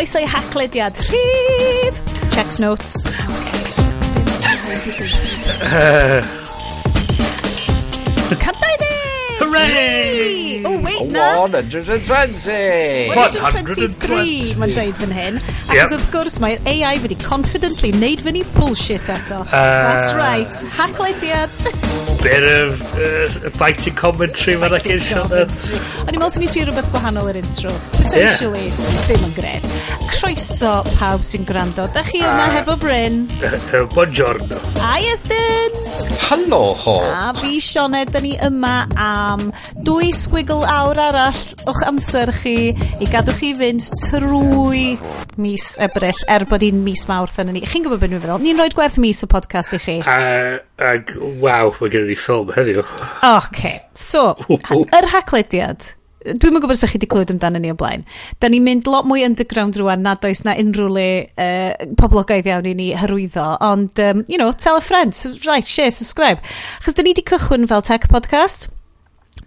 Croeso i haclediad rhif. Checks notes. Campaigning! Hooray! Oh, wait, na. 120! 123, mae'n deud fan hyn. Ac yep. wrth gwrs, mae'r AI wedi confidently wneud fyny bullshit eto. Uh, That's right, haclediad. bit of uh, biting commentary fan ac eisiau. O'n i'n meddwl sy'n ni ti rhywbeth gwahanol i'r intro. Potentially, yeah. ddim yn gred. Croeso pawb sy'n gwrando. Da chi yma uh, hefo Bryn. Uh, uh, buongiorno. Hi Estyn. Helo ho. A fi Sioned, da ni yma am dwy sgwigl awr arall o'ch amser chi i gadw chi fynd trwy mis ebryll er bod hi'n mis mawrth yn ni. Chi'n gwybod beth ni'n feddwl? Ni'n rhoi gwerth mis o podcast i chi. Uh, ag, waw, mae gen i ffilm heddiw. Ok, So, yr haclediad dwi'n mynd gwybod os ydych chi wedi clywed amdano ni o blaen. Da ni'n mynd lot mwy underground rwan nad oes na unrhyw le uh, poblogaidd iawn i ni hyrwyddo. Ond, um, you know, tell a friend, right, share, subscribe. Chos da ni wedi cychwyn fel tech podcast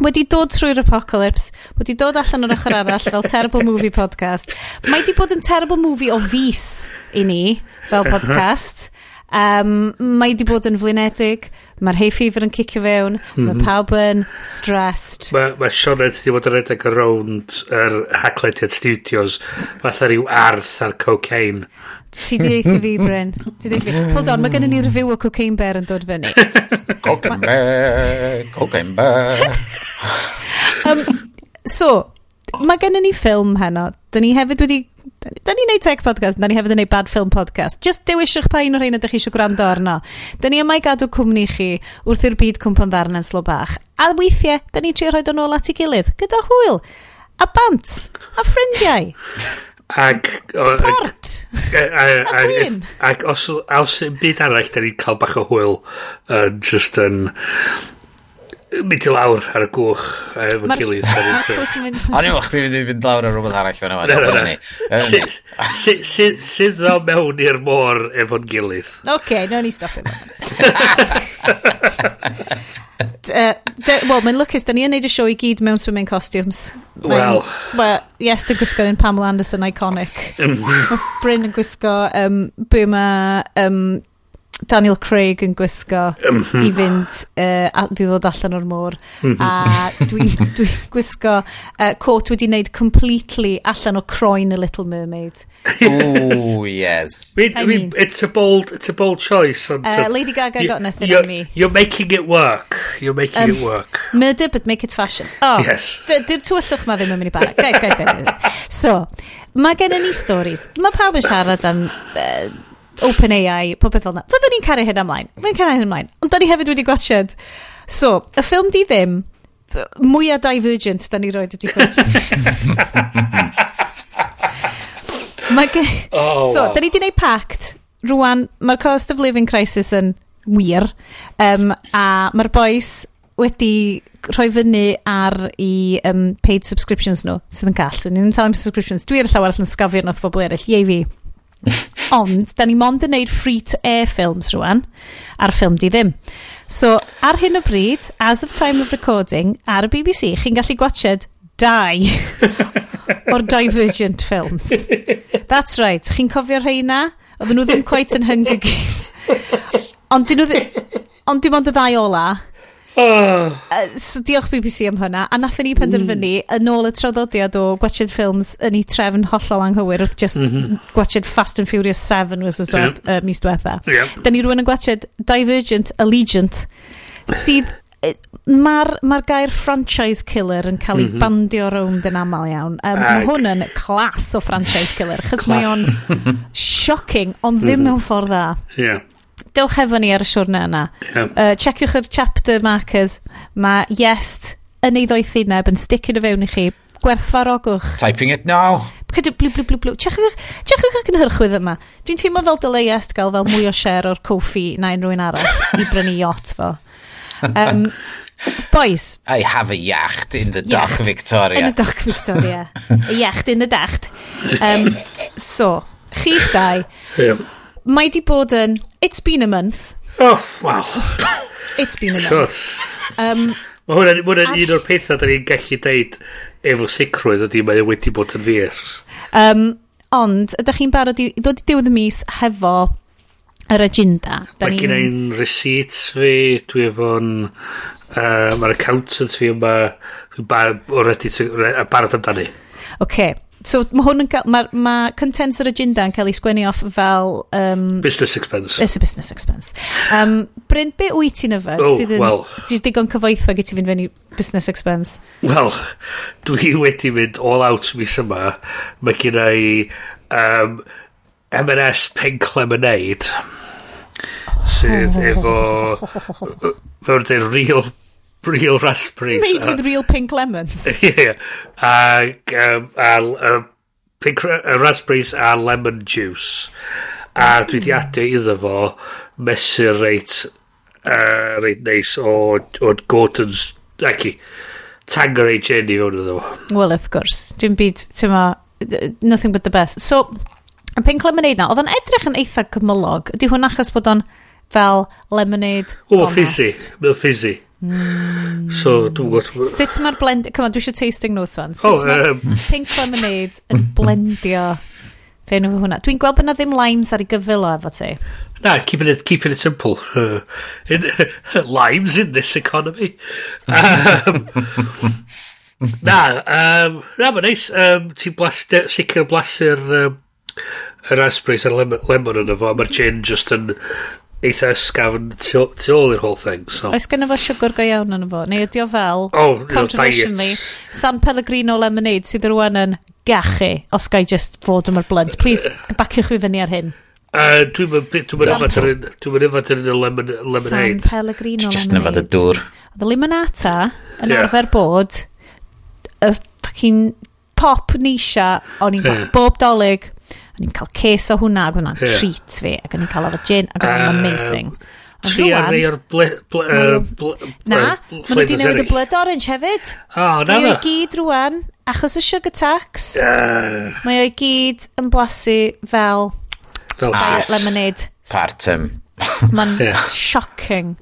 wedi dod trwy'r apocalypse, wedi dod allan o'r ochr arall fel Terrible Movie Podcast. Mae di bod yn Terrible Movie o fus i ni fel podcast. Um, mae di bod yn flinedig, mae'r hay fever yn cicio fewn, mm -hmm. mae mhm. pawb yn stressed. Mae ma Sionet wedi bod yn redeg around yr er Hacklediad Studios, falle rhyw arth ar cocaine. Ti di eithi fi, Bryn. Ti di fi. Hold on, mae gennym ni review o Cocaine Bear yn dod fyny. Cocaine Bear, Cocaine Bear. um, so, mae gennym ni ffilm heno. Da ni hefyd wedi... Da ni'n neud tech podcast, da ni hefyd yn neud bad film podcast. Just dewis pa un o'r rhain ydych chi eisiau gwrando arno. Da ni yma i gadw cwmni chi wrth i'r byd cwmpan ddarn yn slo bach. A weithiau, da ni trio rhoi o'n ôl at ei gilydd, gyda hwyl, a bant, a ffrindiau. Ac... Bort! Ag os, os yn byd arall, da ni'n cael bach o hwyl uh, just yn... Mynd i lawr ar y gwch efo'n gilydd. O'n i'n wachdi mynd i fynd lawr ar rhywbeth arall fan yma. Sydd ddaw mewn i'r môr efo'n gilydd. Oce, okay, no ni stopio. Uh, Wel, mae'n lwcus, da ni yn neud y sioe i gyd mewn swimming costumes. Wel. Well, yes, dwi'n gwisgo yn Pamela Anderson iconic. Um, Bryn yn gwisgo um, Burma um, Daniel Craig yn gwisgo hmm. i fynd uh, a, i ddod allan o'r môr. Mm-hmm. A dwi'n dwi gwisgo uh, coat wedi wneud completely allan o croen y Little Mermaid. Oh yes. I mean, I mean, it's a bold it's a bold choice uh, Lady Gaga you, got nothing on me. you're making it work. You're making um, it work. murder but make it fashion. Oh yes. dy'r tywyllwch ma ddim yn mynd i barod. So mae gen i ni stories. Mae pawb yn siarad am uh, OpenAI, popeth fel na. Fyddwn ni'n cario hyn ymlaen. Mae'n cario hyn ymlaen. Ond da ni hefyd wedi gwachod. So, y ffilm di ddim, mwyaf divergent da ni roed ydi gwachod. Mae gen... Oh, so, wow. da ni di wneud pact. Rwan, mae'r cost of living crisis yn wir. Um, a mae'r boys wedi rhoi fyny ar i um, paid subscriptions nhw sydd yn gall. So, ni'n talu am subscriptions. Dwi llawer allan sgafio nath bobl eraill. Ie fi. Ond, da ni mond yn neud free-to-air films rwan, a'r ffilm di ddim. So, ar hyn o bryd, as of time of recording, ar y BBC, chi'n gallu gwachod dau o'r Divergent films. That's right, chi'n cofio rheina? Oedden nhw ddim quite yn Hunger Games. Ond dyn nhw ddim... Ond dim ond y ddau ola. Oh. Uh, so diolch BBC am hynna a nathon ni penderfynu mm. yn ôl y traddodiad o gwachod ffilms yn ei trefn hollol anghywir wrth just mm -hmm. gwachod Fast and Furious 7 was yeah. uh, mis diwetha yeah. da ni rwan yn gwachod Divergent Allegiant sydd mae'r ma gair franchise killer yn cael ei mm -hmm. bandio rownd yn aml iawn. Um, Mae hwn yn clas o franchise killer, chys mae o'n shocking, ond ddim mewn ffordd dda. Yeah dewch efo ni ar y siwrna yna. Yeah. Uh, checiwch yr chapter markers. Mae Yes yn ei ddoethineb yn sticio'n o fewn i chi. Gwerthfarogwch. Typing it now. Cydw, blw, blw, blw, blw. Chechwch y gynhyrchwydd yma. Dwi'n teimlo fel dylai est gael fel mwy o share o'r coffi na unrhyw un arall i brynu yacht fo. Um, Boys. I have a yacht in the yacht. Victoria. In the dach Victoria. a yacht in the dacht. Um, so, chi'ch dau. Yeah mae di bod yn... It's been a month. Oh, wow. it's been a month. um, mae hwnna'n hwnna a... un o'r pethau da ni'n gallu deud efo sicrwydd ydy mae wedi bod yn fies. Um, ond, ydych chi'n barod i ddod i diwedd y mis hefo yr agenda? Mae gen i'n receipts fi, dwi efo'n... Uh, Mae'r accountants fi yma, fi'n barod amdani. Oce, okay so mae hwn yn cael, mae ma contents yr agenda yn cael ei sgwennu off fel... Um, business expense. It's a business expense. Um, Bryn, be wyt ti'n yfed? Oh, sydd yn, well. Ti'n digon cyfoethog i ti fynd fyny business expense? Wel, dwi wedi mynd all out mis yma. Mae gen i um, M&S Pink Lemonade. neud sydd efo fel dweud real real raspberries. Made uh, with real pink lemons. yeah. Ac, um, a, a, uh, pink, a uh, raspberries a lemon juice. A dwi di mm. adio iddo fo mesur reit, uh, reit neis o, o Gordon's, ac i, Tangerine Jenny fewn iddo fo. Well, of course. Dwi'n byd, ti'n ma, nothing but the best. So, y pink lemonade na, oedd o'n edrych yn eitha cymylog. Ydy hwn achos bod o'n fel lemonade. O, fizzy, Mae'n fizzy. Mm. So, dwi'n gwybod... Sut mae'r blend... Come on, dwi eisiau tasting notes fan. Oh, Sut oh, mae'r um... pink lemonade yn blendio fe nhw hwnna? Dwi'n gweld bod na ddim limes ar ei gyfylo efo ti. Na, keeping it, keeping it simple. Uh, in, limes in this economy. Um, na, um, na, mae'n neis. Um, Ti'n blaster, sicr blasu'r um, y raspberries a'r lemon, lemon yn efo. Mae'r gin just yn eitha ysgafn tu, tu ôl i'r whole thing. So. Oes gen fo siwgr go iawn yn fo? Neu ydi o fel, oh, controversially, no, San Pellegrino Lemonade sydd rwan yn gachu, os gai just fod yma'r blunt. Please, baciwch fi fyny ar hyn. Uh, dwi'n mynd yn y lemonade. San Pellegrino Just nefod y dŵr. Oedd y limonata yn yeah. arfer bod y fucking pop nisha o'n i'n yeah. bob dolyg a ni'n cael ces o hwnna ac hwnna'n yeah. treat fi ac o'n i'n cael efo gin ac o'n um, amazing Tri ar rei o'r Na, maen nhw wedi newid y blood orange hefyd. O, na Mae o i gyd rwan, achos y sugar tax, uh, mae o i gyd yn blasu fel... Fel diet Lemonade. Partum. Mae'n yeah. shocking.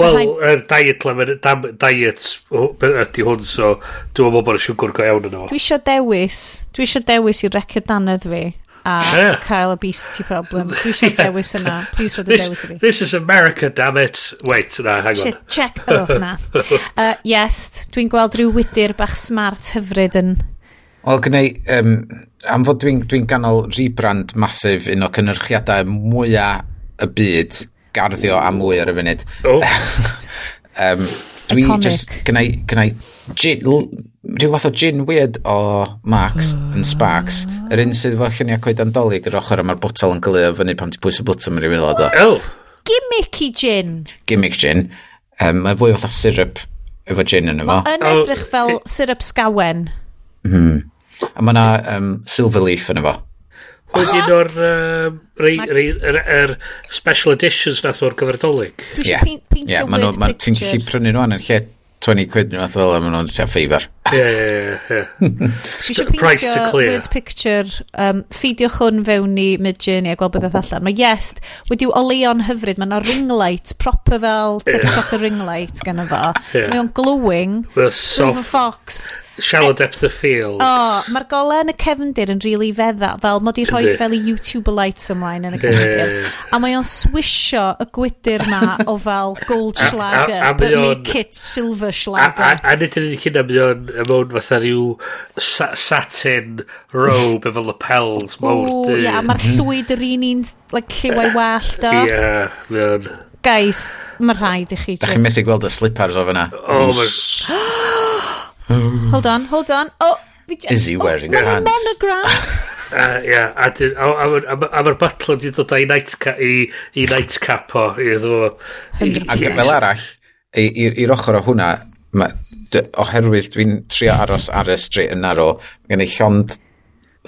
Wel, y diet lemon, diet ydy hwn, so dwi'n meddwl bod y siwgr go iawn yno. Dwi eisiau dewis, dwi eisiau dewis i'r record dannedd fi a yeah. cael obesity problem. Dwi eisiau dewis yna. Please rhaid y dewis i fi. This is America, damn it. Wait, na, hang on. Shit, check oh, na. Uh, yes, dwi'n gweld rhyw wydyr bach smart hyfryd yn... Wel, gynnau, um, am fod dwi'n dwi, ganol rebrand masif un o cynhyrchiadau mwyaf y byd garddio a mwy ar y funud. Oh. um, Dwi Iconic. just gynnau, gynnau gin, rhyw fath o gin weird o Marks uh, and Sparks. Yr un sydd efo lluniau coed andolig yr ochr a mae'r botol yn gylio fyny pan ti pwys y bwtwm yn rhywun o oh. Gimmicky gin. Gimmick gin. Um, mae fwy fatha syrup efo gin yn efo. Yn edrych fel syrup sgawen. Mm. A mae yna um, silver leaf yn efo. Wedyn o'r um, rei, rei, er, er special editions nath o'r gyferdolig. Ie, ma nhw, ma ti'n gallu prynu nhw yn lle 20 quid nhw nath fel am nhw'n tua ffeifar. Ie, ie, ie. Price to clear. Word picture, um, ffidiwch hwn fewn i mid-journey a gweld beth allan. Mae yes, wedi'w oleon hyfryd, mae yna ring light, proper fel TikTok y ring light gan efo. Yeah. Mae o'n glowing, silver fox. Shallow depth of field. O, oh, mae'r golau yn y cefndir yn rili really fedda, fel mod i rhoi fel i YouTube lights ymlaen yn y cefndir. a mae o'n swisio y gwydr ma o fel gold schlager, a, a, a but on, make it silver schlager. A, a, a nid yn unig hynna, mae o'n ymwn fatha rhyw sa, satin robe efo lapels mawr. O, ia, a mae'r llwyd yr un un, like, lliwau eh, wallt o. Ia, mae o'n... Guys, mae rhaid i chi. Da chi'n methu gweld y slippers o fyna. O, oh, mae'r... Oh. Hold on, hold on. Oh, fi just... Is he oh, wearing oh, pants? Monogram. Uh, Ia, a mae'r batlo wedi dod i nightcap i, i nightcap o, iddo. Ac fel arall, i'r ochr o hwnna, oherwydd dwi'n trio aros ar y street yn naro, gen i llond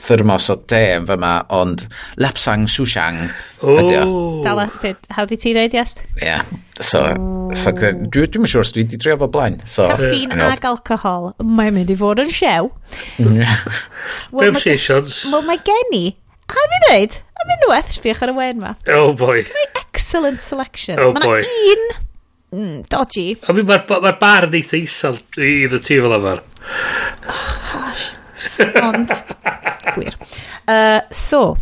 thermos o de yn fyma, ond Lapsang sushang. ydy o. Dala, how di ti ddeud, yes? Ie. Yeah. So, so dwi'n dwi siŵr sure, dwi wedi trio fo blaen. So, Caffeine yeah. ag alcohol, mae'n mynd i fod yn siew. Temptations. Mm. Wel, mae gen i, a mi ddeud, a mi nhw'n sbiach ar y wen ma. Oh boy. Mae excellent selection. Oh boy. Mae un mm, dodgy. A mi mae'r ma bar yn eitha isel i the tu fel yma. Oh, gosh. Ond, gwir. Uh, so,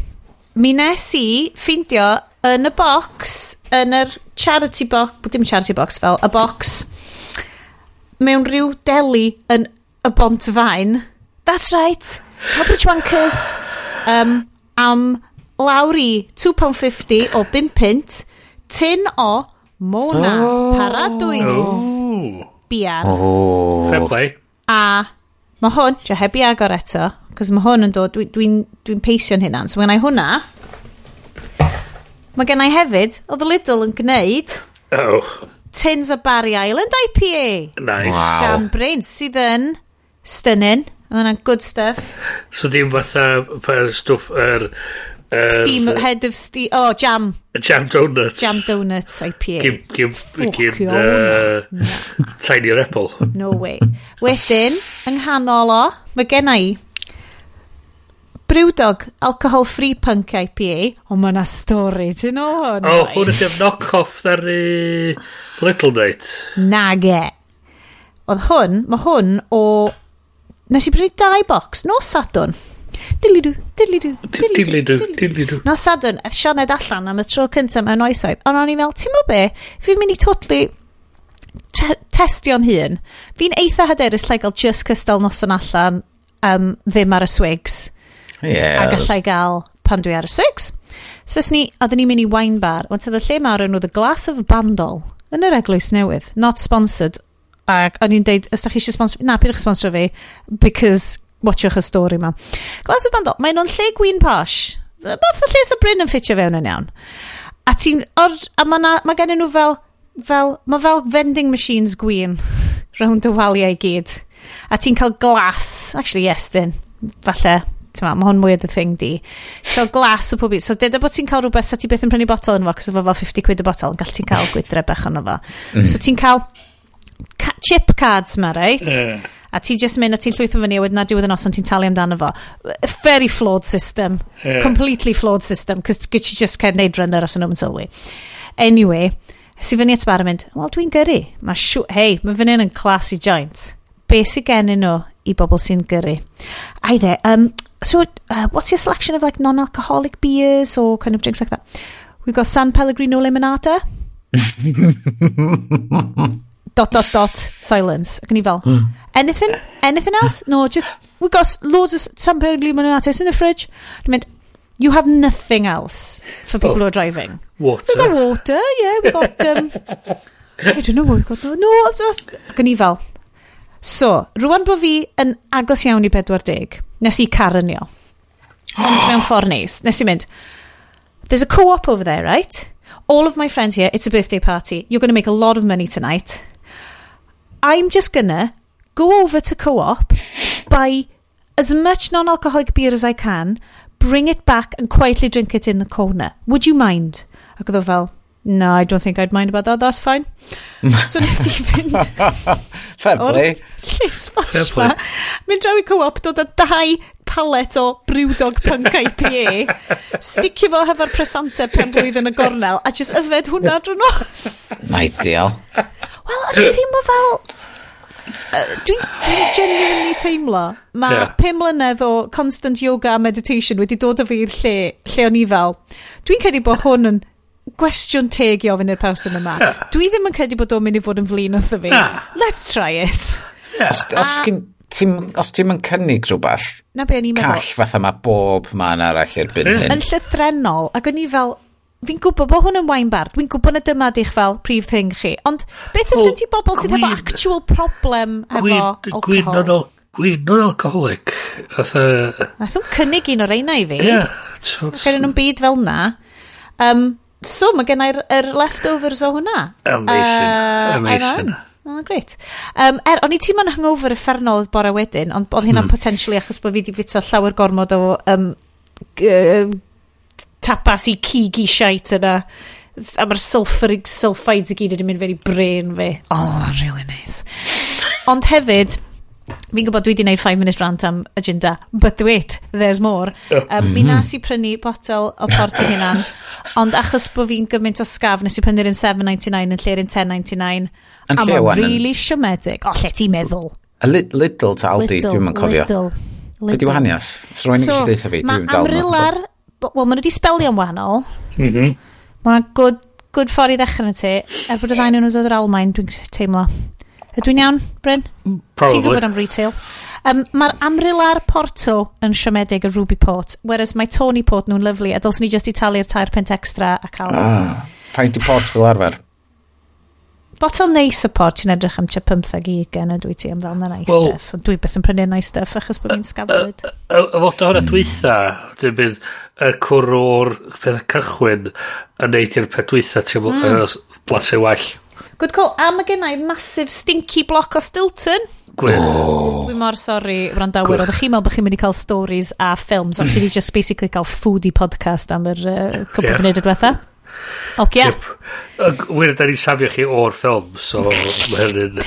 mi nes i ffeindio yn y box, yn yr charity box, dim charity box fel, y box, mewn rhyw deli yn y bont fain. That's right. Cabbage Wankers. Um, am lawr i £2.50 o 5 pint, tin o Mona oh. Paradwys. Oh. Biar. Oh. Fair play. A Mae hwn, dwi heb i agor eto, cos mae hwn yn dod, dwi'n dwi, dwi, dwi peisio'n hynna. So mae gennau hwnna. Mae gennau hefyd, oedd y Lidl yn gwneud... Oh. Tins o Barry Island IPA. Nice. Wow. Gan Brains, sydd yn stynyn. Mae hwnna'n good stuff. So dim fatha stwff yr... Er Steam, uh, head of steam, oh, jam. Jam donuts. Jam donuts IPA. Gym, gym, Fuck gym, uh, no. tiny repel. No way. Wedyn, yng nghanol o, mae genna i Brewdog, alcohol free punk IPA, ond mae yna stori, ti'n o oh, hwn? O, hwn ydy'r knock-off ar i Little Night. Nage. Oedd hwn, mae hwn o... Nes i brynu dau box, no Sadwn. Dilidw, dilidw, dilidw, dilidw. No sadwn, eith Sianed allan am y tro cyntaf mewn oesoedd. Ond o'n i fel, ti'n be, fi'n mynd i totally testio'n hun. Fi'n eitha hyderus lle gael just cystal noson allan um, ddim ar y swigs. Yes. A gallai gael pan dwi ar y swigs. So ni, oedden ni'n mynd i wine bar, ond oedd y lle mawr yn oedd y glas of bandol yn yr eglwys newydd, not sponsored, ac o'n i'n deud, os da chi eisiau sponsor, na, pidwch sponsor fi, because watchwch y stori ma. Glas y bandol, mae nhw'n lle gwyn posh. Bath o lle sy'n Bryn yn ffitio fewn yn iawn. A ti'n, a mae ma gen nhw fel, fel, mae fel vending machines gwyn rownd y waliau i gyd. A ti'n cael glas, actually yes dyn. falle, ti'n ma, mae hwn mwy o the thing di. Cael glas o pob So deda bod ti'n cael rhywbeth, so ti beth yn prynu botol yn fo, cos efo fel 50 quid y botol, yn gallu ti'n cael gwydre bech yn fo. Mm. So ti'n cael chip cards ma, reit? Uh a ti just mynd a ti'n llwytho fyny a wedyn na diwedd y nos ond ti'n talu amdano fo. Very flawed system. Yeah. completely flawed system cos gyd ti just cael neud runner os yn o'n sylwi anyway si fyny at bar yn mynd wel dwi'n gyrru. Mae siw hei mae fyny yn classy joint. Be sy'n gennym nhw i bobl sy'n gyrru? Ai dde um, so uh, what's your selection of like non-alcoholic beers or kind of drinks like that? We've got San Pellegrino Limonata dot dot dot silence. Ac yn i fel mm. anything? Anything else? No just we got loads of San Lemonades in the fridge. I mean you have nothing else for people oh. who are oh. driving. Water. We got water yeah we got um, I don't know what we got no, no ac yn i fel so rwan bod fi yn agos iawn i 40 nes i carinio. Mewn ffordd neis. Nes i mynd there's a co-op over there right? All of my friends here, it's a birthday party. You're going to make a lot of money tonight. I'm just gonna go over to co-op, buy as much non-alcoholic beer as I can, bring it back and quietly drink it in the corner. Would you mind? Ac oedd o fel, no, I don't think I'd mind about that, that's fine. so nes i fynd... Fair play. Llys ffash ma. Mynd draw i co-op, dod â dau palet o brewdog punk IPA, sticio fo hefo'r presante pen blwydd yn y gornel, a just yfed hwnna drwy nos. Na ideal. Wel, o'n i'n teimlo fel... Uh, Dwi'n dwi genuinely teimlo, mae yeah. pum mlynedd o constant yoga a meditation wedi dod o fi i'r lle, lle o'n i fel. Dwi'n credu bod hwn yn gwestiwn teg i ofyn i'r person yma. Yeah. Dwi ddim yn credu bod o'n mynd i fod yn flin wrtho fi. Yeah. Let's try it. Yeah. Os, os, a, ti'n, os ti'n yn cynnig rhywbeth, na be, call fatha mae bob man arall erbyn yeah. hyn. Yn llythrenol, ac o'n i fel, fi'n gwybod bod hwn yn wine bar, dwi'n gwybod na dyma di'ch fel prif thing chi, ond beth well, ysgyn ti bobl sydd efo actual problem efo alcohol? Gwyn o'n gwyn o'n alcoholic. Nath o'n cynnig un o'r einau i fi. Ie. Yeah, Ac nhw'n byd fel na. Um, So, mae gennai'r er leftovers o hwnna. Amazing. Uh, Amazing. Oh, great. Um, er, o'n i ti'n ma'n hangover effernol bore wedyn, ond oedd hynna'n hmm. potentially achos bod fi wedi fita llawer gormod o um, tapas i cigi siait yna. A mae'r sulfurig sulfides i gyd wedi mynd fe'r i brain fi. Oh, really nice. ond hefyd, fi'n gwybod dwi wedi gwneud 5 minute rant am agenda, but wait, there's more. Um. Mi mm-hmm. nas i prynu botel o port i hunan, ond achos bod fi'n gymaint o scaf, nes i prynu'r un 7.99 yn lle'r un 10.99. Yn lle wan? really siomedig. O, lle ti'n meddwl? A li little to Aldi, dwi'n mynd cofio. Little, little. Ydy wahaniaeth? So, rwy'n so, eisiau deitha fi, dwi'n dal. Mae Amrilar, wel, maen nhw wedi spelio'n wahanol. Mm-hmm. Mm. Mae'n good, good ffordd i ddechrau na ti. Er bod y ddain nhw'n dod o'r Almain, dwi'n teimlo. Ydw i'n iawn, Bryn? Probably. Ti'n gwybod am retail? Um, Mae'r Amrilar Porto yn siomedig y Ruby Port, whereas mae Tony Port nhw'n lyflu, a dylswn ni just i talu'r tair pent extra a cael... Ah, faint i port fel arfer? Botol neis y port, ti'n edrych am tua 15 i 20 ydw i ti am fel na nice well, stuff. Ond dwi beth yn prynu nice stuff achos bod fi'n sgafod. Y fod o'r adweitha, dwi'n bydd y cwrwr peth cychwyn yn neud i'r peth dwi'n teimlo mm. blasau well. Good call. A mae gennau massive stinky block o Stilton. Gwych. Oh. Dwi mor sori, wrandawyr. Oeddech chi'n meddwl bod chi'n mynd i cael stories a ffilms, ond chi wedi just basically cael foodie podcast am yr uh, cwbl yeah. fyny diwetha. Oce. Okay. Yep. Wyr, da ni'n safio chi o'r ffilm, so mae hynny'n...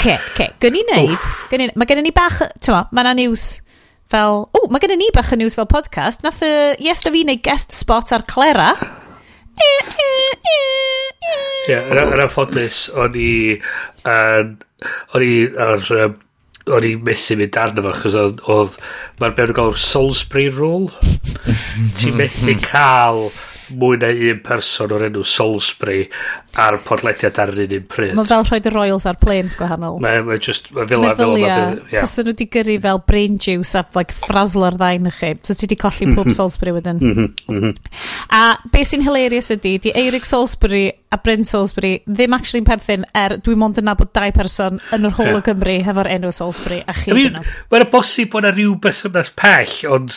Ce, ce, Gyn i wneud, gyn i, mae gen ni bach, tyma, mae yna news fel... O, mae gen ni bach o news fel podcast. Nath y, yes, da fi wneud guest spot ar Clara. Ie, yn anffodus, o'n i... O'n i... O'n i methu mynd arno fo, chos oedd... Mae'r berw gael Salisbury Rule. Ti'n methu cael mwy na un person o'r enw Salisbury ar podlediad ar yr un un pryd. Mae fel rhoi rhoi'r Royals ar planes gwahanol. Mae ma just, mae fel ar Meddylia, ar Tasyn nhw wedi gyrru fel brain juice a like, frazzle ddain ddain chi. So ti wedi colli pob mhm. Salisbury wedyn. Mhm, mhm. a beth sy'n hilarious ydy, di Eirig Salisbury a Bryn Salisbury ddim actually'n perthyn er dwi mond yn nabod dau person yn yr hol o Gymru hefo'r enw Salisbury a chi dyn nhw. Mae'n bosib bod yna rhyw beth pell ond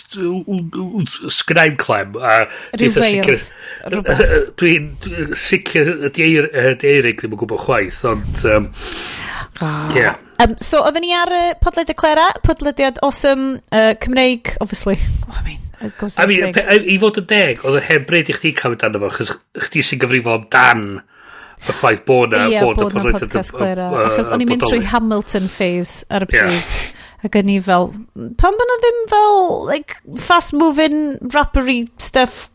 sgnaim clem a rhyw sicr Dwi'n sicr, di Eirig ddim yn gwybod chwaith, ond... Um, yeah. Um, so, oedden ni ar uh, podlediad Clara, podlediad awesome, uh, Cymreig, obviously. Oh, I mean, I mean, pe, i fod yn deg, oedd y heb bryd i chdi cael mynd arno fo, chys chdi sy'n gyfrifo amdan y ffaith bod na, yeah, bod, bod na podcast Clara. Achos o'n i'n mynd trwy Hamilton phase ar y pryd. Ac o'n i fel, pan bod na ddim fel, like, fast-moving, rappery stuff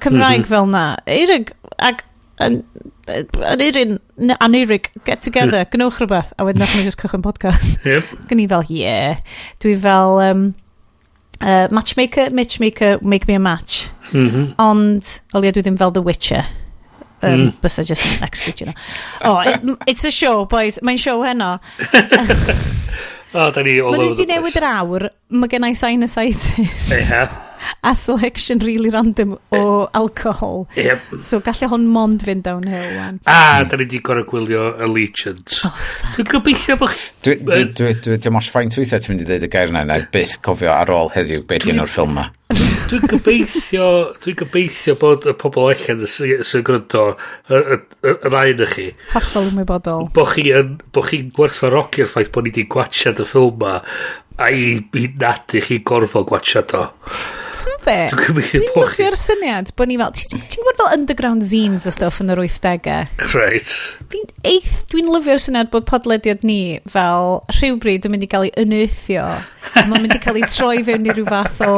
Cymraeg mm -hmm. fel na. Eirig, ac yn eirin, anirig, get together, yeah. rhywbeth, a wedyn nath ni just cychwyn podcast. Yep. Gyn i fel, yeah. Dwi fel, um, uh, matchmaker, matchmaker, make me a match. Mm -hmm. Ond, o dwi ddim fel The Witcher. Um, mm. Bysa just execute know. Oh, it, it's a show, boys. Mae'n show heno. o, oh, da ni all over the place. Mae ni wedi newid yr awr. Mae gennau sinusitis. Eha a selection really random o eh. alcohol. Yep. So gallai hwn mond fynd downhill. Wan. A, da ni wedi gorau gwylio Allegiant. Oh. Dwi'n gobeithio bod... Dwi'n mos ffaint weithiau ti'n mynd i ddweud y gair yna, na byth cofio ar ôl heddiw beth yn o'r ffilm yma. Dwi'n gobeithio, dwi'n gobeithio bod y pobl allan sy'n gwrando y ein y chi. Hollol ymwybodol. Bo chi'n chi gwerthu rocio'r ffaith bod ni wedi gwachad y ffilm yma a i, i nad i chi gorfod gwachad o. Ti'n be? Dwi'n cymryd Dwi'n lyfio'r syniad bod ni fel... Ti'n ti gwybod fel underground zines a stuff yn yr 80au? Right. Dwi'n eith... Dwi'n lyfio'r syniad bod podlediad ni fel rhywbryd yn mynd i gael ei uneithio. Mae'n mynd i cael ei troi fewn i rhyw fath o...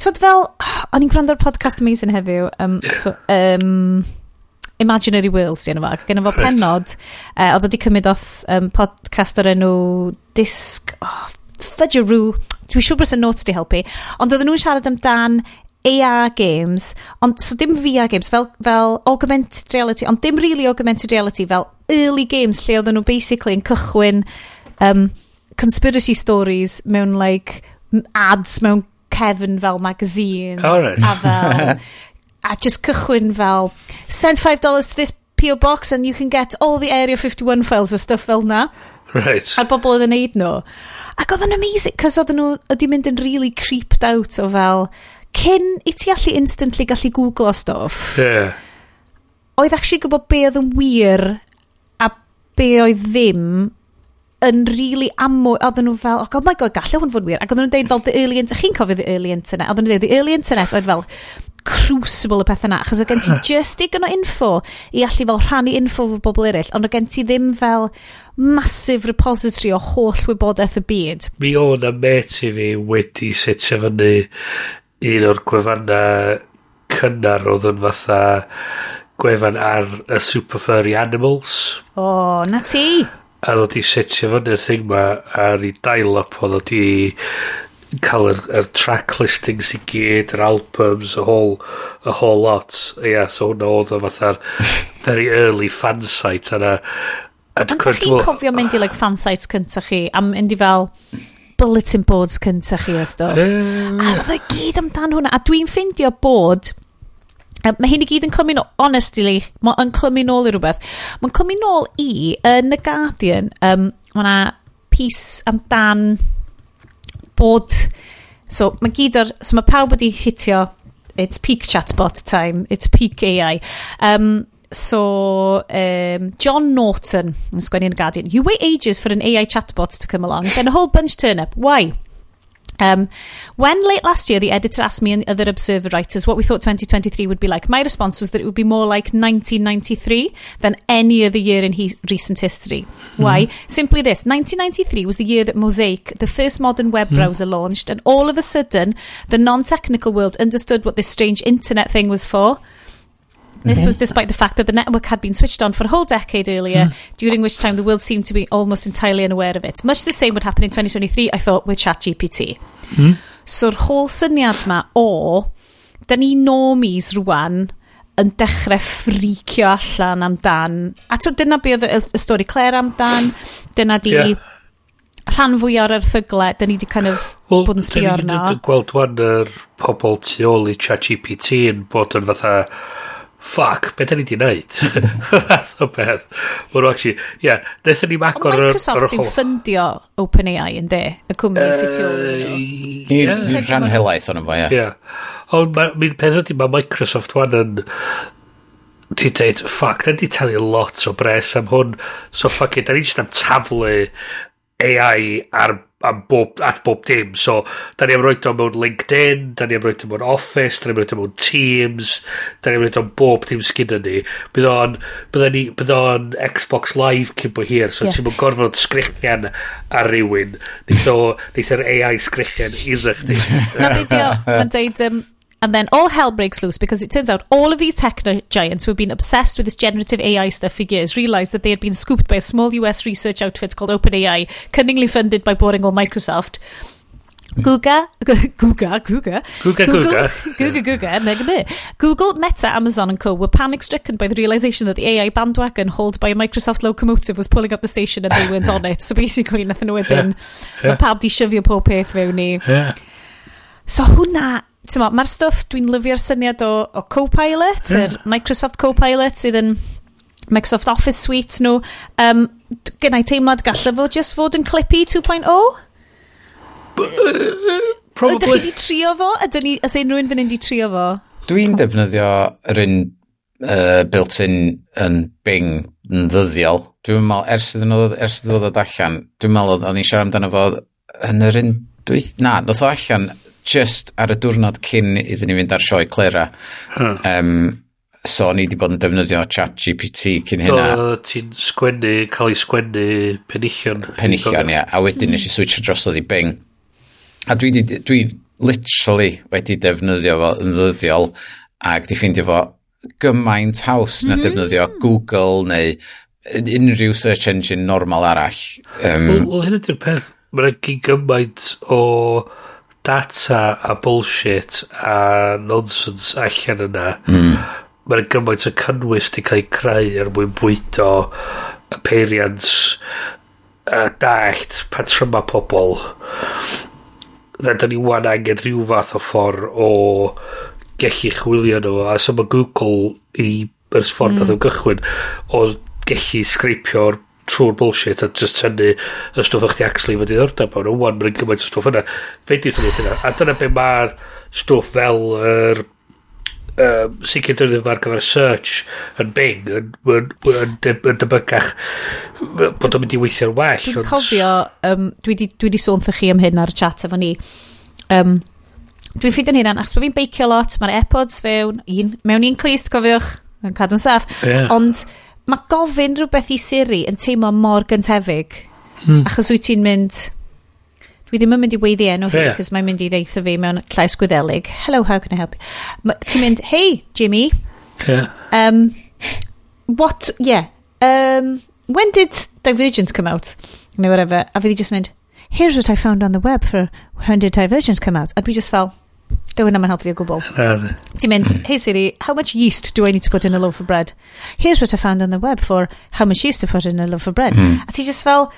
Twyd fel... O'n i'n gwrando'r podcast amazing heddiw. Um, so, um, Imaginary Worlds yna enw fag. Gen fo penod, uh, oedd wedi cymryd off um, podcast o'r enw Disc... Oh, Fudgeroo Dwi'n siŵr bod sy'n notes di helpu. Ond oedden nhw'n siarad amdan AR games, ond so dim VR games, fel, fel augmented reality, ond dim really augmented reality, fel early games lle oedden nhw basically yn cychwyn um, conspiracy stories mewn like ads mewn cefn fel magazines oh, right. a fel a just cychwyn fel send $5 to this PO box and you can get all the Area 51 files a stuff fel na Right. A'r bobl oedd yn neud nhw. Ac oedd yn amazing, cos oedd nhw, wedi mynd yn really creeped out o fel, cyn i ti allu instantly gallu googlo stuff. Yeah. Oedd actually gwybod be oedd yn wir a be oedd ddim yn really amw, oedden nhw fel, oh, my god, gallai hwn fod wir. Ac oedden nhw'n deud fel the early internet, chi'n cofio the early internet? Oedden nhw'n deud the early internet, oedd fel, crucible y pethau yna, achos o gen ti just digon o info i allu fel rhannu info fo bobl eraill, ond o gen ti ddim fel massive repository o holl wybodaeth y byd. Mi o na met i fi wedi setio fyny un o'r gwefannau cynnar oedd yn fatha gwefan ar y Super Furry Animals. O, oh, na ti! A ddod i setio fyny'r thing ma ar ei dial-up oedd oedd i cael yr, yr track listings i gyd, yr albums, y whole, y whole lot. Ie, yeah, so hwnna oedd o fatha'r very early fan site yna. Ond chi'n cofio mynd i like, fan sites cyntaf chi, a mynd i fel bulletin boards cyntaf chi o stwff. Um, a oedd o gyd amdan hwnna. A dwi'n ffeindio bod... Mae hyn i gyd yn clymu nôl, honestly, mae'n clymu nôl i rhywbeth. Mae'n clymu nôl i, yn y Guardian, um, mae yna piece amdan bod... So, mae gyd o'r... So, mae pawb wedi hitio it's peak chatbot time, it's peak AI. Um, so, um, John Norton, yn sgwennu yn y Guardian, you wait ages for an AI chatbot to come along, then a whole bunch turn up. Why? Um, when late last year the editor asked me and other Observer writers what we thought 2023 would be like, my response was that it would be more like 1993 than any other year in he- recent history. Hmm. Why? Mm. Simply this 1993 was the year that Mosaic, the first modern web mm. browser, launched, and all of a sudden the non technical world understood what this strange internet thing was for. This mhm. was despite the fact that the network had been switched on for a whole decade earlier, hmm. during which time the world seemed to be almost entirely unaware of it. Much the same would happen in 2023, I thought, with ChatGPT. Mm. So'r holl syniad ma o, da ni normies rwan yn dechrau ffricio allan amdan. A to, dyna be oedd y, stori Claire amdan, dyna di yeah. rhan fwy o'r erthyglau, da ni di kind of well, bod yn sbio arno. Dyna ni gweld wan yr pobl tu ôl i chat GPT yn bod yn fatha ffuck, beth da ni di wneud? Fath o beth. Mae'n actually, ie, yeah, wnaethon ni'n agor... Ond Microsoft sy'n ffundio OpenAI yn de, y cwmni uh, sy'n tiwr. Ni'n rhan helaeth o'n ymwa, ie. Ond mi'n peth ydy, mae Microsoft wan yn... Ti'n dweud, ffuck, da ni talu lot o bres am hwn. So, ffuck it, da ni jyst am taflu AI ar am bob, at bob dim. So, da ni am roed o mewn LinkedIn, da ni am roed o mewn Office, da ni am roed o mewn Teams, da ni am roed o bob dim sgyn ni. Bydd o'n, bydd o'n Xbox Live cyn bo hir, so yeah. ti'n mwyn gorfod sgrichian ar rywun. Nid o, nid o'r AI sgrichian iddo chdi. Na, mae'n deud, um, And then all hell breaks loose because it turns out all of these tech giants who have been obsessed with this generative AI stuff for years realized that they had been scooped by a small US research outfit called OpenAI, cunningly funded by boring old Microsoft. Google, Google, Google, Google, Google, Google, Google, mega bit. Google, Meta, Amazon, and Co. were panic stricken by the realization that the AI bandwagon hauled by a Microsoft locomotive was pulling up the station and they weren't on it. So basically, nothing oedd yn. Mae pawb di shyfio pob peth fewn i. So hwnna Tyma, mae'r stwff, dwi'n lyfio'r syniad o, o Copilot, yr yeah. Microsoft Copilot, sydd yn Microsoft Office Suite nhw. Um, Gynna i teimlad gallai fo just fod yn Clippy 2.0? Probably. Ydych chi wedi trio fo? Ydych ni, ys unrhyw un fan hyn wedi trio fo? Dwi'n defnyddio yr un uh, built-in yn Bing yn ddyddiol. Dwi'n meddwl, ers iddyn nhw, ers iddyn nhw ddod allan, dwi'n meddwl, o'n i'n siarad amdano fo yn yr un... Dwi, na, noth o allan just ar y diwrnod cyn iddyn ni fynd ar sioe Clera. Huh. Um, so ni wedi bod yn defnyddio chat GPT cyn hynna. Do, ti'n sgwennu, cael ei sgwennu penillion. Penillion, ia. A wedyn mm. nes i switch drosodd i Bing. A dwi, di, dwi literally wedi defnyddio fo yn ddyddiol ac di ffeindio fo gymaint haws mm -hmm. na mm-hmm. defnyddio Google neu unrhyw search engine normal arall. Um, Wel, well, hyn ydy'r peth. Mae'n gymaint o... Oh data a bullshit a nonsense allan yna mm. mae'n gymaint o cynnwys di cael ei creu er mwyn bwydo y peiriant a dallt patryma pobl na da ni wan angen rhyw fath o ffordd o gellu chwilio nhw a so mae Google i yr ffordd mm. gychwyn o gellu sgripio'r trwy'r bullshit a just tynnu y stwff o'ch ti actually fod i ddordab o'n. Wan mae'n gymaint o stwff yna. Fe di thwnnw hynna. A dyna be mae'r stwff fel yr um, sicr dyrnydd ar gyfer search yn Bing yn, yn, yn, yn debygach bod o'n mynd i weithio'n well dwi'n cofio um, dwi wedi sôn chi am hyn ar y chat efo ni. Um, dwi'n ffeindio'n hynna achos bod fi'n beicio lot mae'r airpods fewn un, mewn un clist cofiwch yn cadw'n saff. Yeah. ond mae gofyn rhywbeth i Siri yn teimlo mor gyntefig. Hmm. Achos wyt ti'n mynd... Dwi ddim yn mynd i weiddi enw hi, yeah. cos mae'n mynd i ddeitha fi mewn llais gwyddelig. Hello, how can I help you? Ti'n mynd, hey, Jimmy. Yeah. Um, what, yeah. Um, when did Divergent come out? Neu whatever. A fi di just mynd, here's what I found on the web for when did Divergent come out? A dwi just fel, Dyw hynna mae'n helpu fi o gwbl. Uh, Ti'n mynd, hey Siri, how much yeast do I need to put in a loaf of bread? Here's what I found on the web for how much yeast to put in a loaf of bread. Mm. A ti just fel,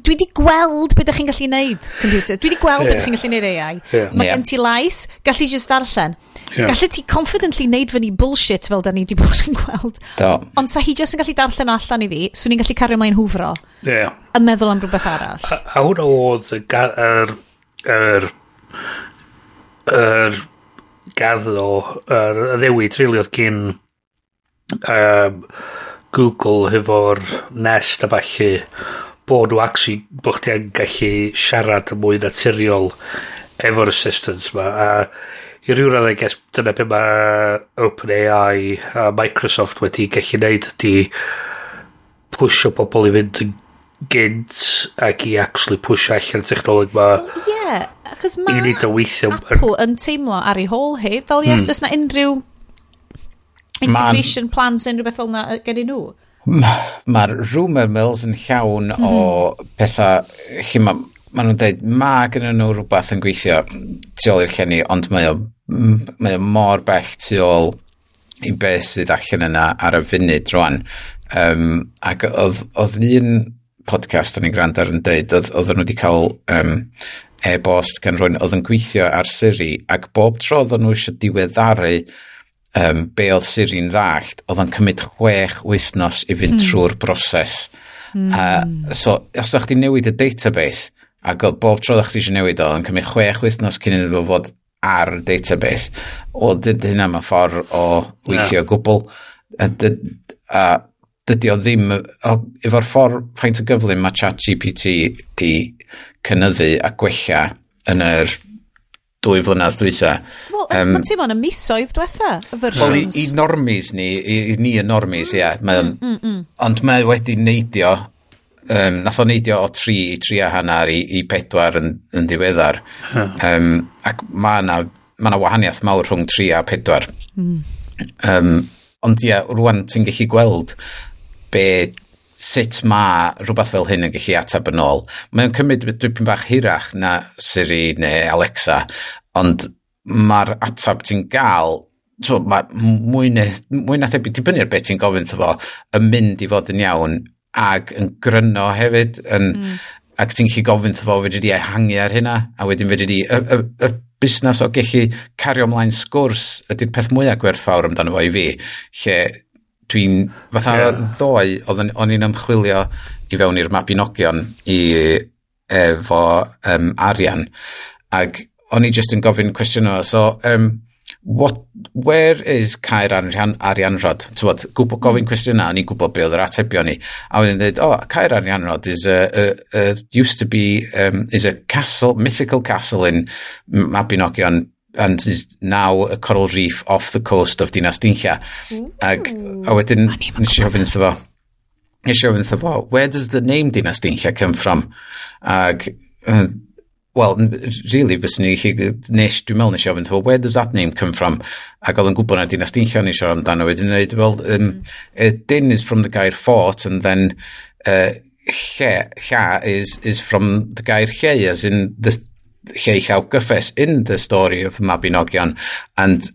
dwi di gweld beth ydych chi'n gallu neud, computer. Dwi di gweld yeah. beth ydych chi'n gallu neud AI. Yeah. Mae yeah. gen ti lais, gallu just darllen. Yeah. Gallu ti confidently neud fyny bullshit fel da ni di bod yn gweld. Do. Ond sa hi just yn gallu darllen allan i fi, swn i'n gallu cario mlaen hwfro. Yeah. Yn meddwl am rhywbeth arall. A, a hwnna oedd y... Er, er, yr gaddo yr, y ddewid rili oedd gyn um, Google hefo'r nest a falle bod nhw actually bod chdi yn gallu siarad yn mwy naturiol efo'r assistance ma. A i ryw radd I guess dyna be mae OpenAI a Microsoft wedi gallu neud ydy pwysio pobl i fynd yn gynt ac i actually pwysio allan y technoleg ma. Ie, yeah, achos mae Apple yn teimlo ar ei hôl hi, fel yes, hmm. mm. na unrhyw integration man, plans unrhyw beth fel na gen i nhw. Mae'r ma rumour mills yn llawn mm -hmm. o mhm. pethau lle mae ma nhw'n dweud ma gen nhw rhywbeth yn gweithio tu ôl i'r llenni ond mae o, mae o mor bell tu ôl i beth sydd allan yna ar y funud rwan um, ac oedd, oedd un podcast o'n i'n gwrando ar yn deud, oedd nhw wedi cael um, e-bost gan rhywun oedd yn gweithio ar Siri, ac bob tro oedd nhw eisiau diweddaru um, be oedd Siri'n ddallt, oedd yn cymryd chwech wythnos i fynd hmm. trwy'r broses. Mm. Uh, so, os o'ch ti'n newid y database, ac oedd bob tro o'ch ti eisiau newid o, yn cymryd chwech wythnos cyn iddo fo fod ar y database, o, dyd hynna mae ffordd o weithio yeah. gwbl. A, a dydy o ddim, o, efo'r ffordd faint o gyflym mae chat GPT di cynyddu a gwella yn yr dwy flynedd dwytha. Wel, um, mae'n teimlo'n y misoedd diwetha, y versions. Wel, i, i normis ni, i, i ni y normis, ie. Yeah, mm, mm, mm. Ond mae wedi neidio, um, nath o neidio o tri i tri a hanner i, i pedwar yn, yn diweddar. Huh. Um, ac mae yna ma na wahaniaeth mawr rhwng tri a pedwar. Mm. Um, ond ie, yeah, rwan ti'n gallu gweld be, sut mae rhywbeth fel hyn yn gallu atab yn ôl. Mae'n cymryd dipyn bach hirach na Siri neu Alexa, ond mae'r atab ti'n gael so, mae mwy na, mwy na thebyg, dibynnu ar beth ti'n gofyn fo, yn mynd i fod yn iawn ag yn gryno hefyd, yn, mm. ac ti'n gallu gofyn fo, fe di ehangu ar hynna, a wedyn fe di, y, y, y busnes o gallu cario ymlaen sgwrs ydy'r peth mwyaf gwerthfawr amdano fo i fi, lle dwi'n fatha yeah. ddoe o'n i'n ymchwilio i fewn i'r Mabinogion i efo um, arian ac o'n i just yn gofyn cwestiwn o so um, what, where is Caer Arian, Arianrod? Tywod, gwybod, gofyn hmm. cwestiwn na, o'n i'n gwybod be oedd yr atebion ni. A wedyn dweud, oh, Caer Arianrod is a, a, a, used to be, um, is a castle, mythical castle in Mabinogion and is now a coral reef off the coast of Dinas Dinlla. Ac a wedyn nes i ofyn wrtho fo, nes i ofyn wrtho fo, where does the name Dinas Dinlla come from? Ac, uh, well, really, bys ni, nes, dwi'n meddwl nes i ofyn, well, where does that name come from? Ac oedd yn gwybod na Dinas Dinlla o'n i siarad amdano wedyn, dweud, well, um, uh, Din is from the Gair Fort, and then uh, Lle, Lla is, is from the Gair Lle, as in the lle llaw gyffes in the story of Mabinogion. And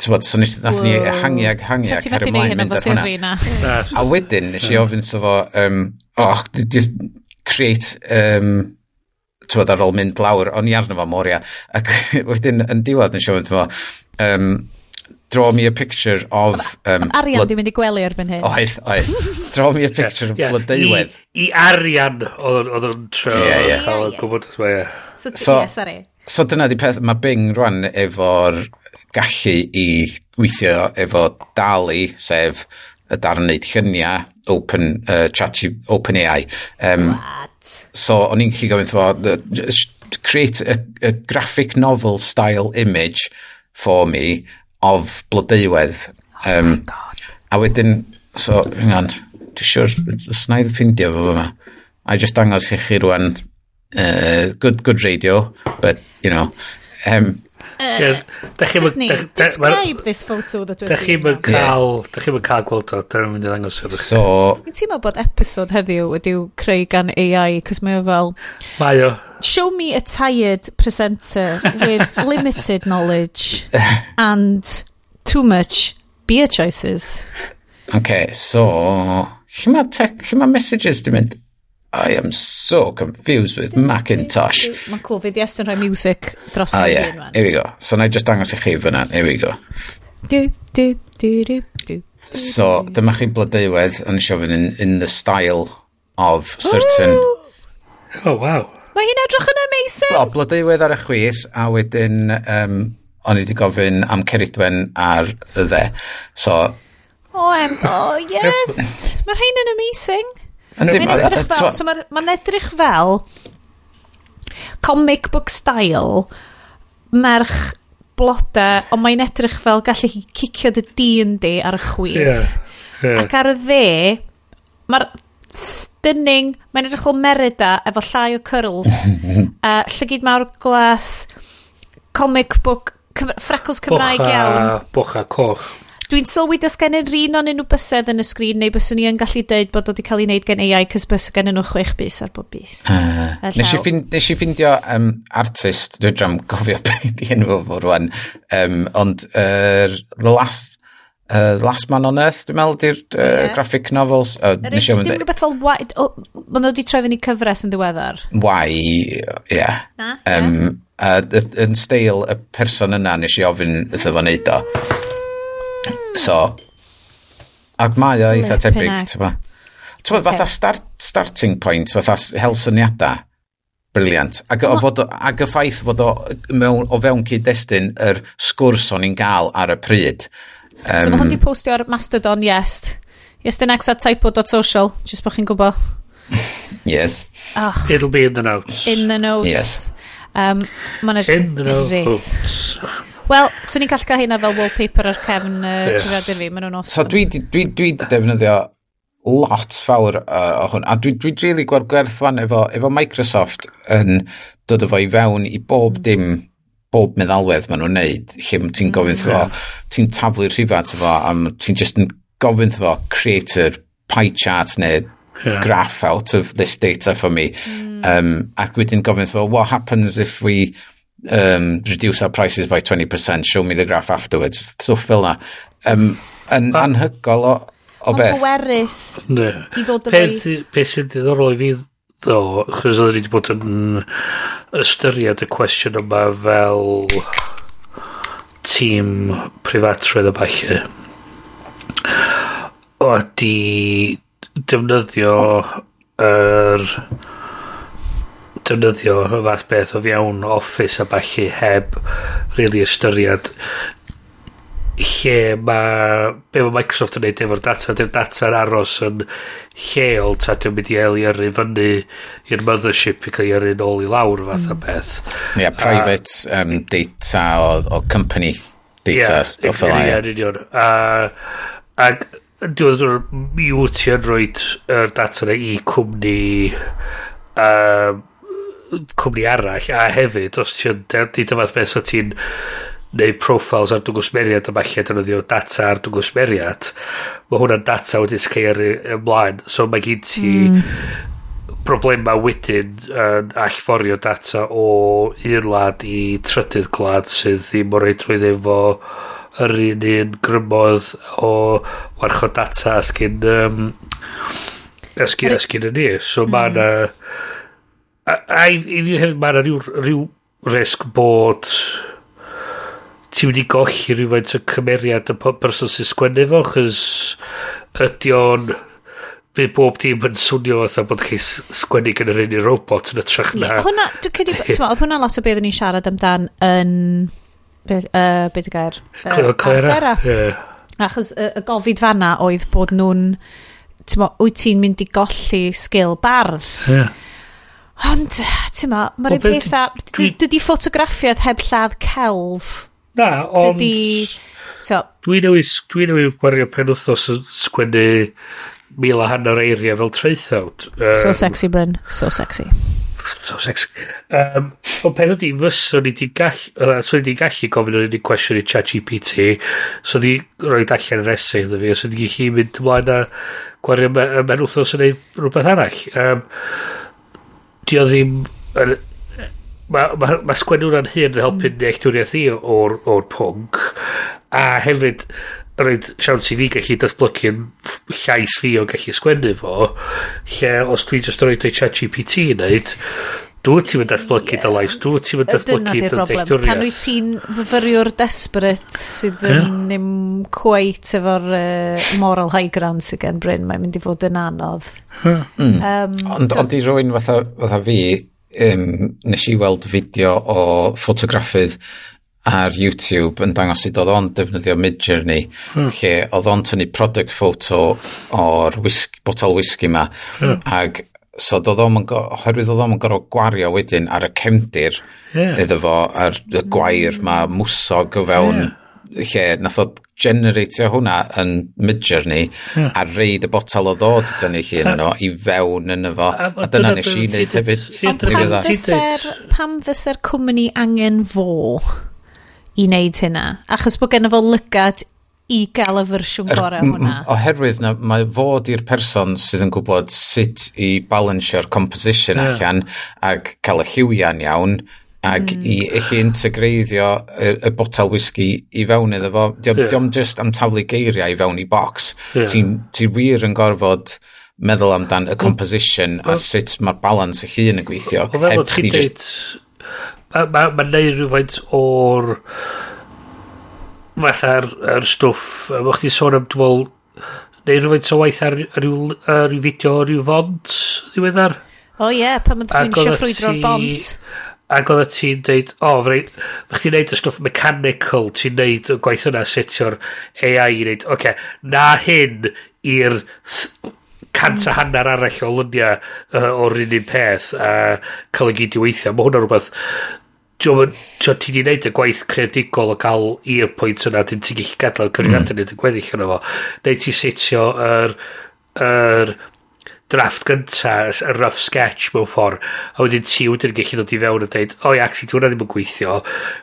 Tywod, so nes, nath ni hangi ag hangu ag ar ymlaen mynd ar hwnna. a wedyn, nes i ofyn fo, um, oh, create um, tywod, ar ôl mynd lawr, o'n i arno fo moria. Ac wedyn, yn diwedd, nes i ofyn fo, um, draw me a picture of... Um, arian blood... di mynd i gwely erbyn hyn. Oedd, oedd. Draw me a picture yeah, of blodeuwedd. I, I arian oedd yn tro. Ie, ie. Gwybod, e. So, so, yeah, sorry. So dyna di peth, mae Bing rwan efo'r gallu i weithio efo Dali, sef y darnau lluniau, open, uh, chat, open AI. Um, What? So, o'n i'n gallu gofyn fo, create a, a graphic novel style image for me of blodeuwedd. Um, oh a wedyn, so, hang on, dwi'n siwr, os na i ffeindio fo fyma. A just dangos i chi rwan, uh, good, good radio, but, you know, um, Uh, Sydney, describe this photo that we're seeing. Da chi'n cael, da chi'n cael gweld o, da chi'n mynd i ddangos o. So... Fi'n teimlo bod episod heddiw wedi'w creu gan AI, cos mae o fel... Mae o. Show me a tired presenter with limited knowledge and too much beer choices. Okay, so... Lle mae tech, lle mae messages di mynd? I am so confused with Macintosh. Mae'n cool, fe di estyn rhoi music dros ah, yeah. Un, here we go. So na i just dangos i chi fyna, here we go. Do, do, do, do, do. So, dyma chi blodeuwedd yn siofyn in, in the style of certain... Oh, wow. Mae hi'n edrych yn amazing. Wel, blodeuwedd ar y chwith, a wedyn um, o'n i wedi gofyn am Ceridwen ar y dde. So... Oh, em, oh, yes! Mae'r rhain yn amazing. So mae'n edrych fel comic book style merch bloda, ond mae'n edrych fel gallu chi cicio dy dyn di ar y chwith. Yeah, yeah. Ac ar y dde, mae'r stunning, mae'n edrych fel merida efo llai o curls, uh, llygyd mawr glas, comic book, Cym ffracls Cymraeg bocha, iawn. Bocha coch. Dwi'n sylwi dys gen gennym rhan o'n unrhyw bysedd yn y sgrin neu byswn ni yn gallu deud bod wedi cael ei wneud gen AI cys bys gen nhw chwech bus ar bob bus. Uh, nes, i ffind, nes i ffindio um, artist, dwi'n dram gofio beth di enw fo rwan, um, ond uh, The Last uh, Last Man on Earth, dwi'n meddwl, di'r uh, yeah. graphic novels. Uh, er, nes i ofyn... Dwi'n rhywbeth fel... Oh, Mae nhw wedi troi fyny cyfres yn ddiweddar. Why. Yeah. Na, um, yeah. Uh, yn steil y person yna nes i ofyn iddo fo wneud o. Mm. So, ac mae o eitha tebyg, ti'n ba. Ti'n okay. fatha start, starting point, fatha hel syniadau, briliant. Ac, o, fod, ac y ffaith fod o, mewn, o fewn cyd-destun yr sgwrs o'n i'n gael ar y pryd. Um, so mae hwn di postio ar Mastodon, yes. Yes, the next at typo.social, jyst bod chi'n gwybod. yes. Oh. It'll be in the notes. In the notes. Yes. Um, in the notes. Wel, swn i'n gallu cael hynna fel wallpaper ar cefn uh, yes. trefniadau fi, maen nhw'n awesome. So dwi, dwi, dwi, dwi defnyddio lot fawr uh, o hwn, a dwi'n dwi really gweld gwerthfan efo, efo Microsoft yn dod efo i fewn i bob mm. dim bob meddalwedd maen nhw'n neud, lle ti'n gofyn mm, ti'n taflu rhifat efo, a ti'n just yn gofyn efo creator pie chart neu yeah. graph out of this data for me. Mm. Um, ac wedyn gofyn efo, what happens if we um, reduce our prices by 20%, show me the graph afterwards. stuff fel na. Um, yn ah. anhygol o, o beth. Mae'n bwerus ne. i ddod y Peth, beth sy'n diddorol i fi ddo, chos oedden ni wedi bod yn ystyried y cwestiwn yma fel tîm prifatrwydd y falle o di defnyddio yr er, defnyddio y fath beth o fiawn office a balli heb really ystyried lle mae be mae Microsoft yn neud efo'r data dy'r data'n aros yn lleol ta dwi'n mynd i eliaru fyny i'r mothership i cael ei yrru ôl i lawr fath o mm. beth. Ie yeah, private a, um, data o, o company data yeah, stuff fel ie yn union. A, a dwi'n dod mi yn rhoi y data na i cwmni um, cwmni arall a hefyd os ti'n di dyfod beth sa ti'n neu profiles ar dwngwsmeriad a falle defnyddio data ar dwngwsmeriad mae hwnna'n data wedi sgei ar ymlaen. So mae gen ti mm problema wedyn yn allforio data o un lad i trydydd glad sydd ddim o reidrwydd efo yr un un grymodd o warchod data asgyn um, asgyn asgyn as y ni. So mm. mae yna A, a i, i fi hefyd mae yna rhyw, rhyw risg bod ti'n mynd i golli rhywfaint o cymeriad y person sy'n sgwennu fo, chys ydy o'n fe bob dim yn swnio fatha bod chi sgwennu gan yr un i robot yn y trach na. Yeah, hwna, dwi'n cedi, oedd hwnna lot o beth ni'n siarad amdan yn... Beth uh, be y gair? Uh, Clara. Yeah. Achos y, y gofid fanna oedd bod nhw'n... Wyt ti'n mynd i golli sgil bardd. Yeah Ond, ti'n ma, mae'r un pethau... Dydy ffotograffiad heb lladd celf. Na, ond... Dydy... Dwi newid dwi newis gwario pen wthnos yn sgwennu mil a hanner eiriau fel traethawd. Um, so sexy, Bryn. So sexy. So sexy. Um, ond pen ydy, fyswn i di gallu, so di gallu gofyn yr unig cwestiwn i chat GPT, so di roi allan yr esau iddo fi, so di gallu mynd ymlaen a gwario mewn wthnos yn ei rhywbeth arall. Um, Di o ddim... Mae ma, ma, ma sgwennwna'n hyn yn helpu hmm. nealltwriaeth i o'r, or pwnc. A hefyd, roed siawns i fi gallu datblygu yn llais fi o gallu sgwennu fo, lle os dwi'n just roed o'i chat GPT i wneud, Dwi ti'n mynd datblygu dy lais, dwi ti'n mynd datblygu dy deithioria. Pan wyt ti'n fyfyriwr desperate sydd yn yeah. ddim cweit efo'r uh, moral high ground sydd gen Bryn, mae'n mynd i fod yn anodd. Hmm. Um, ond ond i rwy'n fatha, fatha fi, um, nes i weld fideo o ffotograffydd ar YouTube yn dangos sut oedd o'n defnyddio Midjourney hmm. lle oedd o'n tynnu product photo o'r whisky, botol whisky ma hmm. ag so doedd o'm yn oherwydd oedd o'm yn gorfod gwario wedyn ar y cefndir yeah. iddo fo a'r y gwair mae mwsog o fewn yeah. lle nath o generatio hwnna yn mid-journey yeah. a reid y botel o ddod dyn ni llun yno i fewn yn efo a, a dyna nes i wneud hefyd pam fyser, pam fyser er cwmni angen fo i wneud hynna achos bod gen fo lygad i gael y fersiwn er, gorau hwnna. Oherwydd na, mae fod i'r person sydd yn gwybod sut i balansio'r composition yeah. allan ac cael y lliwiau'n iawn ac mm. i eich integreiddio y, y botel whisky i fewn iddo fo. Diolch yeah. Diom just am taflu geiriau i fewn i bocs. Yeah. Ti'n ti wir yn gorfod meddwl amdan y composition o, a sut mae'r balans y hun yn gweithio. O, o, o, o, ma o, o, o, o, fatha'r er stwff, mae chdi sôn am, dwi'n meddwl, neu rhywfaint o waith ar, ar, ryw, ar ryw fideo o ryw font, ddiweddar? O oh, ie, yeah, pan mae'n ti'n eisiau ffrwydro'r bont. Ac oedd ti'n dweud, o, oh, fach chdi'n neud y stwff mechanical, ti'n neud y gwaith yna, setio'r AI i neud, oce, okay, na hyn i'r cant a hanner arall o lyniau uh, o'r un un peth a cael ei gyd i weithio. Mae hwnna rhywbeth Ti'n ti di wneud y gwaith creadigol o gael i'r pwynt yna, dyn ti'n gallu gadael cyfrifiadau mm. yn y gweddill yna fo. Neu ti setio yr, yr drafft gynta, y rough sketch mewn ffordd, a wedyn ti wedyn gallu dod i fewn a dweud, o ia, actually, hwnna ddim yn gweithio.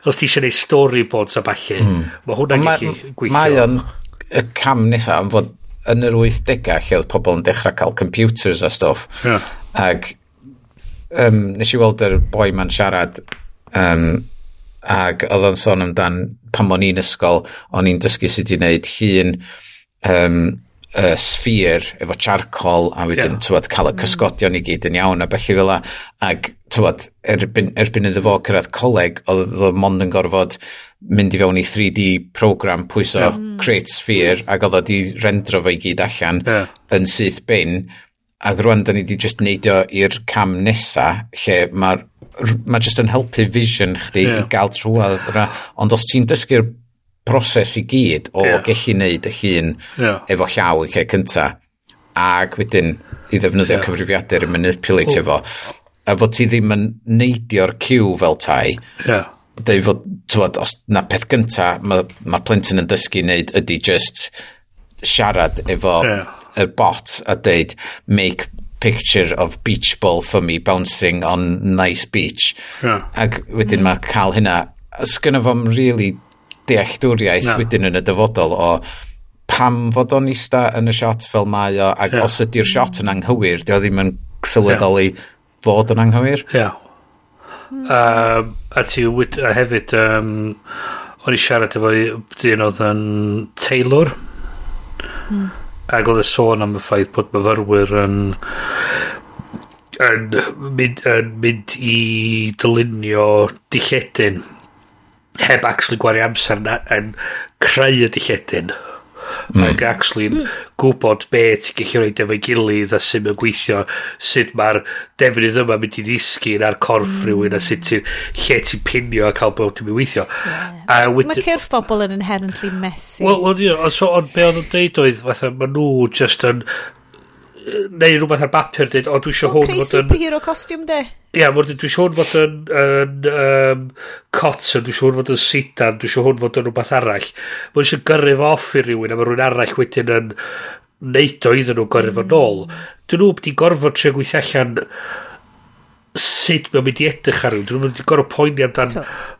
Os ti eisiau gwneud storyboards a falle, mm. mae hwnna gallu gweithio. Mae o'n y cam nesaf yn fod yn yr 80au lle oedd pobl yn dechrau cael computers a stuff. Yeah. Ac um, nes i weld yr boi ma'n siarad Um, ag oedd o'n sôn amdan pan o'n i'n ysgol, o'n i'n dysgu sut i wneud llun um, uh, sffir efo charcoal a wedyn, yeah. tywod, cael y mm. cysgodion i gyd yn iawn a bellu fel la. Ag, tywod, erbyn, erbyn iddo fo cyrraedd coleg, oedd o mond yn gorfod mynd i fewn i 3D program pwyso yeah. Mm. create sphere ac oedd o di rendro fo i gyd allan yeah. yn syth bin ac rwan da ni di just neidio i'r cam nesa lle mae'r mae jyst yn helpu vision chdi yeah. i gael trwad. Ond os ti'n dysgu'r broses i gyd o yeah. gallu neud y llun yeah. efo llaw yn lle cynta, ac wedyn i ddefnyddio yeah. cyfrifiadur i manipulatio oh. efo, a fod ti ddim yn neidio'r cyw fel tai, yeah. dweud fod, tywod, os na peth gynta, mae'r ma plentyn yn dysgu wneud ydy just siarad efo yeah. y bot a dweud make picture of beach ball for me bouncing on nice beach. Yeah. Ac wedyn mae cael hynna, sgynna fo'n really dealltwriaeth no. wedyn yn y dyfodol o pam fod o'n ista yn y shot fel mae o, ac yeah. os ydy'r shot yn anghywir, di o ddim yn sylweddoli yeah. fod yn anghywir. Yeah. Um, a ti wyd, a hefyd, um, o'n i siarad efo dyn oedd yn Taylor mm ac oedd y sôn am y ffaith bod myfyrwyr yn yn mynd, yn mynd i dylunio dilledyn heb actually gwario amser na, yn creu y dilledyn. Mm. Ac actually mm. gwybod be ti'n gallu rhoi efo'i gilydd a sy'n mynd gweithio, sut mae'r defnydd yma mynd i ddisgyn ar corff mm. rhywun a sut ti'n lle ti'n pinio a cael bod ti'n mynd weithio. Yeah. Wedyn, mae cyrff bobl yn inherently messy. Wel, well, yeah, so, ond be oedd yn deud oedd, fatha, maen nhw just yn neu rhywbeth ar bapur dweud, o dwi eisiau hwn fod yn... superhero costume de. Ia, yeah, dwi eisiau hwn fod yn, yn um, cotton, dwi eisiau hwn fod yn sidan, dwi eisiau hwn fod yn rhywbeth arall. Mae eisiau gyrru fo off i rywun, a mae rhywun arall wedyn yn neud o iddyn nhw gyrru fo mm. nôl. Dyn nhw wedi gorfod tre gweithio allan sut mae'n mynd i edrych ar rhywun. Dwi'n mynd i gorau poeni amdan...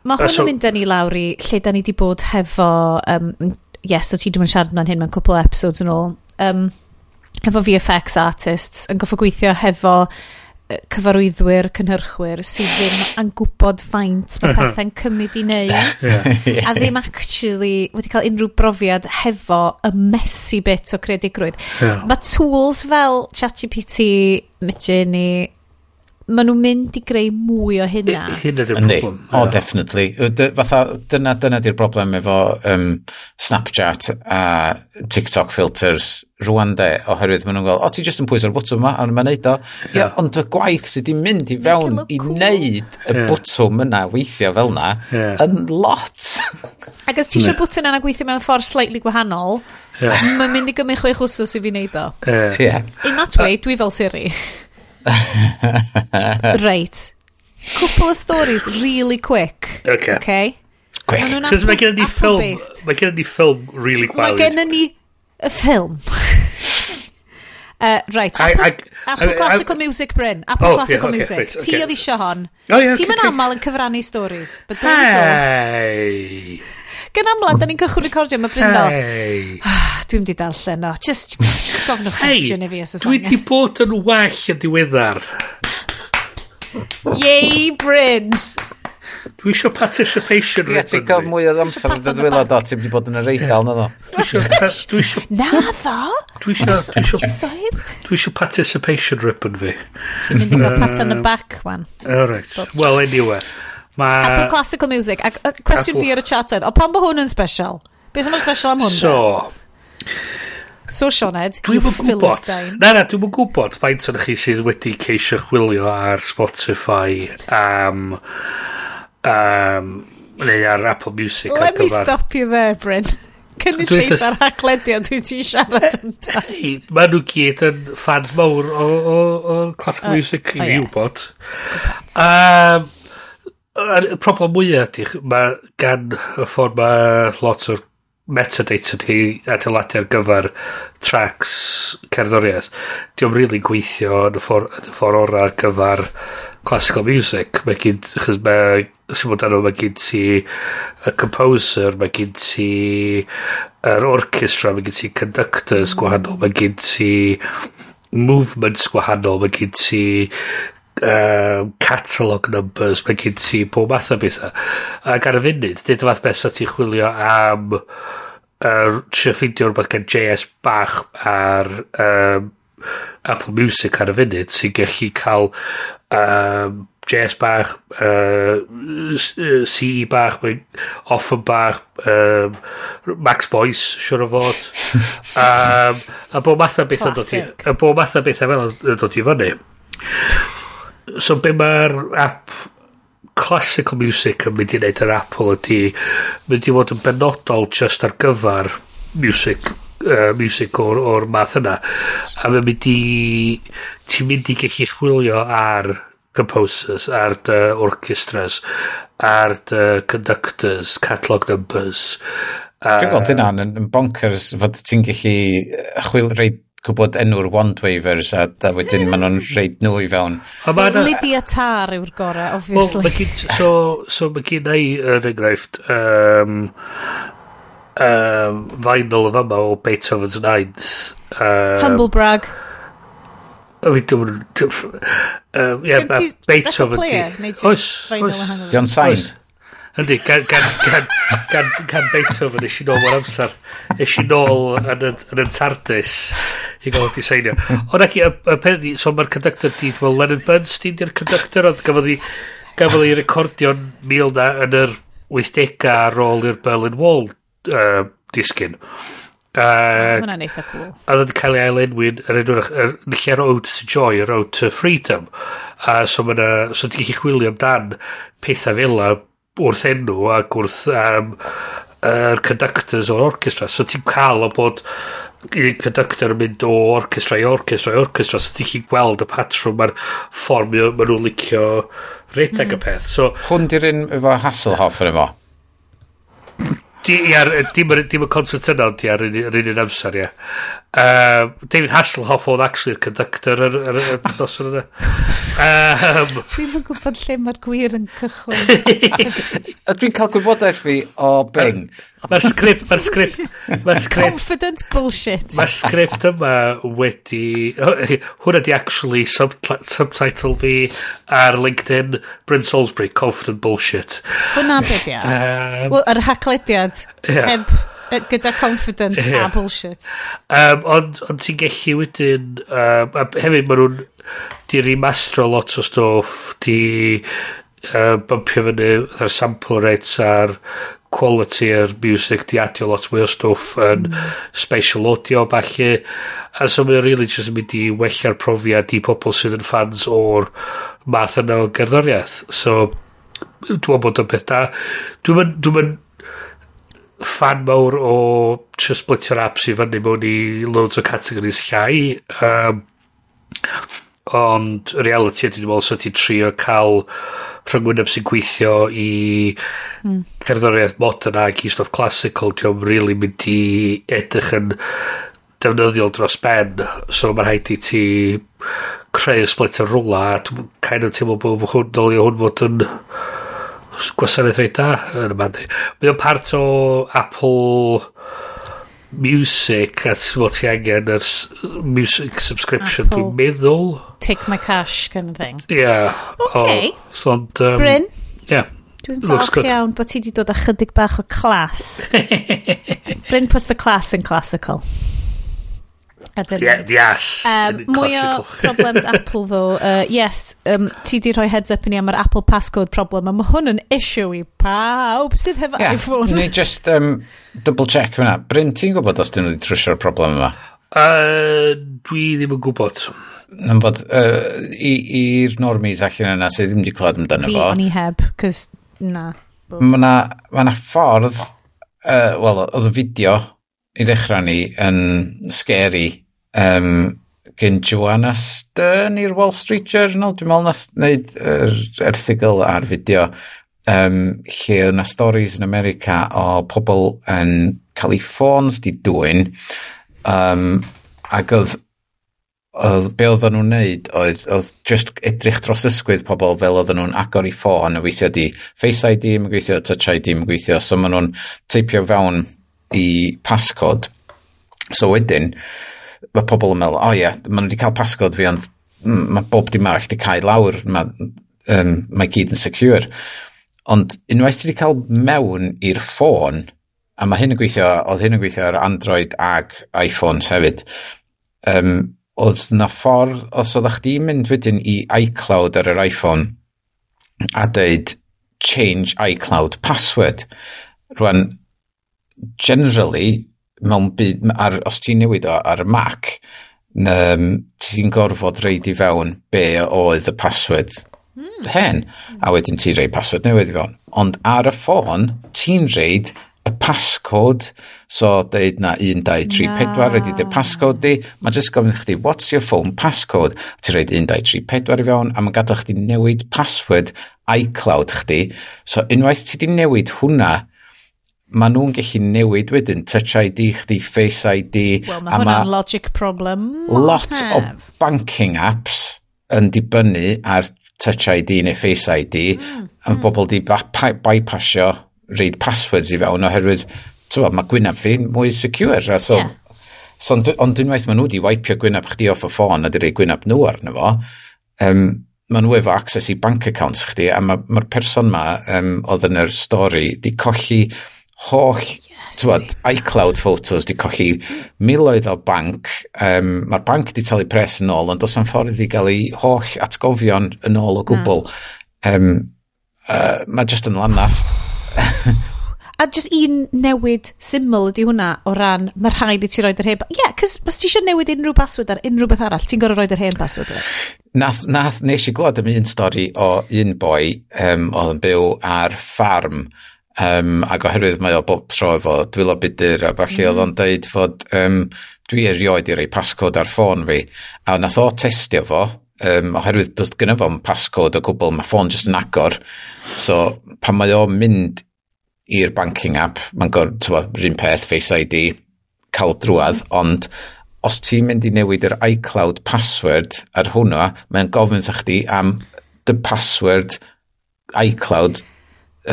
Mae hwn yn mynd dyn ni lawr i lle da ni wedi bod hefo... Um, yes, o ti ddim yn siarad ma'n hyn mewn cwpl o episodes yn ôl. Um, efo VFX artists yn goffo gweithio hefo cyfarwyddwyr, cynhyrchwyr sydd ddim yn gwybod faint mae pethau'n cymryd i wneud a ddim actually wedi cael unrhyw brofiad hefo y messy bit o creadigrwydd. Yeah. Mae tools fel ChatGPT, Midjourney, ma nhw'n mynd i greu mwy o hynna. Hynna di'r problem. O, oh, definitely. Fatha, dyna, dyna di'r broblem efo um, Snapchat a TikTok filters rwan de, oherwydd maen nhw'n gweld, o, ti jyst yn pwyso'r bwtwm yma, a ma'n neud o. Yeah. ond y gwaith sydd wedi mynd i fewn i wneud y yeah. bwtwm yna weithio fel yna, yeah. yn lot. Ac os ti eisiau bwtwm yna gweithio mewn ffordd slightly gwahanol, yeah. mae'n mynd i gymryd chwech wsos i fi wneud o. Yeah. In that way, dwi fel Siri. Reit. Cwpl o stories really quick. Okay. okay? Quick. Cos mae gen ni ffilm, mae gen ni ffilm really gwawd. Mae gen ni y ffilm. uh, right, Apple, I, Apple I, Classical I, Music, Bryn. Apple oh, Classical yeah, okay, Music. Right, okay. Ti oedd eisiau hon. Oh, yeah, Ti'n okay, okay. aml yn cyfrannu stories. But there hey. we go. Gan amla, da ni'n cychwyn recordio, mae Bryn fel... Hey. Ah, Dwi'n di darllen o. Just, just gofyn o cwestiwn i fi as y Dwi di bod yn well yn diweddar. Yay, Bryn! Dwi eisiau participation rate. Ie, ti'n cael mwy o amser yn dydwylod do, ti'n wedi bod yn y reidal na ddo. Dwi eisiau... Na ddo? Dwi eisiau... Dwi eisiau participation rip fi. Ti'n mynd i gael pat on the uh, back, wan. Alright. Well, anyway. Ma... Apple Classical Music. Ac ac cwestiwn Apple... fi ar y chat oedd, o pan bod hwn yn special? Be sy'n special am hwn? So, So, Sioned, dwi'n mwyn gwybod. Na, na, dwi'n mwyn gwybod faint o'n chi sydd wedi ceisio chwilio ar Spotify am... Um, neu ar Apple Music. Let me gyfar... stop you there, Bryn. Cynnydd lleith ar haglediad dwi ti'n siarad yn da. Mae nhw gyd yn fans mawr o, o, o classical classic music i ni wybod. Um, y problem mwyaf ydy, mae gan y ffordd mae lot o'r metadata wedi adeiladu ar gyfer tracks cerddoriaeth, diolch yn really gweithio yn y ffordd, yn y ffordd orau ar gyfer classical music. Mae gyd, chys mae, sy'n bod anno, mae gyd ti y composer, mae gyd ti yr orchestra, mae gyd ti conductors gwahanol, mae gyd ti movements gwahanol, mae gyd ti um, catalog numbers mae gen ti pob math o bethau ac ar y funud dyd y fath beth sa ti'n chwilio am uh, trio ffeindio rhywbeth gan JS bach ar um, Apple Music ar y funud sy'n gallu cael um, JS bach, uh, CE bach, Offen bach, um, Max Boyce, siwr o fod. um, a bod math o bethau dod i... A bod math o bethau fel yn dod i fyny. So be mae'r app classical music yn mynd i wneud yr Apple ydy mynd i fod yn benodol just ar gyfer music uh, music o'r, or math yna. A mae'n mynd i ti'n mynd i gallu chwilio ar composers, ar dy orchestras ar dy conductors catalog numbers Dwi'n gweld hynna'n yn bonkers fod ti'n gallu chwil, rei gwybod enw'r wand wavers a da wedyn maen nhw'n hmm. reid nhw i fewn. Well, Lydia Tar yw'r gorau, obviously. Well, gyd, so, so mae gen i yr enghraifft um, um, vinyl y fama o Beethoven's 9. Um, Humble brag. O fi dwi'n... Um, yeah, Beethofen... Beethoven... Oes, oes. Dio'n signed? Yndi, gan, gan, gan, gan, gan Beethoven eisiau nôl mor amser. Eisiau nôl yn, yn, yn Tardis i gael wedi seinio. Ond ac y, y pen, so mae'r conductor di, well, Leonard Bernstein di'r conductor, ond gafodd i, gafodd i recordio'n mil na yn yr 80au ar ôl i'r Berlin Wall uh, disgyn. Uh, Mae'n eitha cool. A ddod cael ei ailenwyn yr enw lle Road to Joy, Road to Freedom. A uh, so, so ti'n gallu chwilio amdan pethau fel yna wrth enw ac wrth um, er conductors o'r orchestra. So ti'n cael o bod un conductor yn mynd o orchestra i orchestra i orchestra, so ti'n chi'n gweld y patrwm mae'r ffordd maen nhw'n licio redeg mm. y peth. So, Hwn di'r un efo Hasselhoff yn efo? Ia, dim, y concert yna, ond ia, rydyn un amser, ia. Um, David Hasselhoff oedd actually yr conductor yr, yr, yr dos yna. Um, Dwi'n yn gwybod lle mae'r gwir yn cychwyn. Dwi'n cael gwybodaeth fi o Bing. Mae'r sgript, mae'r sgript, mae'r sgript... Confident bullshit. Mae'r sgript yma wedi... Oh, hwna di actually subtitle fi ar LinkedIn Bryn Salisbury, Confident Bullshit. Hwna beth ia. Um, Wel, yr haclediad. Yeah. Heb gyda confidence yeah. a bullshit. Um, ond on ti'n gallu wedyn... Um, hefyd, maen nhw'n... Di remastro lot o stwff, di uh, bumpio fyny ar sample rates ar quality quality'r music di adio lot mwy o stwff yn mm. spatial audio falle. A so mae'n really just yn mynd i wella'r profiad i pobl sydd yn fans o'r math yna o gerddoriaeth. So dwi'n bod o'n beth da. Dwi'n mynd fan mawr o just splitter apps i fyny mewn i loads o categories llai. Um, ond reality ydy dwi'n meddwl sydd so ti'n trio cael rhyngwyneb sy'n gweithio i mm. cerddoriaeth modern ac i stwff classical, diolch yn really mynd i edrych yn defnyddiol dros ben. So mae'n rhaid i ti creu y split y rwla, a dwi'n kind of teimlo bod hwn, dylio hwn fod yn gwasanaeth reit da yn y man. Mae o'n part o Apple music a what ti angen yr music subscription dwi'n meddwl. Take my cash kind of thing. Yeah okay. oh, so um, Bryn? yeah Dwi'n falch iawn bod ti wedi dod â chydig bach o clas. Bryn puts the class in classical. Yeah, yes. Um, mwy o problems Apple ddo. Uh, yes, um, ti di rhoi heads up i ni am yr Apple passcode problem, a mae hwn yn issue i pawb sydd hefo yeah, iPhone. Ni just um, double check fyna. Bryn, ti'n gwybod os dyn nhw wedi trwysio'r problem yma? Uh, dwi ddim yn gwybod. Yn bod, uh, i'r normies allan yna sydd ddim wedi clywed amdano fo. Fi o'n i heb, cys na. Mae yna ma ffordd, uh, wel, oedd y fideo i ddechrau ni yn scary um, gen Joanna Stern i'r Wall Street Journal, dwi'n meddwl nath wneud yr erthigol ar fideo, um, lle yna stories yn America o pobl yn cael ei ffôns di dwy'n, um, ac oedd oedd be oedden nhw'n neud oedd, oedd just edrych dros ysgwydd pobl fel oedden nhw'n agor i ffôn a weithio di Face ID, mae'n gweithio Touch ID, mae'n gweithio so maen nhw'n teipio fewn i passcode. So wedyn mae pobl yn meddwl, o oh, ie, yeah, maen nhw wedi cael pasgod fi, ond mm, mae bob dim arall wedi cael lawr, mae, um, mae gyd yn secure. Ond unwaith ti wedi cael mewn i'r ffôn, a mae hyn yn gweithio, oedd hyn yn gweithio ar Android ag iPhone hefyd, um, oedd na ffordd, os oeddech chdi'n mynd wedyn i iCloud ar yr iPhone, a dweud change iCloud password. Rwan, generally, mewn byd, ar, os ti'n newid o ar y Mac, um, ti'n gorfod reid i fewn be oedd y password mm. hen, a wedyn ti'n reid password newydd i fewn. Ond ar y ffôn, ti'n reid y passcode, so deud na 1, 2, 3, 4 reid i dy passcode di, mae jyst gofyn chdi, what's your phone passcode? Ti'n reid 1, 2, 3, 4 i fewn, a mae'n gadael chdi newid password iCloud chdi, so unwaith ti di newid hwnna, maen nhw'n gallu newid wedyn touch ID chdi, face ID Wel, mae hwnna'n logic problem lot o banking apps yn dibynnu ar touch ID neu face ID mm, a mm. bobl di bypassio reid passwords i fewn oherwydd tywa, mae gwynaf fi mwy secure a so, yeah. so ond, ond unwaith maen nhw wedi waipio gwynaf chdi off y ffôn a di rei gwynaf nhw arno fo um, maen nhw efo access i bank accounts chdi a mae'r ma person ma um, oedd yn yr stori di colli holl yes. tywod, iCloud photos di colli miloedd o banc. Um, Mae'r banc di talu pres yn ôl, ond does am ffordd i gael ei holl atgofion yn ôl o gwbl. Na. Um, uh, Mae just yn lanast. a just un newid syml ydy hwnna o ran mae rhaid i ti roed yr hen... Ie, yeah, cys os ti eisiau newid unrhyw password ar unrhyw beth arall, ti'n gorau roed yr hen password ar. Nath, nath, nes i glod am un stori o un boi um, oedd yn byw ar ffarm Um, ac oherwydd mae o bob tro efo dwylo budur a falle mm. oedd o'n mm. deud fod um, dwi erioed i rei pascod ar ffôn fi a nath o testio fo um, oherwydd does gynnu fo'n pascod o gwbl mae ffôn jyst yn agor so pan mae o'n mynd i'r banking app mae'n gorfod rhywun peth Face ID cael drwad ond os ti'n mynd i newid yr iCloud password ar hwnna mae'n gofyn thach chdi am the password iCloud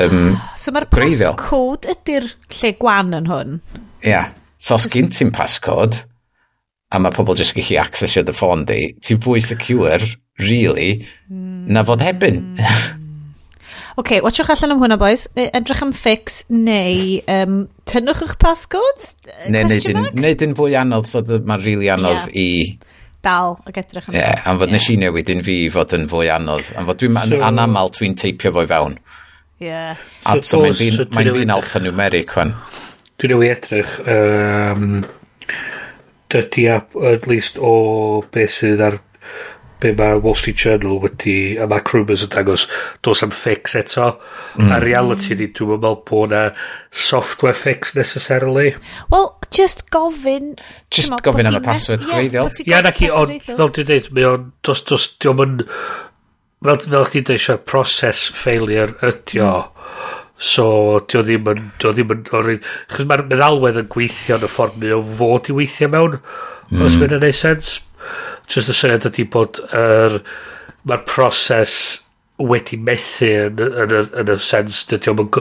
um, So mae'r passcode ydy'r lle gwan yn hwn? Ia. Yeah. So os gyn ti'n passcode, a mae pobl jyst gallu accessio dy ffôn di, ti'n fwy secure, really, mm. na fod hebyn. Hmm. OK, watchwch allan am hwnna, boys. Edrych am fix neu um, tynnwch eich passcodes? Neu neud yn fwy anodd, so mae'n really anodd yeah. i dal ac edrych am. Ie, yeah, am fod yeah. nes i newid un fi fod yn fwy anodd. Am fod dwi'n so, anamal, dwi'n teipio fo i fewn. Yeah. A so mae'n fi'n so fi alphanumeric fan. Dwi'n newi edrych, um, dydy at least o beth sydd ar be mae Wall Street Journal wedi a mae Crumors yn dangos dos am fix eto mm. a reality di dwi'n meddwl bod na software fix necessarily well just gofyn just gofyn am y password gwreiddiol Ia, na ki ond fel dwi'n dweud mae o'n dos dos diolch yn fel, fel chdi dweud process failure ydi o. Mm. So, dio ddim yn... Dio ddim yn Chos mae'r meddalwedd yn gweithio yn y ffordd mae o fod i weithio mewn, mm. os mae'n ei sens. Just y syniad ydi bod er, mae'r proses wedi methu yn, yn, yn, yn y sens dy diolch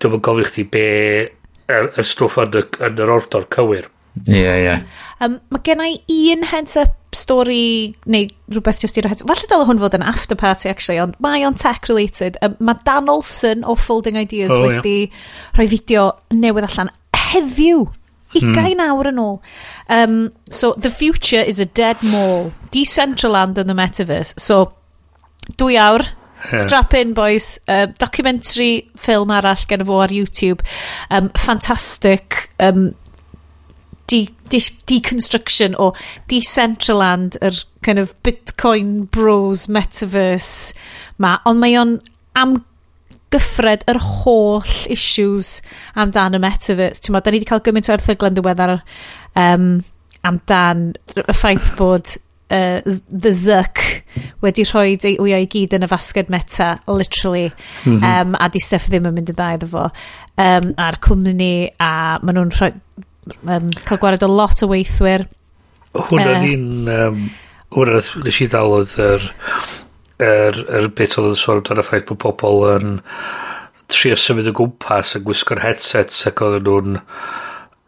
gofyn chdi be y, y stwff yn, yn yr ordor cywir. Ie, yeah, ie. Yeah. Um, mae gen i un heads-up stori neu rhywbeth just i'r heads-up. Falle dyle hwn fod yn after party, actually, ond mae o'n tech-related. Um, mae Dan Olsen o Folding Ideas oh, wedi yeah. rhoi fideo newydd allan heddiw. 20 hmm. awr yn ôl. Um, so, the future is a dead mall. Decentraland and the metaverse. So, dwy awr, Yeah. Strap in, boys. Uh, documentary ffilm arall gen fo ar YouTube. Um, fantastic. Um, de, de, deconstruction o Decentraland, yr kind of Bitcoin bros metaverse ma, ond mae o'n am gyffred yr holl issues amdan y metaverse. Ti'n modd, da ni wedi cael gymaint o erthyglen diweddar um, amdan y ffaith bod uh, the Zuck wedi rhoi ei wyau i gyd yn y fasged meta, literally, mm -hmm. um, a di Steph ddim yn mynd i dda iddo fo. Um, a'r cwmni, a maen nhw'n rhoi um, cael gwared o lot o weithwyr. Hwna uh, ni'n... Um, Hwna nes i ddal oedd yr, er, er bit oedd yn sôn amdano ffaith bod pobl yn trio symud o gwmpas a gwisgo'r headsets ac oedd nhw'n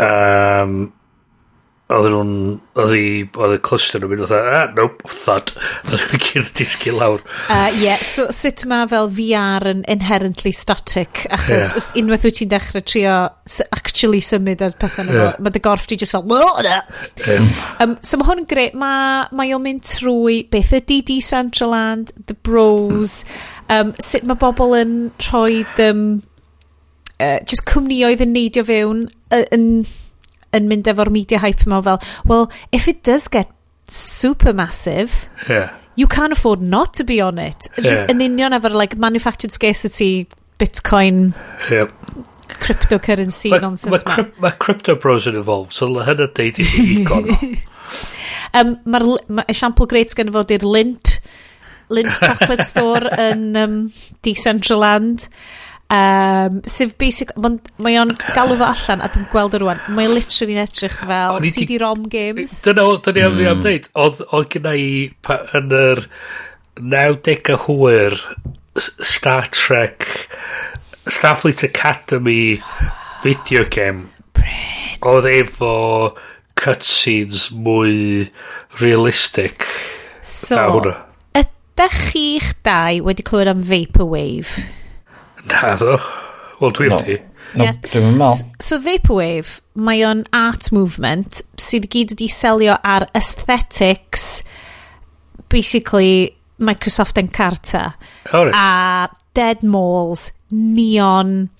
um, oedd nhw'n, oedd i, oedd y cluster nhw'n mynd oedd ah, nope, thud, oedd nhw'n cyrdd disgu lawr. Uh, yeah, so sut mae fel VR yn inherently static, achos yeah. unwaith wyt ti'n dechrau trio actually symud ar pethau yeah. mae dy gorff di just fel, well. Um, um, so mae hwn yn greu, mae mae o'n mynd trwy beth ydy Decentraland, The Bros, um, sut mae bobl yn rhoi um, uh, just cwmnioedd yn neidio fewn, yn... Uh, yn mynd efo'r media hype yma fel, well, if it does get super massive, yeah. you can't afford not to be on it. Yeah. Yn union efo'r like, manufactured scarcity, bitcoin, yep. cryptocurrency ma, nonsense ma. Mae ma crypto bros yn involved, so hynna deud i ni um, Mae'r ma esiampl greit gen fod i'r Lint, Lint Chocolate Store yn um, Decentraland. Um, sef basic, mae o'n galw fo allan a dwi'n gweld yr rwan, mae literally edrych fel CD-ROM games. Dyna o, dyna mm. am hmm. ddeud, oedd gyda i yn yr 90au hwyr Star Trek Starfleet Academy video game. Oedd efo cutscenes mwy realistic. So ydych chi'ch dau wedi clywed am Vaporwave? Naddo. Wel, dwi'n no. No, yes. dwi'n meddwl. So, so Vaporwave, mae o'n art movement sydd gyd wedi selio ar aesthetics, basically Microsoft Encarta. Oh. A dead malls, neon,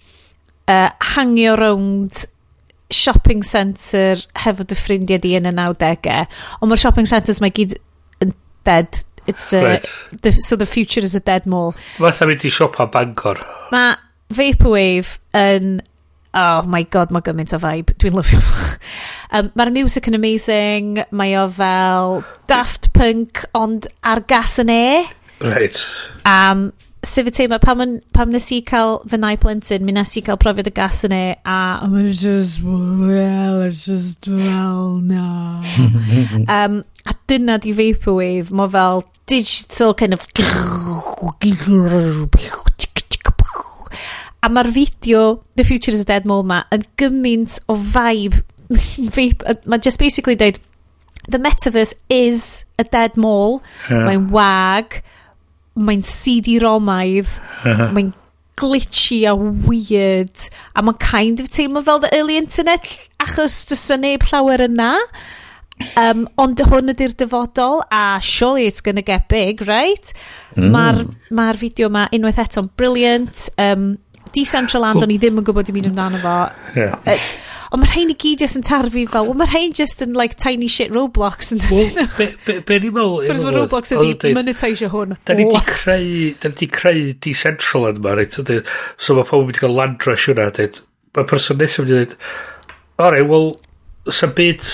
uh, hangio rownd shopping centre hefo dy ffrindiau di yn y 90au. Ond mae'r shopping centres mae gyd yn dead. It's uh, a, right. the, so the future is a dead mall. Fatha mynd i siopa Bangor. Mae Vaporwave yn... Oh my god, mae gymaint o vibe. Dwi'n lyfio fo. um, Mae'r music yn amazing. Mae o fel Daft Punk, ond ar gas yn e. Right. Um, sef y teimlo, pam, yn, pam nes i cael fy nai plentyn, mi nes i cael profiad y gas yn e, a I'm just, well, it's just, well, no. um, a dyna di Vaporwave, mae fel digital kind of A mae'r fideo The Future is a Dead Mole ma yn gymaint o vibe. vibe mae just basically deud, the metaverse is a dead mole. Yeah. Mae'n wag. Mae'n CD-romaidd. mae'n glitchy a weird. A mae'n kind of teimlo fel the early internet achos dys y neb llawer yna. Um, ond hwn ydy'r dyfodol a surely it's gonna get big, right? Mm. Mae'r ma, fideo ma unwaith eto'n brilliant. Um, Decentraland, o'n i ddim yn gwybod i mynd amdano fo. Yeah. Uh, ond mae'r rhain i gyd jyst yn tarfu fel, well, mae'r rhain jyst yn like tiny shit Roblox. Wel, be, be, be ni'n meddwl? Cwrs mae Roblox ydi monetisio hwn. Da ni wedi creu, da ni wedi creu Decentraland ma, reit? So mae pobl wedi cael land rush hwnna, dweud, mae person nesaf wedi dweud, alright, wel, sy'n byd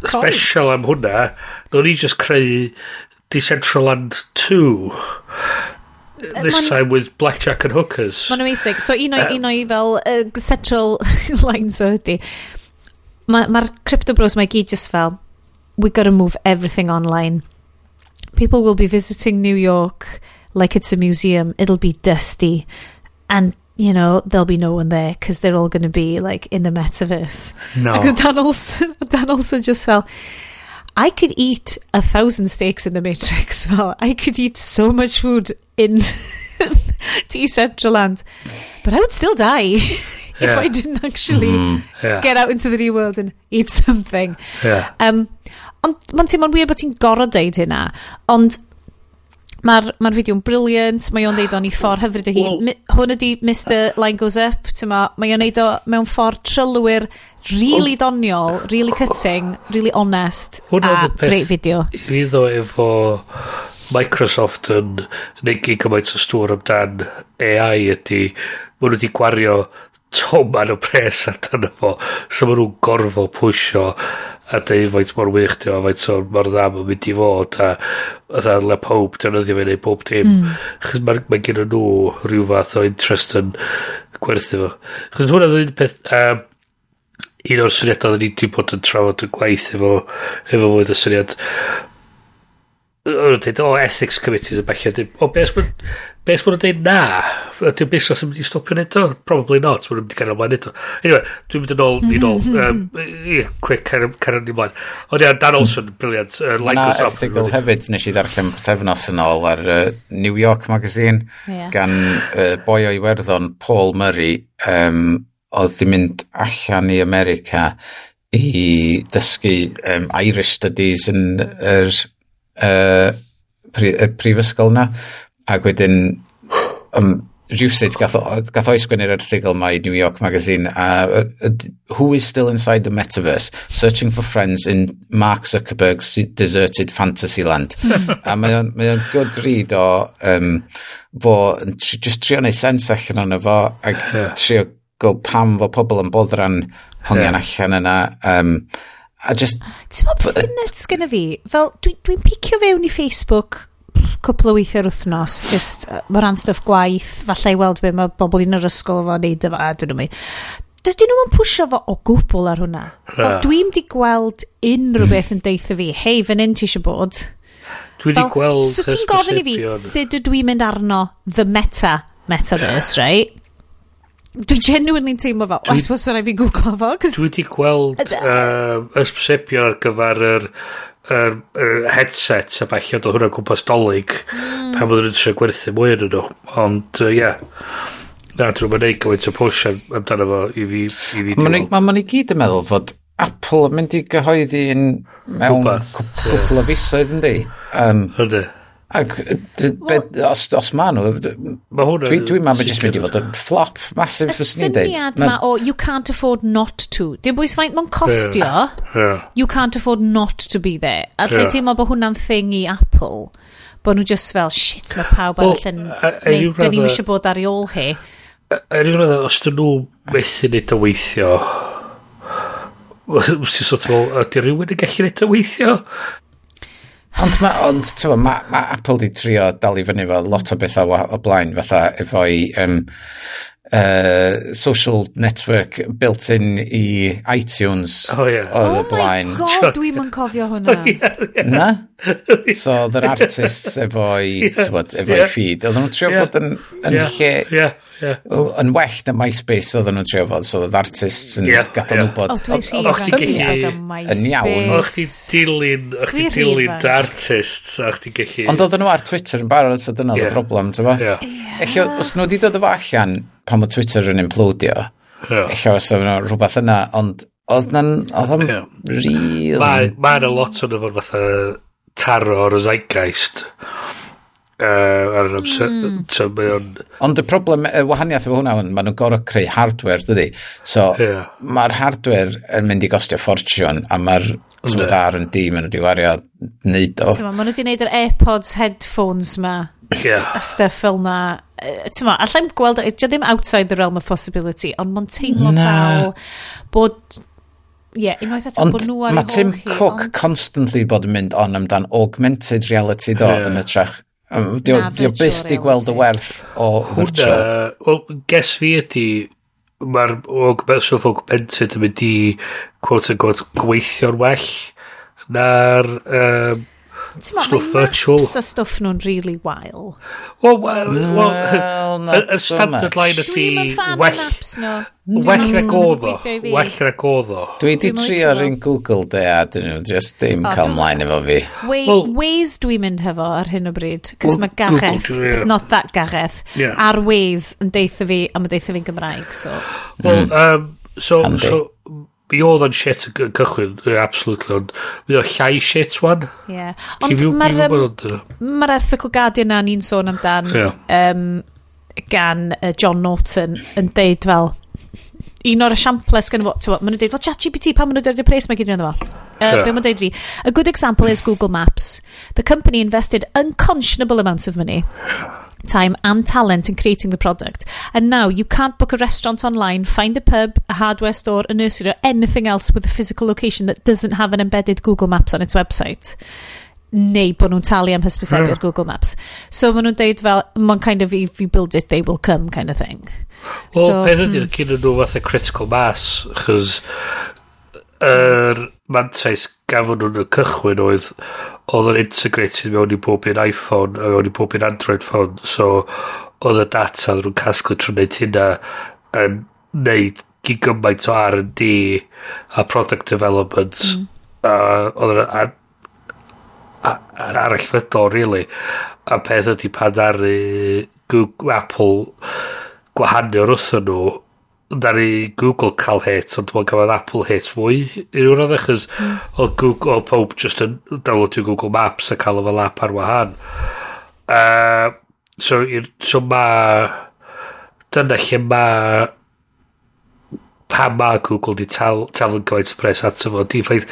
special am hwnna, no ni just creu Decentraland 2. This ma'n- time with blackjack and hookers. Mae'n amazing. So un o'i, un o'i fel uh, central lines o ydi. Mae'r ma crypto bros mae gyd just fel, we gotta move everything online. People will be visiting New York like it's a museum. It'll be dusty. And, you know, there'll be no one there because they're all going to be like in the metaverse. No. Oedd Dan also, Dan also just fel, I could eat a thousand steaks in the Matrix. Well, I could eat so much food in Decentraland, but I would still die yeah. if I didn't actually mm, yeah. get out into the real world and eat something. Yeah. Um, ond mae'n teimlo'n wir bod ti'n gorau deud hynna, ond Mae'r ma fideo'n briliant, mae o'n neud o'n i ffordd hyfryd o hi. Mi, hwn ydi Mr ah. Line Goes Up, tyma, mae o'n neud o mewn ffordd trylwyr really doniol, really cutting, really honest, Hwna a great video. Hwna oedd y peth efo Microsoft yn negu gymaint o stwr amdan AI ydy, maen nhw wedi gwario toman o pres at yna fo, so maen nhw'n gorfo pwysio a dweud faint mor wych di o, faint mor ddam yn mynd i fod a oedd le pob defnyddio fe neu pob dim mm. chys mae ma gen nhw rhyw fath o interest yn gwerthu fo. Chys hwnna ddyn peth um, un o'r syniadau ni wedi bod yn trafod y gwaith efo, efo fwy y syniad o'n nhw'n dweud, o, ethics committees yn bellio. O, beth beth mwyn nhw'n dweud na? Ydy'n busnes yn mynd i stopio neud o? Probably not, mwyn mynd i cario ymlaen neud o. Anyway, dwi'n mynd yn ôl, ni'n ôl, um, yeah, quick, cario ni ymlaen. Ond ia, Dan Olson, briliant. Uh, like Na erthigol hefyd, nes i ddarllen llefnos yn ôl ar uh, New York Magazine, yeah. gan uh, boi o Iwerddon, Paul Murray, um, oedd di mynd allan i America i dysgu um, Irish Studies yn yr er, uh, pri, y prifysgol na ac wedyn um, rhywsyd gath, gath o'i sgwennu'r erthigol mae New York Magazine a uh, Who is still inside the metaverse? Searching for friends in Mark Zuckerberg's deserted fantasy land. a mae o'n mae on good read o um, fo yn tri, just trio neud sens allan o'n fo ac yeah. trio go pam fo pobl yn bodd ran hongian yeah. allan yna um, A just... Ti'n meddwl beth sy'n nuts gyda fi? Fel, dwi'n dwi, picio fewn i Facebook cwpl o weithiau'r wythnos, just uh, mae rhan stuff gwaith, falle i weld be mae bobl un yr ysgol fo neud efo, a dwi'n mynd. Does dyn nhw'n pwysio fo o gwbl ar hwnna? Uh. Dwi'n di gweld unrhyw beth yn deitha fi, hei, fan hyn ti eisiau bod. Dwi di gweld... So ti'n gofyn i fi, sut ydw i'n mynd arno the meta metaverse, yeah. right? Dwi genuinely'n teimlo fel, dwi, I suppose rhaid fi googlo fo. Dwi wedi gweld uh, ysbsebion ar gyfer yr, yr, yr headset a bachio o hwnna gwmpas dolyg mm. pan fydden nhw'n eisiau gwerthu mwy yn nhw. Ond, ie. Uh, yeah. Na, dwi'n mynd neud gyfaint o push amdano fo i fi. I fi Mae'n ma, ma i gyd yn meddwl fod Apple yn mynd i gyhoeddi mewn cwpl o fisoedd yn di. Um, Hynny. Ac os, os ma nhw, ma hwnna... Dwi'n dwi ma'n jyst mynd i fod yn flop masif, os ni'n dweud. Y syniad ma o you can't afford not to. Dim bwys faint mae'n costio, yeah. yeah. you can't afford not to be there. A lle yeah. teimlo bod hwnna'n thing i Apple, bod nhw just fel, shit, mae pawb well, arall yn... Da ni'n eisiau bod ar ei ôl hi. Er i rhaid, os dyn nhw methu neud o weithio, Wsi sot fel, ydy rhywun yn gallu neud o weithio? Ond mae, ond, ma, ma, ma Apple di trio dal i fyny fel lot o bethau o blaen, fatha efo'i um, uh, social network built-in i iTunes oh, yeah. oedd y blaen. Oh my god, dwi'n yn cofio hwnna. Oh, yeah, yeah. Na? So, oedd yr artists efo'i yeah, efo yeah. feed. Oedden nhw'n trio yeah. bod yn, yn yeah. lle... Yeah Yeah. Yn well na MySpace oedden nhw'n trio fod, so oedd artists yn yeah, gadael yeah. wybod. Oedd chdi yn iawn. Oedd chdi dilyn, oedd chdi dilyn da artists, a chdi gallu... Ond oedden nhw ar Twitter yn barod, so dyna oedd y broblem, ti'n yeah. Ello, os nhw wedi dod efo allan pan mae Twitter yn implodio, yeah. ello os oedd rhywbeth yna, ond oedd na'n, oedd o'n yeah. real... Mae yna lot o'n efo'n fatha taro o'r zeitgeist uh, ar yr amser. Mm. So, mae on... Ond y problem, y wahaniaeth efo hwnna, maen nhw'n gorau creu hardware, dydy. So, yeah. mae'r hardware yn mynd i gostio ffortiwn, a mae'r tywed ar yn di, maen nhw wedi wario neud o. Maen nhw wedi neud yr AirPods headphones ma. Yeah. A stuff fel na. Tyma, allai'n gweld, dio ddim outside the realm of possibility, ond mae'n teimlo na. fel bod Ie, yeah, unwaith eto bod nhw ar ei hol Mae Tim Cook constantly bod yn mynd on amdan augmented reality do yeah. yn y trach Dwi'n byth di gweld y werth o hwrtio. Wel, ges fi ydi, mae'r swyff o'n bentyd yn mynd i, quote unquote, gweithio'n well na'r um, stwff virtual. Mae stwff nhw'n really wael. Wel, well, well, well, y standard line ydi well, well rec oedd o. Well rec oedd o. Dwi di trio ar un Google de a dyn nhw, just dim cael mlaen efo fi. Waze dwi'n mynd hefo ar hyn o bryd, cos mae Gareth, not that Gareth, ar Waze yn deitha fi, a mae deitha fi'n Gymraeg, so. Well, um, hmm. so, so, mi oedd o'n shit yn cy- cychwyn, absolutely, ond mi oedd llai shit wan. Yeah. Ond fi- fi- mae'r bod yn- yym, erthigol Guardian na ni'n sôn amdan Ie. um, gan uh, John Norton yn deud fel un o'r esiamples gan fo, ti'n maen nhw'n deud, fel chat GPT, pan maen nhw'n deud y pres mae gyda fo. Uh, Ie. Be maen deud fi, a good example is Google Maps. The company invested unconscionable amounts of money time and talent in creating the product. And now you can't book a restaurant online, find a pub, a hardware store, a nursery, or anything else with a physical location that doesn't have an embedded Google Maps on its website. neu bod nhw'n talu am hysbysebu ar hmm. Google Maps. So maen nhw'n deud fel, mae'n kind of, if you build it, they will come, kind of thing. Wel, so, peth ydy, mm. gyda nhw fatha critical mass, chys yr er, mantais gafon nhw'n y cychwyn oedd oedd yn integrated mewn i bob un iPhone a mewn i bob un Android phone so oedd y data oedd nhw'n casglu trwy wneud hynna yn neud gigymaint o R&D a product development mm. a oedd yn ar arall fydol, really. A peth ydy pan ddaru Google, Apple gwahanio'r wrthyn nhw Dari Google cael hit, ond dwi'n cael Apple hit fwy i rhyw radd, achos hmm. o Google, o pob just yn downloadio Google Maps a cael o fel app ar wahan. Uh, so, so ma... Dyna lle mae pa ma Google di tal, taflu'n cymaint o pres ato fo. Di ffaith,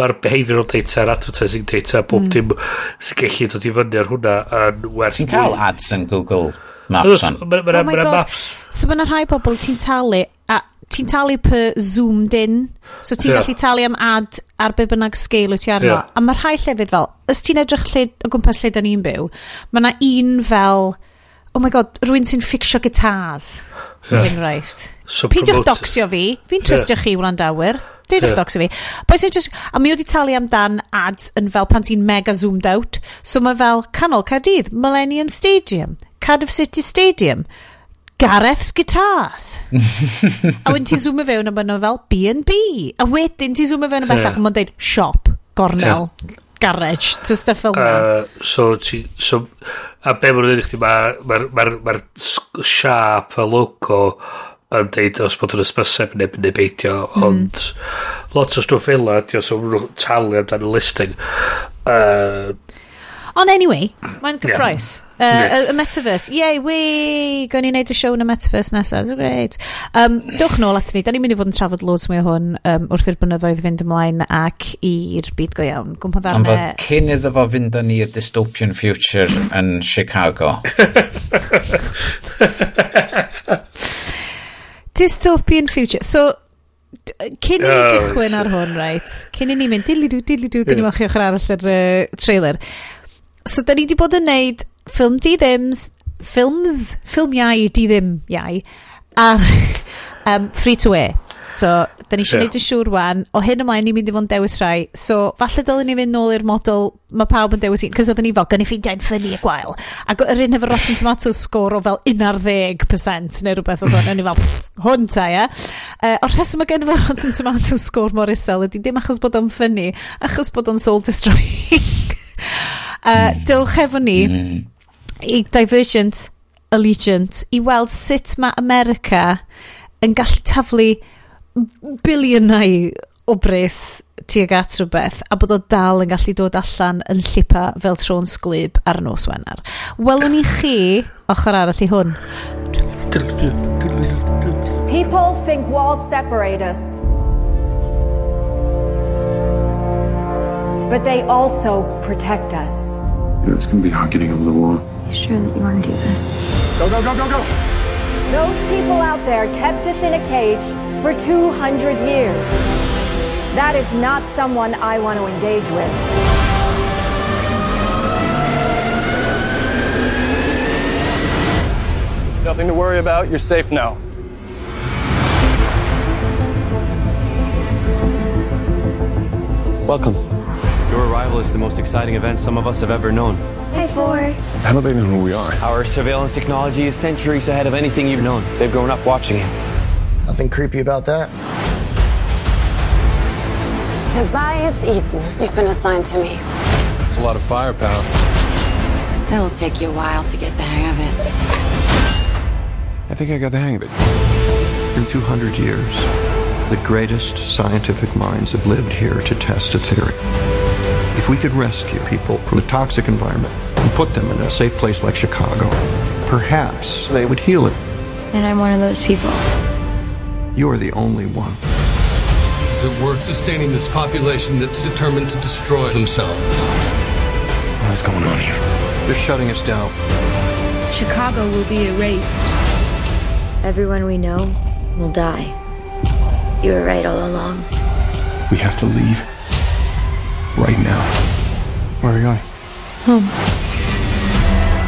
mae'r behavioural data a'r advertising data, bob mm. dim sy'n gallu dod i fyny ar hwnna yn werth Ti'n cael ads yn Google Maps on? Ma, ma, oh my god. Maps. So mae'n rhai bobl ti'n talu, a ti'n talu per zoomed in. So ti'n yeah. gallu talu am ad ar be bynnag sgale wyt ti arno. Yeah. A mae rhai llefydd fel, os ti'n edrych lle, o gwmpas lle da ni'n byw, mae yna un fel, oh my god, rwy'n sy'n ffixio gitars yeah. enghraifft. So Peidiwch docsio fi. Fi'n trystio chi, wrandawyr. Deudwch yeah. docsio fi. Boes i'n e just... A mi wedi talu amdan ads yn fel pan ti'n mega zoomed out. So mae fel Canol Caerdydd. Millennium Stadium, Cardiff City Stadium, Gareth's Guitars. a wedyn ti'n zoomio fewn a maen nhw fel B&B. A wedyn ti'n zoomio fewn a bellach yeah. a maen deud shop, gornel, yeah. garage, to stuff fel uh, So, ti, so A be maen dweud i chdi, mae'r ma, ma, ma, ma siap a logo yn deud os bod yn ysbyseb neu, neu beidio, mm. ond lot o stwff fel yna, diolch yn talu amdano'r listing. Uh, Ond anyway, mae'n gyffroes. Y yeah. uh, yeah. metaverse. Yay, we! Gwn ni wneud y show yn y metaverse nesaf. So great. Um, dwch nôl at ni. Da ni'n mynd i fod yn trafod loads mwy o hwn um, wrth i'r blynyddoedd fynd ymlaen ac i'r byd go iawn. Gwmpa ddarnau... Ond fod e- cyn iddo fo fynd â ni'r dystopian future yn Chicago. dystopian future. So, cyn i ni oh, gychwyn ar hwn, right, cyn i ni mynd dilidw, dilidw, gynnu yeah. ochr arall yr uh, trailer, so, da ni wedi bod yn neud ffilm di ddims, ffilms, ffilmiau di ddim iau, ar um, free to air. So, da ni eisiau yeah. neud yn siŵr wan, o hyn ymlaen ni'n mynd i fod yn dewis rai. So, falle dylwn ni fynd nôl i'r model, mae pawb yn dewis un, cos oedden ni fel, gan i ffeindau'n ffynnu y gwael. Ac yr un efo Rotten Tomatoes sgôr o fel 11% neu rhywbeth oedd hwn, o'n i fel, hwn ta, ia. Uh, o'r rheswm o gen efo Rotten Tomatoes sgôr mor isel ydy dim achos bod o'n ffynnu, achos bod o'n soul destroying. uh, dylch efo ni mm. i Divergent Allegiant i weld sut mae America yn gallu taflu biliynau o bres tuag at rhywbeth a bod o dal yn gallu dod allan yn llipa fel tron sglib ar nos wener. Welwn ni chi ochr arall i hwn. People think walls separate us. But they also protect us. You know, it's going to be hard getting over the wall. You sure that you want to do this? Go, go, go, go, go! Those people out there kept us in a cage for 200 years. That is not someone I want to engage with. Nothing to worry about. You're safe now. Welcome. Your arrival is the most exciting event some of us have ever known. Hey, four. How do they know who we are? Our surveillance technology is centuries ahead of anything you've known. They've grown up watching you. Nothing creepy about that. Tobias Eaton, you've been assigned to me. It's a lot of firepower. It'll take you a while to get the hang of it. I think I got the hang of it. In 200 years, the greatest scientific minds have lived here to test a theory. If we could rescue people from a toxic environment and put them in a safe place like Chicago, perhaps they would heal it. And I'm one of those people. You are the only one. Is it worth sustaining this population that's determined to destroy themselves? What's going on here? They're shutting us down. Chicago will be erased. Everyone we know will die. You were right all along. We have to leave. Right now. Where are we going? Home.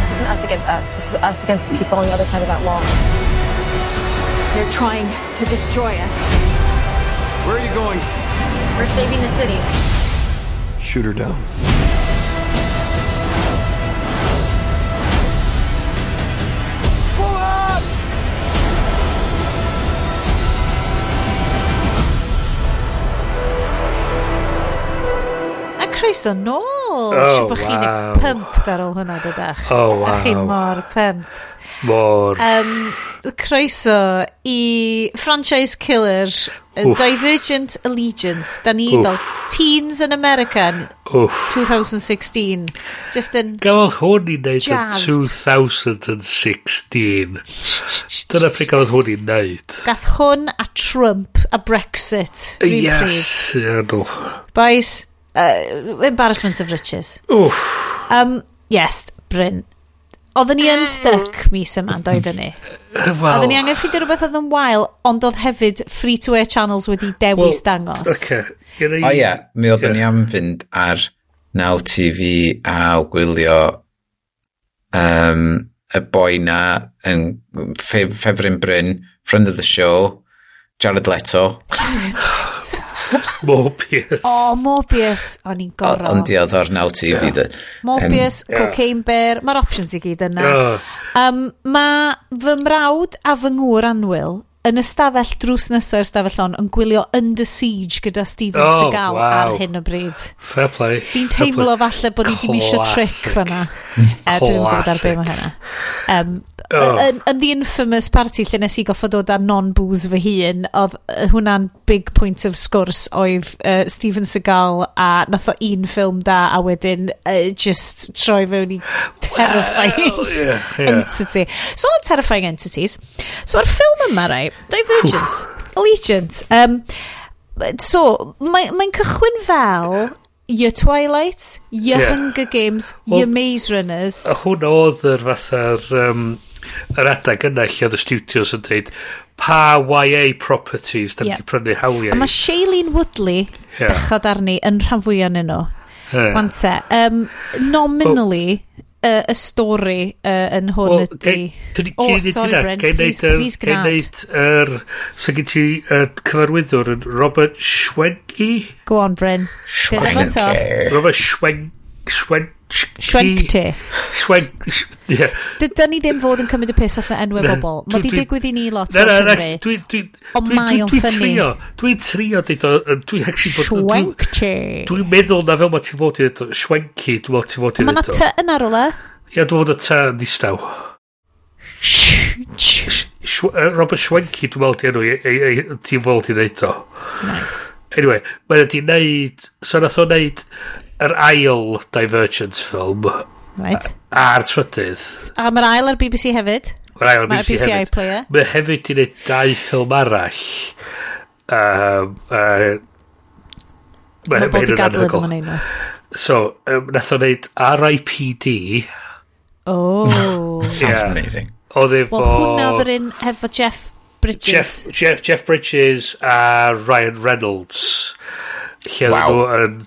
This isn't us against us. This is us against the people on the other side of that wall. They're trying to destroy us. Where are you going? We're saving the city. Shoot her down. Croeso nôl! Oh, Siw bod chi'n wow. pumped ar ôl hwnna, dydach. Oh, wow. A chi mor pumped. Mor. Um, croeso i franchise killer Oof. Divergent Allegiant. Da ni Oof. fel teens in America Oof. 2016. Just yn... Gafodd hwn i wneud yn 2016. Dyna pryd gafodd hwn i wneud. Gath hwn a Trump a Brexit. Yes, iadol. Boys, Uh, embarrassment of riches. Wff. Um, yes, Bryn. Oedden ni yn stuck mis yma, yn doedden ni. Well. Oedden ni angen ffidio rhywbeth oedd yn wael, ond oedd hefyd free-to-air channels wedi dewis well, dangos. Okay. O oh, ie, yeah. mi oedden yeah. ni am fynd ar Now TV a gwylio um, y boi na yn ffef, Ffefryn Bryn, friend of the show, Jared Leto. Morbius. O, Morbius. O'n i'n gorau. Ond i oedd o'r naw TV. Yeah. Morbius, um, Cocaine Bear. Mae'r options i gyd yna. Yeah. Um, mae fy mrawd a fy ngŵr anwyl yn ystafell drws nesaf ystafell on yn gwylio Under Siege gyda Steven oh, Seagal wow. ar hyn o bryd. Fair play. Fi'n teimlo falle bod i ddim eisiau trick fyna. er, dwi'n gwybod ar be mae hynna. Um, oh. yn, yn the infamous party lle nes i goffo dod â non-booze fy hun, oedd hwnna'n big point of sgwrs oedd uh, Steven Seagal a nath o un ffilm da a wedyn uh, just troi fewn i terrifying well, yeah, yeah. entity. So on terrifying entities. So ar ffilm yma, rai, Divergent, Allegiant. Um, so, mae'n mae cychwyn fel your Twilight, your yeah. Hunger Games, well, your Maze Runners. A hwn oedd yr fatha'r um, yr adag yna lle oedd y studios yn dweud pa YA properties da ni yeah. ni prynu hawliau. A mae Shailene Woodley yeah. bechod arni yn rhan fwy yn nhw. Yeah. Wante, um, nominally, well, uh, y stori uh, yn hwn well, ydy... O, oh, sorry Bryn please, er, please gwneud. Gael er, so gen ti er, cyfarwyddwr yn Robert Schwenke? Go on, Bryn. Schwenke. Robert Schwenke. Schwen Schwenkte. Schwenk, ie. Dyda ni ddim fod yn cymryd y pus allan enwau bobl. Mae di digwydd i ni lot o'r Cymru. Ond mae o'n ffynnu. Dwi'n trio dweud o... Dwi'n actually bod... Schwenkte. Dwi'n meddwl na fel mae ti fod i dweud Schwenki, dwi'n meddwl ti fod i dweud o. Mae na ty yn ar ola. E? Ie, dwi'n meddwl y ty yn ddistaw. Robert Schwenki, dwi'n meddwl ti enw, ti'n fod i dweud o. Nice. Anyway, mae wedi neud... So nath o neud yr ail Divergent film. Right. A'r trydydd. A mae'r ail ar BBC hefyd. Mae'r ail ar BBC, BBC hefyd. Player. Mae hefyd i wneud dau ffilm arall. Um, uh, Mae bod i gadw yn fan hynna. So, um, nath o wneud R.I.P.D. Oh. Sounds yeah. amazing. Oedd efo... Wel, hwnna oedd yr un efo Jeff Bridges. Jeff, Jeff, Jeff Bridges a Ryan Reynolds lle wow. nhw yn,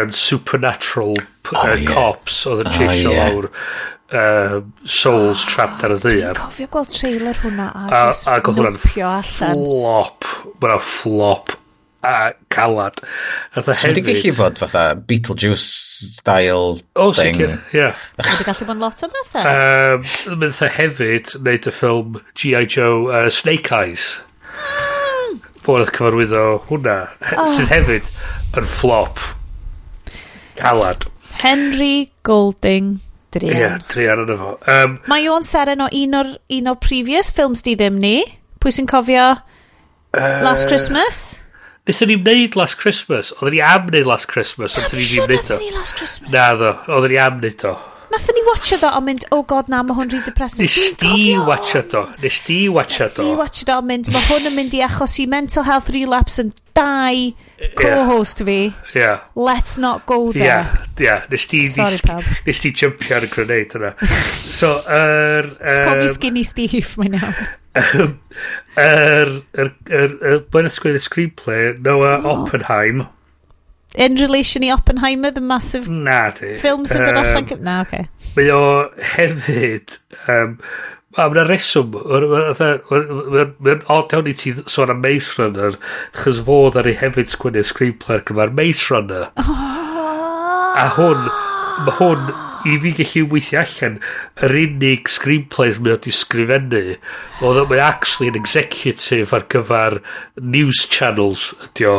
yn supernatural oh, uh, yeah. cops oedd yn cheisio oh, yeah. lawr uh, souls oh, trapped ar y ddiar. Dwi'n cofio gweld trailer hwnna a, a just a, oedd hwnna'n flop. Mae'n flop a calad. So wedi gallu fod fatha Beetlejuice style oh, thing. O, sicr, ie. Wedi gallu bod lot o bethau. Um, Mynd hefyd, wneud y ffilm G.I. Joe uh, Snake Eyes ffordd oedd cyfarwyddo hwnna, oh. sydd hefyd yn flop. calad. Henry Golding Drian. Ie, yeah, Drian yn efo. Um, Mae o'n seren o un o'r, un o'r previous films di ddim ni. Pwy sy'n cofio Last Christmas? Nethon ni'n neud Last Christmas. Oedden ni am neud Last Christmas. Oedden ni'n neud o. Na ddo, oedden ni am neud o. Nathon ni watcha do o'n mynd, oh god na, mae hwn rhy depressing. Nes di watcha do, nes di watcha do. Nes di watcha do o'n mynd, mae hwn yn mynd i achos i mental health relapse yn dau co-host fi. Yeah. Let's not go there. Yeah, yeah. Nes di, Sorry, pab. Nes di jumpio ar y grenade yna. so, yr... Er, er, Just call me skinny Steve, mae'n iawn. er Yr... Yr... Yr... Yr... Yr... Yr... Yr... Yr... Yr... Yr in relation i Oppenheimer, the massive na, di. film sy'n dod allan... Um, na, oce. Okay. Mae o hefyd... Um, a mae'n reswm, mae'n odd iawn i ti sôn am Maze Runner, chys fod ar ei hefyd sgwynnu screenplay ar gyfer Maze Runner. A hwn, mae hwn i fi gallu weithio allan yr unig screenplays mae wedi sgrifennu oedd mae actually yn executive ar gyfer news channels ydi o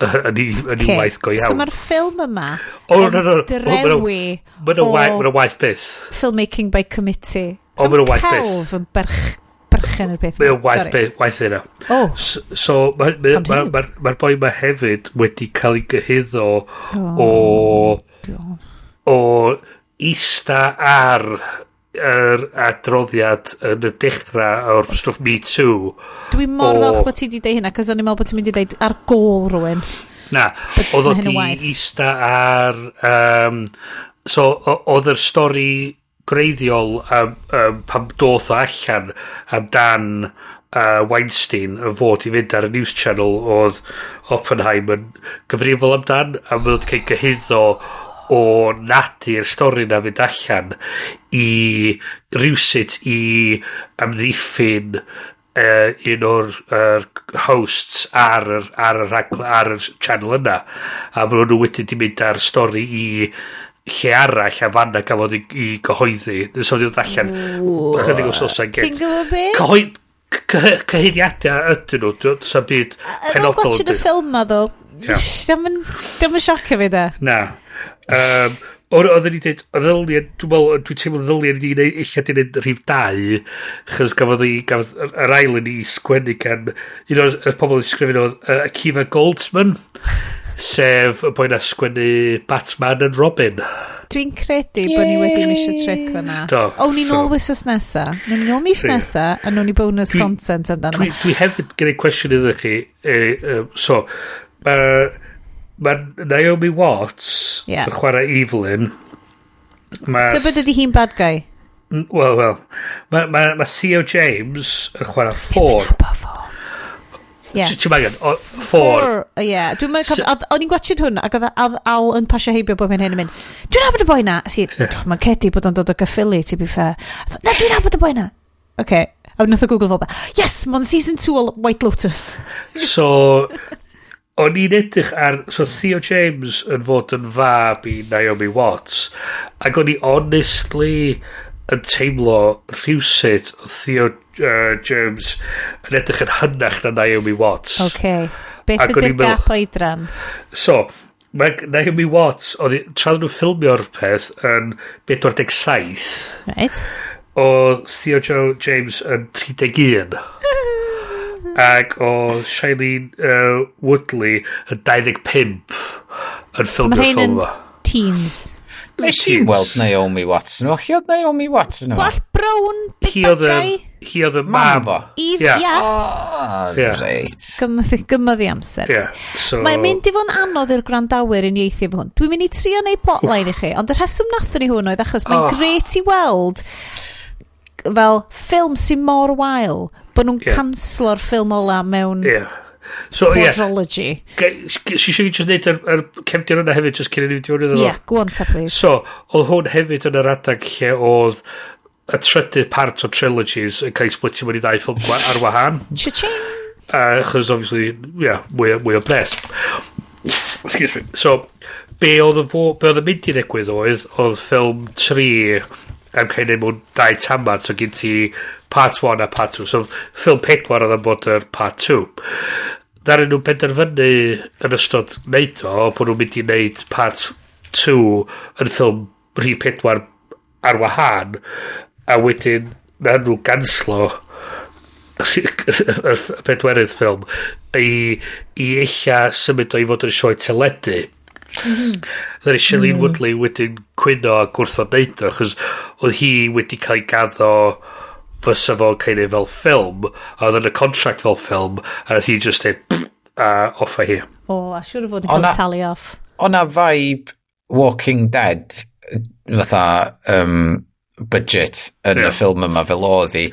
yn ei waith go iawn. So mae'r ffilm yma oh, yn no, no, no. drewi oh, Mae'n ma waith byth. Filmmaking by committee. So oh, mae'n waith byth. celf yn berch, berchen yr peth. Mae'n waith beth, waith yna. Oh. So, so mae'r ma, ma, ma, ma boi yma hefyd wedi cael ei gyhyddo o... o... o ista ar yr adroddiad yn y dechrau o'r stwff Me Too. Dwi mor o... falch bod ti wedi deud hynna, cos o'n i'n meddwl bod ti'n mynd i deud ar gôl rhywun. Na, oedd o di eista ar... Um, so, oedd yr stori greiddiol um, um, pam doth o allan amdan uh, Weinstein yn fod i fynd ar y news channel oedd Oppenheim yn gyfrifol amdan a mynd cael gyhyddo o nadu'r stori na fynd allan i rhywsut i amddiffyn uh, un o'r uh, hosts ar yr, ar, yr, ar yr channel yna a maen nhw wedyn di mynd ar stori i lle arall a fanna gafodd i, i gyhoeddi. Nes oedd oedd allan ychydig o sosa gen ti'n gwybod be? Cyhoed, cyhyddiadau ydyn nhw dwi'n sa'n byd penodol yn y ffilm ma ddo. Dyma yn siocio fi da. Na. Um, Oedden ni dweud, y ddyliau, dwi'n meddwl, dwi'n teimlo ddyliau ni wneud, eich di wneud rhif 2, chys gafodd, i, gafodd yr ail yn i sgwennu gan un o'r pobl yn sgrifennu oedd uh, Akiva Goldsman, sef y boi na sgwennu Batman and Robin. Dwi'n credu bod ni wedi misio trick fyna. Do. O, ni'n ôl wysos nesa. Ni'n ôl mis nesa, a nhw'n ni bonus dwi, content amdano. Dwi, dwi hefyd gyda'i cwestiwn iddo chi. E, e, so, mae... Uh, mae Naomi Watts yeah. yn chwarae Evelyn. Mae... so beth ydy hi'n bad guy? Wel, wel. Mae ma, ma Theo James yn chwarae Ffôr. Yeah. Ti'n magen, Ffôr. Ie, dwi'n meddwl, o'n i'n gwachod hwn, ac oedd Al yn pasio heibio bod fi'n hyn yn mynd, dwi'n nabod y boi na. A si, yeah. mae'n cedi bod o'n dod o gyffili, ti bi fair. Na, dwi'n nabod y boi na. Oce, okay. a wnaeth o Google fel, yes, mae'n season 2 o White Lotus. so, o'n i'n edrych ar so Theo James yn fod yn fab i Naomi Watts ac o'n i honestly yn teimlo rhywsut Theo uh, James yn edrych yn hynach na Naomi Watts. Ok beth ydy'r gap oedran? So mae Naomi Watts oedd tra nhw'n ffilmio'r peth yn 47 right o Theo Joe James yn 31 Ac o Shailene uh, Woodley yn 25 yn ffilmio'r ffilm yma. teens. Nes i weld Naomi Watts O, chi oedd Naomi Watts Watson? Gwall brown, big hi bad guy. Hi oedd y mam. Eve, ia. Yeah. Oh, yeah. Reit. Gymyth, gymyth i amser. Yeah. So... Mae'n mynd i fod yn anodd i'r gwrandawyr yn ieithu efo hwn. Dwi'n mynd i trio neu plotline i chi, ond y rheswm nath ni hwn oedd achos mae'n oh. gret i weld fel ffilm sy'n mor wael bod nhw'n yeah. canslo'r ffilm ola mewn yeah. So, quadrology. Si eisiau fi just neud yr, yr cefnir yna hefyd, just cyn i ni fynd i fyny Ie, on ta, please. So, oedd hwn hefyd yn yr adag lle oedd y trydydd part o trilogies yn cael ei splitio mewn i ddau ffilm ar wahan. Cha-ching! Achos, uh, obviously, yeah, mwy, mwy o bres. Excuse me. So, be oedd y mynd i ddigwydd oedd, oedd ffilm 3 am cael ei mewn dau tamad, so gyd ti part 1 a part 2. So, ffilm 4 oedd am bod yr part 2. Ddaru nhw'n penderfynu yn ystod neud o, bod nhw'n mynd i wneud part 2 yn ffilm rhif 4 ar wahân, a wedyn na nhw ganslo y pedwerydd ffilm i, i eilla symud o i fod yn sioe teledu. Dda ni Shailene mm. Woodley wedyn cwyno a gwrthod neud o, achos oedd hi wedi cael ei gaddo fysa fo'n cael ei fel ffilm, a oedd yn y contract fel ffilm, a oedd hi just dweud, a offa hi. O, a siwr o fod yn cael tally off. O'na vibe Walking Dead, fatha, um, budget yn yeah. y ffilm yma fel oedd hi.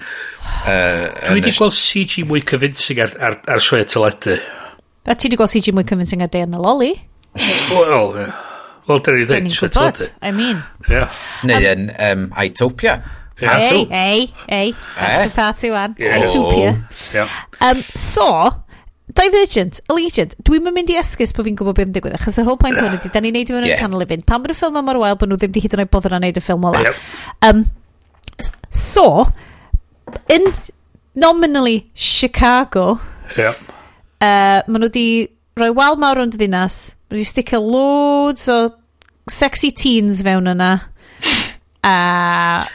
Uh, Dwi wedi gweld CG mwy convincing ar, ar, ar sioe teledu. A ti wedi gweld CG mwy convincing ar Day yn y Loli? Wel, ie. wel, dyn ni ddeud. Dyn ni'n gwybod, I mean. Yeah. Neu yn um, Itopia. Yeah. Ei, ei, ei. After party one. Yeah. Itopia. Yeah. Um, so, Divergent, Allegiant, dwi'n mynd mynd i esgus bod fi'n gwybod beth yn digwydd, achos yr whole point hwn ydy, da ni'n neud i fyny yeah. canol i fynd. Pan bod y ffilm yma'r wael, bod nhw ddim di hyd yn oed bodden a neud y ffilm ola. Yep. Um, so, in nominally Chicago, yep. uh, maen nhw di rhoi wal mawr ond ddinas, wedi sticio loads o sexy teens fewn yna, a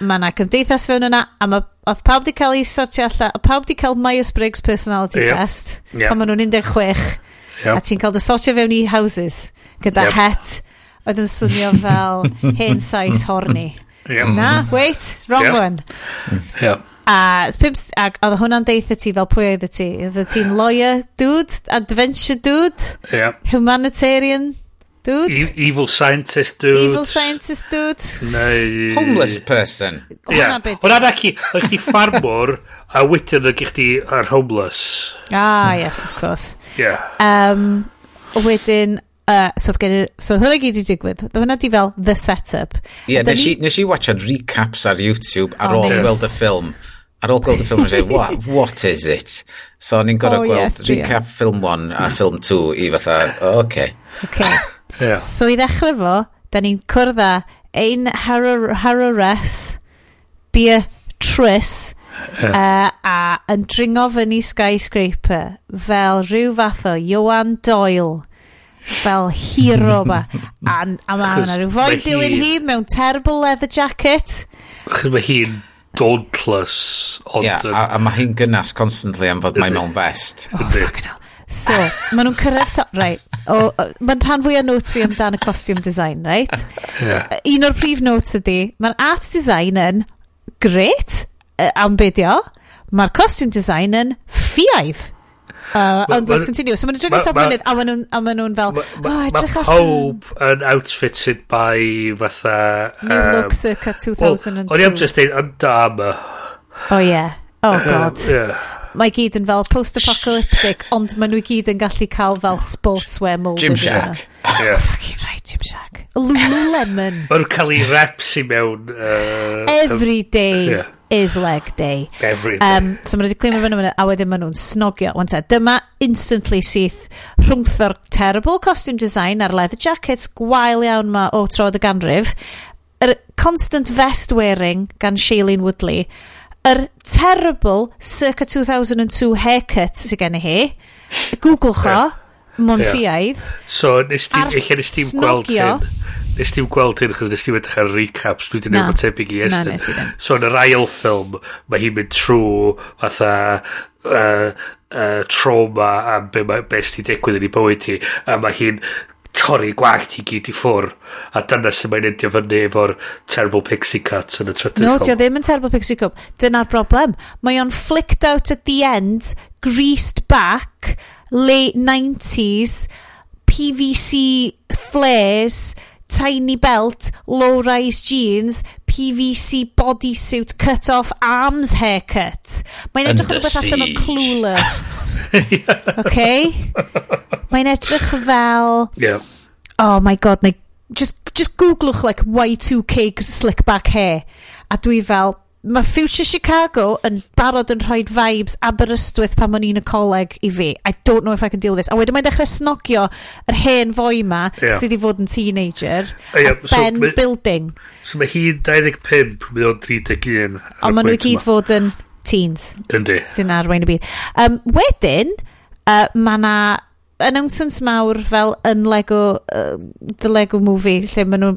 mae yna cymdeithas fewn yna, a mae oedd pawb di cael ei sortio allan, a pawb di cael Myers-Briggs personality yep. test, yep. pan maen nhw'n 16, yep. a ti'n cael dy sortio fewn i houses, gyda yep. het, oedd yn swnio fel hen sais horny. Yep. Na, wait, wrong yep. one. Yep. A, pimp, ac oedd hwnna'n deitha ti fel pwy oedd ti? Oedd ti'n lawyer dude, adventure dude, yeah. humanitarian dude. E evil scientist dude. Evil scientist dude. Neu... Homeless person. Yeah. Hwna na chi, oedd chi ffarmwr a wedyn oedd chi ar homeless. Ah, yes, of course. Yeah. Um, wedyn, Uh, so oedd gen i, so oedd hwnna gyd i digwydd oedd hwnna di fel the setup ie yeah, nes, ni... nes i watchan recaps ar YouTube ar oh, ôl nice. gweld y ffilm ar ôl gweld y ffilm yn what, what is it so o'n i'n gorau oh, gweld yes, recap yeah. film 1 a film 2 i fatha oh, okay. okay. yeah. so i ddechrau fo da ni'n cwrdd â ein harores bia tris uh, a yn dringo fyny skyscraper fel rhyw fath o Johan Doyle fel hero ba. A, a mae hwnna rhyw foi dilyn hi mewn terrible leather jacket. Achos mae hi'n dauntless. Ond yeah, a, a mae hi'n gynnas constantly am fod mae mewn vest. Oh, fucking hell. So, maen nhw'n cyrraedd top, right. O, o mae'n rhan fwy o notes fi amdano costume design, right? Yeah. Uh, un o'r prif notes ydy mae'r art design yn great, am beidio. Mae'r costume design yn ffiaidd. Uh, ond let's continue. So maen nhw'n dringo top mynydd a maen nhw'n fel, o, edrych allan. Mae pob yn outfitted by fatha... New um, Look circa 2002. O'n i am just dweud, ond da yma. O ie. Oh, oh uh-huh. god. Yeah. Mae gyd yn fel post-apocalyptic, ond maen nhw gyd yn gallu cael fel sportswear mold. Jim Shack. Oh, yeah. Fucking right, Jim Shack. Lululemon. maen nhw'n cael ei reps i mewn... Uh, Every day. Yeah is leg day. Every day. Um, so maen nhw wedi climo fyny fyny, a wedyn maen nhw'n snogio. Wan te, dyma instantly syth rhwngtho'r terrible costume design a'r leather jackets gwael iawn ma o troedd y ganrif, yr constant vest wearing gan Shailene Woodley, yr terrible circa 2002 haircut sydd gen i hi, Google cho, yeah. monffiaidd. Yeah. So, nes ti, eich nes ti'n gweld hyn nes ti'n gweld hyn achos nes ti'n edrych ar recaps dwi wedi gwneud tebyg i Estyn so yn yr ail ffilm mae hi'n mynd trwy fatha uh, uh, trauma a be, be sy'n digwydd yn ei bywyd hi a mae hi'n torri gwallt i gyd i ffwr a dyna sy'n mae'n endio fyny efo'r terrible pixie cuts yn y trydydd no, dio ddim yn terrible pixie cut dyna'r broblem. Mae o'n flicked out at the end greased back late 90s PVC flares tiny belt, low-rise jeans, PVC bodysuit, cut-off arms haircut. Mae'n edrych yn rhywbeth allan o Clueless. okay? Mae'n edrych fel... Yeah. Oh my god, neu just, just googlwch like Y2K slick back hair. A dwi fel, mae Future Chicago yn barod yn rhoi vibes Aberystwyth pan o'n i'n y coleg i fi. I don't know if I can deal with this. A wedyn mae'n dechrau snogio yr hen fwy ma yeah. sydd i fod yn teenager. Yeah, a so Ben ma, Building. So mae hi'n 25, mae o'n 31. Ond maen nhw i gyd fod yn teens. Yndi. Sy'n arwain y byd. Um, wedyn, uh, mae na announcements mawr fel yn Lego, uh, the Lego movie, lle maen nhw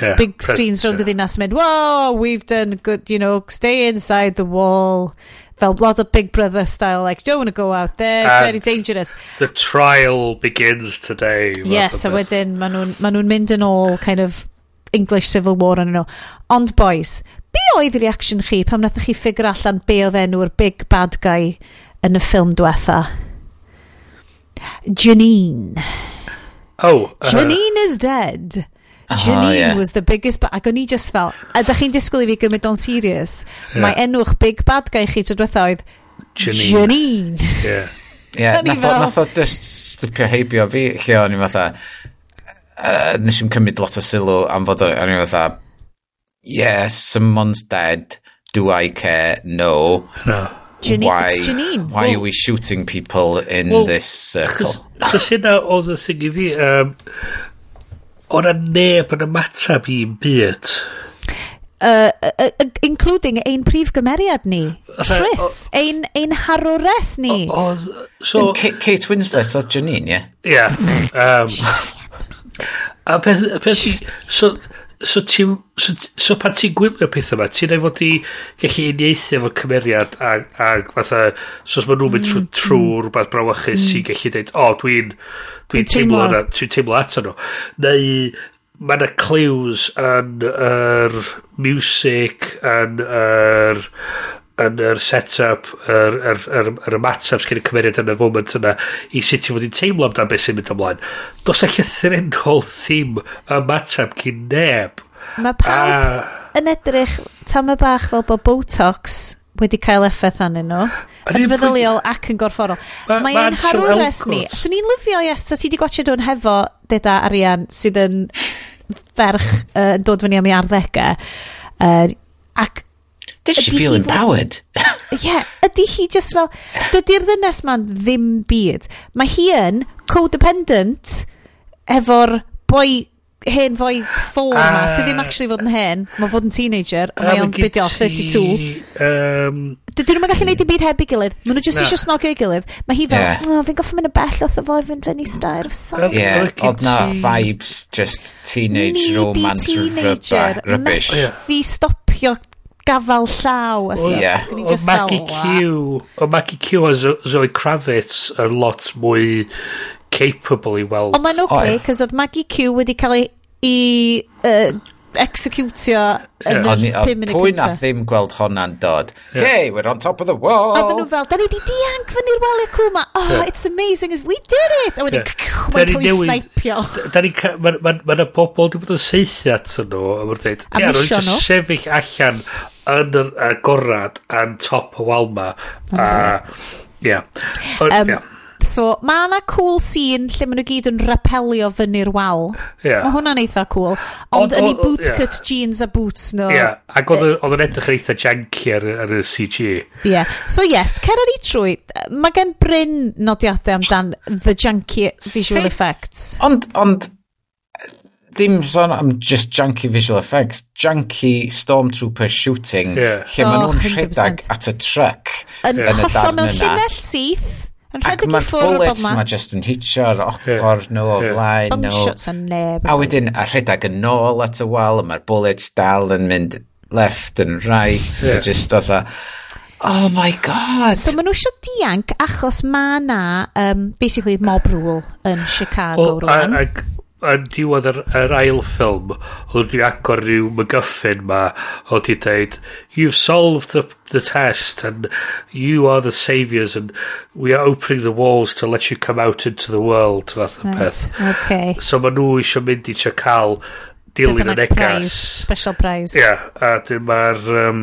yeah, big pres, screens rownd yeah. y ddinas mynd, wow, we've done good, you know, stay inside the wall. Fel lot of Big Brother style, like, don't want to go out there, it's And very dangerous. The trial begins today. Yes, a wedyn, maen nhw'n ma nhw mynd yn ôl, kind of, English Civil War yn nhw. Ond boys, be oedd reaction chi pam nath chi ffigur allan be oedd enw'r big bad guy yn y ffilm diwetha? Janine. Oh. Uh, Janine is dead. Janine oh, yeah. was the biggest bad... Ac o'n i just fel, ydych chi'n disgwyl i fi gymryd o'n serious? Yeah. Mae enw'ch big bad guy chi trwy oedd Janine. Janine. Yeah. Yeah, nath, fel... nath o just stipio heibio fi, lle o'n i fatha, uh, nes i'n cymryd lot o sylw am fod o'n i fatha, yeah, someone's dead, do I care, no. No. Janine, why, it's Janine. why well, are we shooting people in well, this circle? Chos yna oedd y thing i fi, um, o'n a neb yn ymatab i'n byd. Uh, uh, uh, including ein prif gymeriad ni. Tris, ein, ein harwres ni. O, o, so, Kate, Kate Winslet o Janine, ie? Yeah? Ie. Yeah, um, a peth, peth, so, so ti, so, so pan ti'n gwylio pethau yma, ti'n ei fod i gallu uniaethu efo cymeriad a, a fatha, so os maen nhw'n mynd trwy mm, mm, trw rhywbeth brawachus mm. ti'n gallu dweud, o, oh, dwi'n dwi teimlo, na, dwi'n teimlo ato nhw. Neu mae yna clues yn yr music, yn yr yn yr set-up, yr, yr, yr, yr ymateb sgen y cymeriad yn y foment yna i sut i fod i'n teimlo amdano beth sy'n mynd ymlaen. Dos eich llythrenol ddim ymateb cyn neb. Mae pawb a... yn edrych tam y bach fel bod Botox wedi cael effaith anyn nhw yn feddyliol ac yn gorfforol. Mae ma, ma harwres ni. So ni'n lyfio, yes, so ti wedi gwachio hwn hefo deda arian sydd yn ferch yn dod fyny am ei arddegau. Uh, ac Did she feel empowered? yeah, ydy hi just fel, dydy'r ddynes ma'n ddim byd. Mae hi yn codependent efo'r boi hen fwy ffôr uh, ma, sydd ddim actually fod yn hen, mae fod yn teenager, a mae o'n bydio 32. Um, Dydyn nhw'n gallu neud i byd heb i gilydd, maen nhw jyst no. eisiau snogio i gilydd. Mae hi fel, yeah. oh, fi'n goffi mynd y bell oedd i fynd fyny stair of song. Ie, oedd na vibes just teenage Needy romance teenager, rubbish. Methu stopio gafal llaw. O, yeah. o Maggie Q, o Maggie Q a Zoe Kravitz yn lot mwy capable i weld. Ond mae'n oce, okay, cos oedd Maggie Q wedi cael ei i uh, executio yn yeah. y 5 munud Pwy na ddim gweld honna'n dod. Yeah. Hey, we're on top of the wall. A dyn nhw fel, da ni di dianc fyny'r wal i'r cwma. Oh, yeah. it's amazing. We did it. A wedyn, yeah. mae'n cael ei snaipio Da ni, mae yna pobl wedi bod yn seithi at nhw. A mae'n dweud, ia, nhw'n just sefyll allan yn yr agorad yn top y wal ma a ia um, yeah. so mae yna cool scene lle maen nhw gyd yn rapelio fyny'r wal yeah. mae hwnna'n eitha cool ond yn ei bootcut yeah. jeans a boots nhw no. yeah. ac oedd yn edrych yn eitha janky ar, ar y CG yeah. so yes cer ni trwy mae gen Bryn nodiadau amdan the janky visual Sut? effects ond ond ddim son am just junky visual effects, junky stormtrooper shooting, yeah. lle oh, maen nhw'n rhedeg at y truck yn, yn y darn yna. mewn llinell syth. Yn Ac mae'r bullets ma just yn hitio ar ochr nhw o flaen nhw. A wedyn a rhedeg yn ôl at y wal, a mae'r bullets dal yn mynd left and right. Yeah. Just oedd Oh my god. So maen nhw eisiau dianc achos mae na um, basically mob rule yn Chicago well, rwan. Ac yn diwedd yr, yr ail ffilm, oedd wedi agor rhyw mygyffin ma, oedd wedi dweud, you've solved the, the test, and you are the saviours, and we are opening the walls to let you come out into the world, fath o peth. Okay. So ma nhw eisiau mynd i eisiau cael dilyn yn egas. Special prize. Yeah, a dyma'r... Um,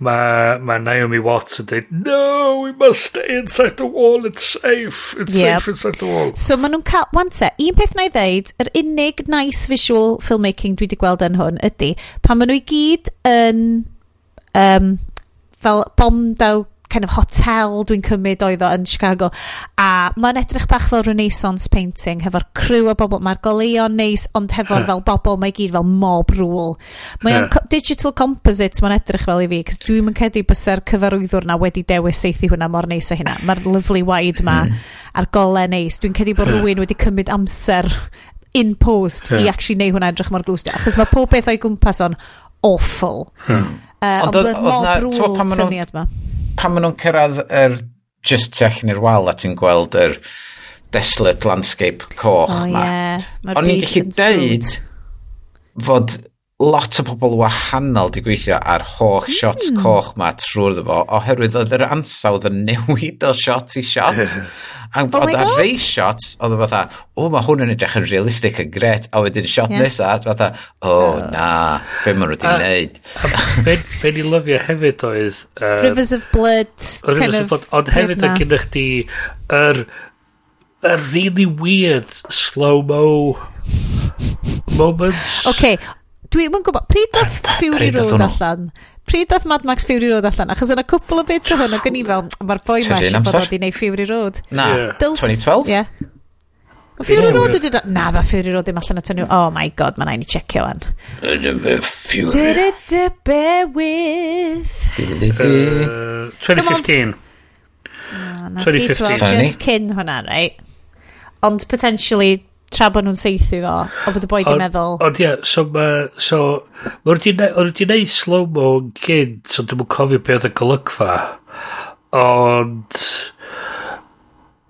mae ma Naomi Watts yn dweud, no, we must stay inside the wall, it's safe, it's yep. safe inside the wall. So maen nhw'n cael, wante, un peth na i ddeud, yr unig nice visual filmmaking dwi wedi gweld yn hwn ydy, pan maen nhw i gyd yn, um, fel bom kind of hotel dwi'n cymryd oedd o yn Chicago. A mae'n edrych bach fel Renaissance painting, hefo'r crew o bobl, mae'r goleo'n neis, ond hefo'r fel bobl, mae gyd fel mob rŵl. Mae'n co digital composite mae'n edrych fel i fi, cos dwi'n yn cedi bysau'r cyfarwyddwr na wedi dewis seithi hwnna mor neis a hynna. Mae'r lovely wide ma, hmm. a'r golau neis. Dwi'n cedi bod rhywun wedi cymryd amser in post i actually neu hwnna edrych mor glwstio. Achos mae pob beth o'i gwmpas o'n awful. Uh, ond oedd na, ti'n pan ma nhw'n pan maen nhw'n cyrraedd yr just tu allan i'r wal a ti'n gweld yr desolate landscape coch oh, ma. Yeah. O'n i'n gallu dweud fod lot o bobl wahanol di gweithio ar holl mm. shots coch ma trwy'r fo oherwydd oedd yr ansawdd yn newid o shot i shot a oh oedd ar rei shots oedd o fatha o mae hwn yn edrych yn realistic yn gret a wedyn shot yeah. nesa a fatha o oh, na be maen nhw wedi wneud be ni lyfio hefyd oedd uh, Rivers of Blood Rivers of Blood ond hefyd oedd gyda chdi yr yr really weird slow-mo moments. OK, Dwi'n yn gwybod, pryd dath Fury Road allan? Pryd dath Mad Max Fury Road allan? Achos yna cwpl o bits o hwn o gynni fel, mae'r boi ma eisiau bod wedi neud Fury Road. Na, yeah. 2012? Yeah. Fury Road ydy... Na, dda Fury Road ddim allan o tynnu. Oh my god, mae'n ein i checio fan. Fury. Bear with. 2015. 2015. Just cyn hwnna, right? Ond potentially tra bod nhw'n seithi fo, o bod y boi di meddwl. Ond ie, yeah, so, ma, so, ma wedi neud slow-mo yn gynt, so dwi'n cofio be oedd y golygfa, ond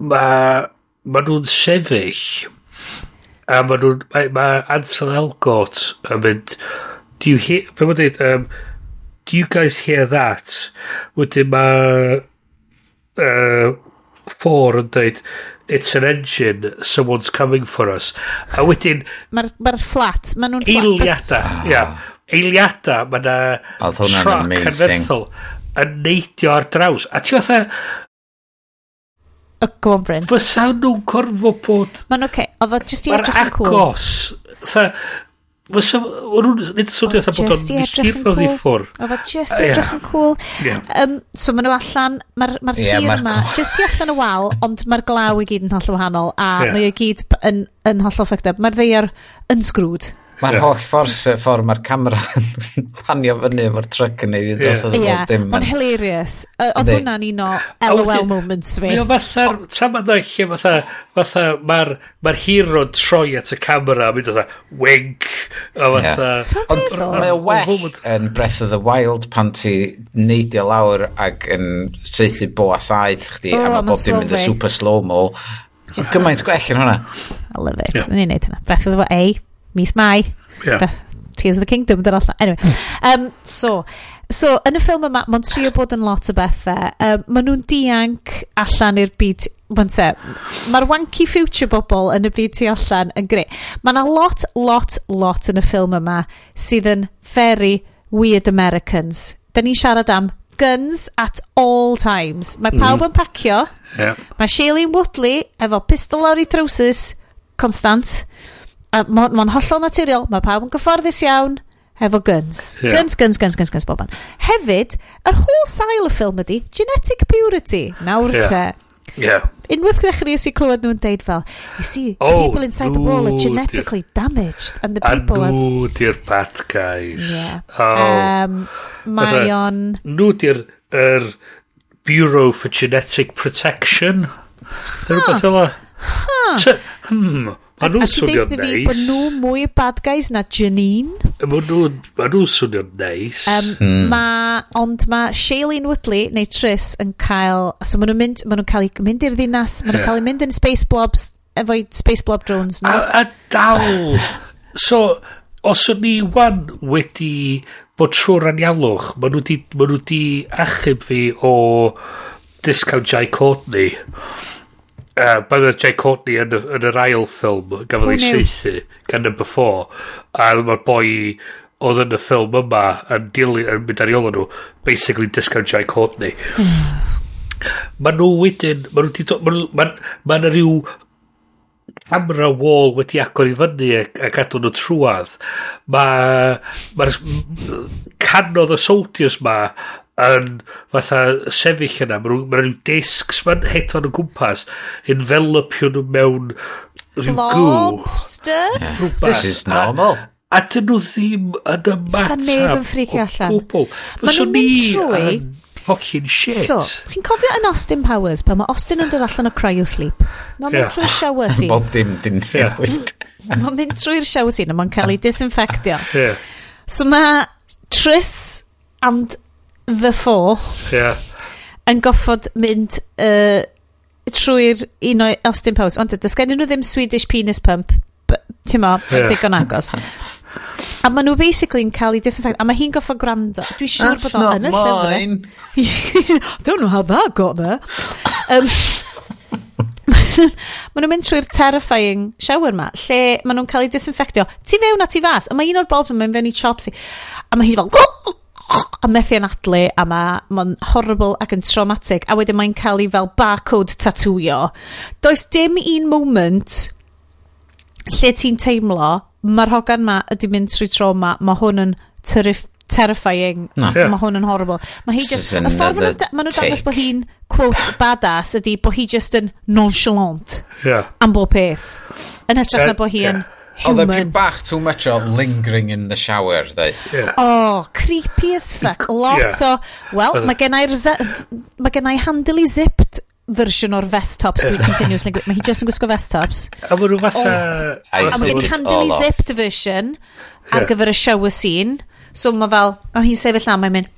ma, ma nhw'n sefyll, a ma nhw'n, ma, ma Ansel Elgort yn mynd, do you hear, be ma'n dweud, um, do you guys hear that? Wedyn ma, uh, Four yn dweud, it's an engine, someone's coming for us. A wedyn... Mae'r ma, r, ma fflat, maen nhw'n fflat. Eiliada, ia. Yeah. Eiliada, mae yna truck hanferthol yn neidio ar draws. A ti fatha... Oh, go on, Bryn. Fysa nhw'n gorfod bod... Mae'n oce, okay. oedd just i edrych yn cool. agos. Tha, Fysa, o'n nhw'n nid y swnio atho bod o'n mysteriol i ffwr. Oedd o just i edrych yn cool. Yeah. Um, so maen nhw allan, mae'r ma tir yeah, yma, just ti allan y wal, ond mae'r glaw i gyd yn holl wahanol, a yeah. mae o gyd yn, yn hollol ffected. Mae'r ddeiar yn sgrwd. Mae'r yeah. holl ffordd, ffordd mae'r camera yn panio fyny efo'r truck yn neud i dros yeah. yeah. dim. Mae'n hilarious. Oedd hwnna'n un o LOL moments fi. Mae o fatha, ma'n yna lle fatha, fatha mae'r ma hero troi at y camera a mynd fatha, e, wink, a fatha... Ond mae o well yn Breath of the Wild pan ti neidio lawr ac yn seithi bo a saith chdi oh, a mae bob dim yn y super slow-mo. Gymaint gwell yn hwnna. I love it. Yn Ni'n neud hynna. Breath of the Wild, A, mis Mai. Yeah. Beth, Tears of the Kingdom, dyna allan. Anyway, um, so, so, yn y ffilm yma, mae'n trio bod yn lot o bethau. Um, maen nhw'n dianc allan i'r byd Mae'n te, mae'r wanky future bobl yn y byd tu allan yn greu. Mae yna lot, lot, lot yn y ffilm yma sydd yn very weird Americans. Da ni'n siarad am guns at all times. Mae mm-hmm. pawb yn pacio. Yeah. Mae Shailene Woodley efo pistol lawr i trowsus, constant a mae'n ma hollol naturiol, mae pawb yn gyfforddus iawn efo guns. Yeah. Guns, guns, guns, guns, guns, bobman. Hefyd, yr whole sail y ffilm ydy genetic purity. Nawr yeah. te. Yeah. Unwaith ddechrau i clywed nhw'n deud fel, you see, the oh, people inside the wall are genetically dear. damaged and the people... A nhw di'r bad guys. Yeah. Oh. Um, mae o'n... Nhw di'r er Bureau for Genetic Protection. Huh. Rhywbeth fel o. Huh. Hmm. Ma nhw'n swnio'n neis. Nice. Bod nhw mwy bad guys na Janine. Ma nhw'n nhw swnio'n neis. Um, hmm. ma, ond mae Shailene Woodley neu Tris yn cael... So ma nhw'n mynd, ma nhw cael ei mynd i'r ddinas, ma nhw'n yeah. cael ei mynd yn space blobs, efo space blob drones. No? A, a dal... so, os o'n ni wan wedi bod trwy'r anialwch, ma nhw di, ma nhw di achub fi o discount Jai Courtney uh, bydd y Courtney yn, yn yr ail ffilm gafodd ei seithi, gan number 4 a mae'r boi oedd yn y ffilm yma yn, dilyn, yn mynd ar ei nhw basically discount Jake Courtney. Mae nhw wedyn mae nhw wedi mae ma yna rhyw camera wall wedi agor i fyny a gadw nhw trwad mae ma canodd y soldiers ma yn fatha sefyll yna. Mae ma rhyw discs ma'n hedfan o gwmpas, envelopio nhw mewn rhyw gŵ. stuff? Rhywbeth. This is normal. A, a dyn nhw ddim yn ymateb o gwbl. Mae nhw'n mynd trwy... Fucking shit. So, chi'n cofio yn Austin Powers, pan mae Austin yn dod allan o cryo sleep. Mae'n yeah. mynd trwy'r shower scene. Bob dim dyn newid. mae'n mynd trwy'r shower scene a mae'n cael ei disinfectio. Yeah. So mae Tris and The Four yeah. yn goffod mynd uh, trwy'r un o'i Austin Powers. Ond dys gen nhw ddim Swedish penis pump, ti'n mo, yeah. digon agos. A maen nhw basically yn cael ei disinfect. A mae hi'n goffo gwrando. Dwi'n siŵr sure bod o yn y llyfr. Don't know how that got there. Um, maen nhw'n mynd trwy'r terrifying shower ma, lle maen nhw'n cael ei disinfectio. Ti fewn a ti fas. A mae un o'r bob yn mynd fewn i chopsy. A mae hi fel a methu anadlu a mae'n horrible ac yn traumatic a wedyn mae'n cael ei fel barcode tatwio. Does dim un moment lle ti'n teimlo mae'r hogan ma ydy mynd trwy trauma, mae hwn yn terrif terrifying. No. Yeah. Mae hwn yn horrible. Mae hi just... Y ffordd maen nhw'n dangos bod hi'n, quote, badass ydy bod hi just yn nonchalant. Yeah. Am bob peth. Yn hytrach na bod hi yn... Yeah Oedd e pyn bach too much o lingering in the shower, dweud. Yeah. Oh, creepy as fuck. Lot yeah. o... Wel, mae gennai'r... Mae handily zipped version o'r vest tops dwi'n continuously... Mae hi just yn gwisgo vest tops. A mae rhyw fatha... Uh, a mae gen handily zipped version ar gyfer y shower scene. So mae fel... Mae hi'n sefyll am, mae'n mynd...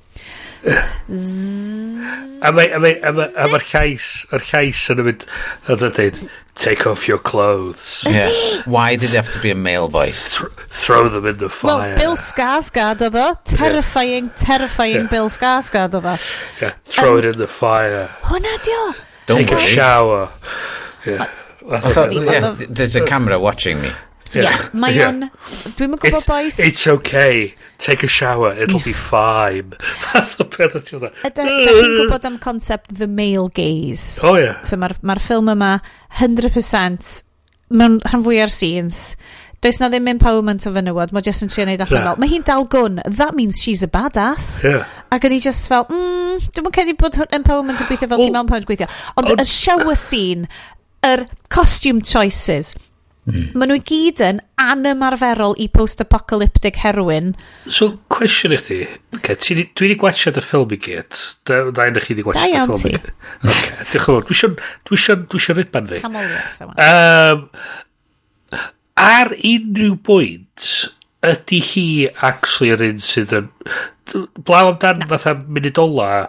A mae, a mae, a mae, a mae'r llais, yr llais yn y mynd, a dda dweud, take off your clothes, Yeah. Why did it have to be a male voice? Th- throw them in the Wel, fire. Bill Skarsgård oedd o. Terrifying, terrifying Ie. Bill Skarsgård oedd o. Yeah, throw it um, in the fire. Hwna di o. Don't Take a shower. Yeah. I thought, yeah, there's a camera watching me. Yeah. Mae yeah. o'n... Dwi'n gwybod it's, boys... It's okay. Take a shower. It'll yeah. be fine. Fath o beth ti'n dda. Ydych chi'n gwybod am concept the male gaze. Oh, yeah. So mae'r ma ffilm yma 100% mewn rhan fwy ar scenes. Does na ddim empowerment o fenywod, mae jyst yn trio neud allan fel. Mae hi'n dal gwn, that means she's a badass. Yeah. Ac yn i just fel, mm, dwi'n mwyn cedi bod empowerment yn gweithio fel well, ti'n mewn gweithio. Ond y shower scene, yr costume choices, Mm. Maen nhw i gyd yn anymarferol i post-apocalyptic heroin. So, cwestiwn i chdi. Okay, dwi wedi gwachod y ffilm i gyd. Da yna chi wedi gwachio dy ffilm i gyd. Okay, diolch yn fawr. Dwi eisiau rydban fi. Um, ar unrhyw bwynt, ydy hi actually yr un sydd yn... Blaw amdan fatha munud ola,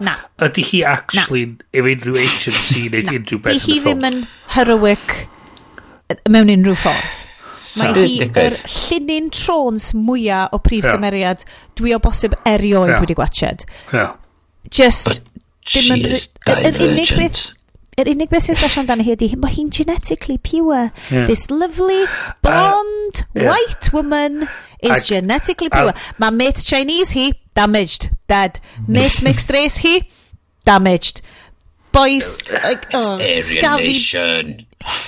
ydy hi actually efo unrhyw agency neu unrhyw beth yn y ffilm. Hi ddim yn heroic mewn unrhyw ffordd. Mae so, hi yr llinyn trons mwyaf o prif yeah. gymeriad dwi o bosib erioed yeah. wedi gwachod. Just... She is divergent. Yr unig beth sy'n special amdano hi ydy, mae hi'n genetically pure. This lovely, blonde, white woman is genetically pure. Mae mate Chinese hi, damaged, dead. Mate mixed race hi, damaged. Boys, like, oh, scabby,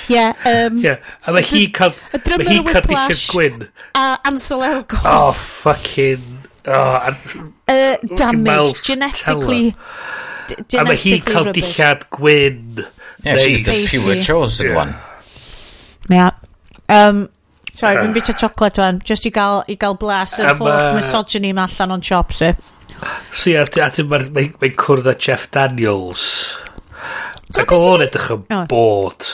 Yeah, Um, yeah. A mae hi cael... Y hi yn whiplash. gwyn. A Ansel Elgort. Oh, fucking... Oh, uh, damaged. Genetically... Genetically A mae hi'n cael dillad gwyn. Yeah, she's the pure chosen yeah. one. Yeah. Um, sorry, fi'n ah. bit o chocolate wan. Just i gael, i gael blas yr holl misogyny ma allan o'n chop, si. So ia, a dyn mae'n cwrdd â Jeff Daniels. Ac o'n edrych yn bod.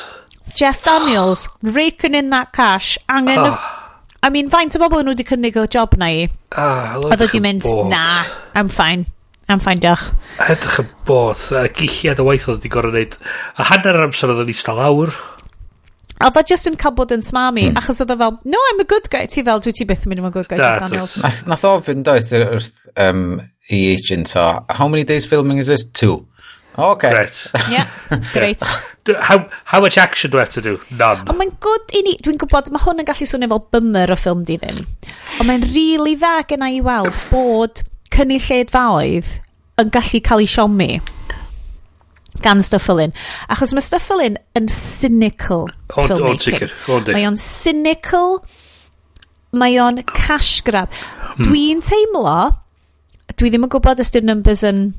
Jeff Daniels, raking in that cash, angen... Oh. I mean, faint o bobl nhw wedi cynnig o job na i. Ah, Oedd wedi mynd, na, I'm fine. I'm fine, diolch. Edrych yn bod, a gilliad o waith oedd wedi gorau wneud. A hanner yr amser oedd yn eistedd lawr. Oedd o just yn cael bod yn smami, hmm. achos oedd o fel, no, I'm a good guy. Ti fel, dwi ti byth yn mynd am good guy, Jeff Daniels. Nath ofyn, doedd, um, i agent o, how many days filming is this? Two. Okay. Right. Yeah, great. Yeah. How, how much action do I have to do? None. Ond mae'n good i ni, dwi'n gwybod, mae hwn yn gallu swnio fel bymmer o ffilm di ddim. Ond mae'n rili really dda gen i weld bod cynnig lledfaoedd yn gallu cael ei siomi gan Stuffelin. Achos mae Stuffelin yn cynical on, filmmaking. On mae o'n cynical, mae o'n cash grab. Hmm. Dwi'n teimlo, dwi ddim yn gwybod os di'r numbers yn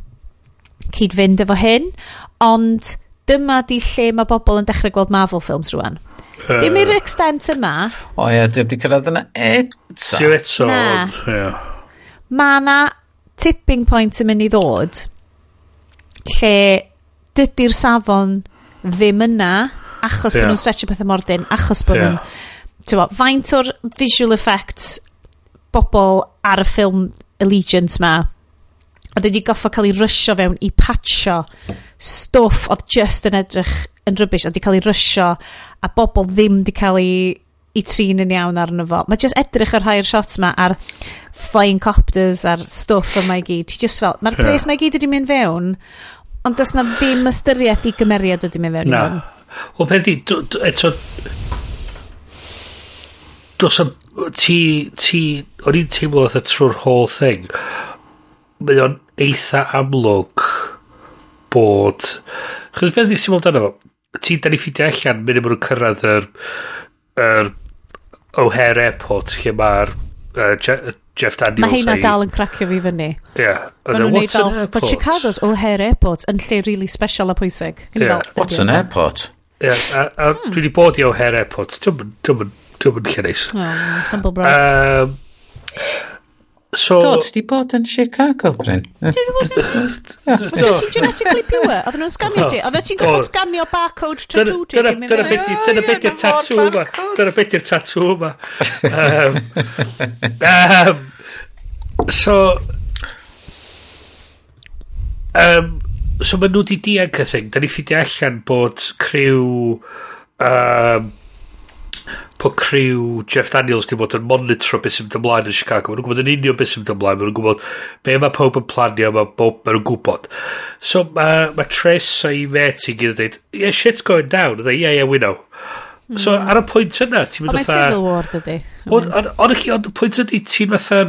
cyd-fynd efo hyn, ond dyma di lle mae bobl yn dechrau gweld Marvel films rwan. Uh, dim i'r extent yma. O ie, ia, dim di cyrraedd yna eto. Dim eto, na. Yeah. Mae na tipping point yn mynd i ddod lle dydy'r safon ddim yna achos yeah. bod nhw'n stretch pethau mor dyn, achos bod yeah. nhw'n... Faint o'r visual effects bobl ar y ffilm Allegiant ma A dwi wedi goffa cael ei rysio fewn i patcho stwff oedd just yn edrych yn rybys, oedd wedi cael ei rysio a bobl ddim wedi cael ei, i trin yn iawn arno fo. Mae just edrych ar rhai'r shots ma ar flying copters a'r stwff yma i gyd. Ti just fel, mae'r pres yeah. mae i gyd wedi mynd fewn, ond does na ddim ystyriaeth i gymeriad wedi mynd fewn. Na. O peth i, eto, dos am, ti, ti, o'n i'n teimlo oedd trwy'r whole thing, mae o'n eitha amlwg bod... Chos beth sy'n mynd amdano fo? Ti'n dan i ffidio allan, mynd i ymwneud cyrraedd yr, yr O'Hare Airport lle mae'r uh, Jeff Daniels. Mae heina dal yn cracio fi fyny. Ie. Yeah. Watson fel... But Chicago's O'Hare Airport yn lle really special a pwysig. Yeah. Watson Airport. Ie, yeah, a, a hmm. dwi wedi bod i O'Hare Airport. Dwi'n mynd lle neis. Oh, humble brag. Um, So... Do, ti di bod yn Chicago, Bryn? Ti di bod yn... Oedde ti'n genetically pure? Oedden nhw'n sganio ti? Oedden ti'n gorfod oh. sganio barcode to do ti? Dyna beth i'r tattoo yma. Dyna beth i'r tattoo yma. So... Um, so maen nhw wedi dianc y thing. Da ni ffidio allan bod criw... Um, po criw Jeff Daniels di bod yn monitro beth sy'n mynd ymlaen yn Chicago. Mae nhw'n gwybod yn union beth sy'n mynd ymlaen. Mae nhw'n gwybod be mae pob yn planio, mae bob mae nhw'n gwybod. So mae ma Tres a'i met i gyd yn dweud, yeah, shit's going down. Dde, yeah, yeah, we know. Mm. So hmm. ar y pwynt yna, ti'n mynd fatha... Ond Civil War, dydy. Ond y pwynt ydy, ti'n fatha...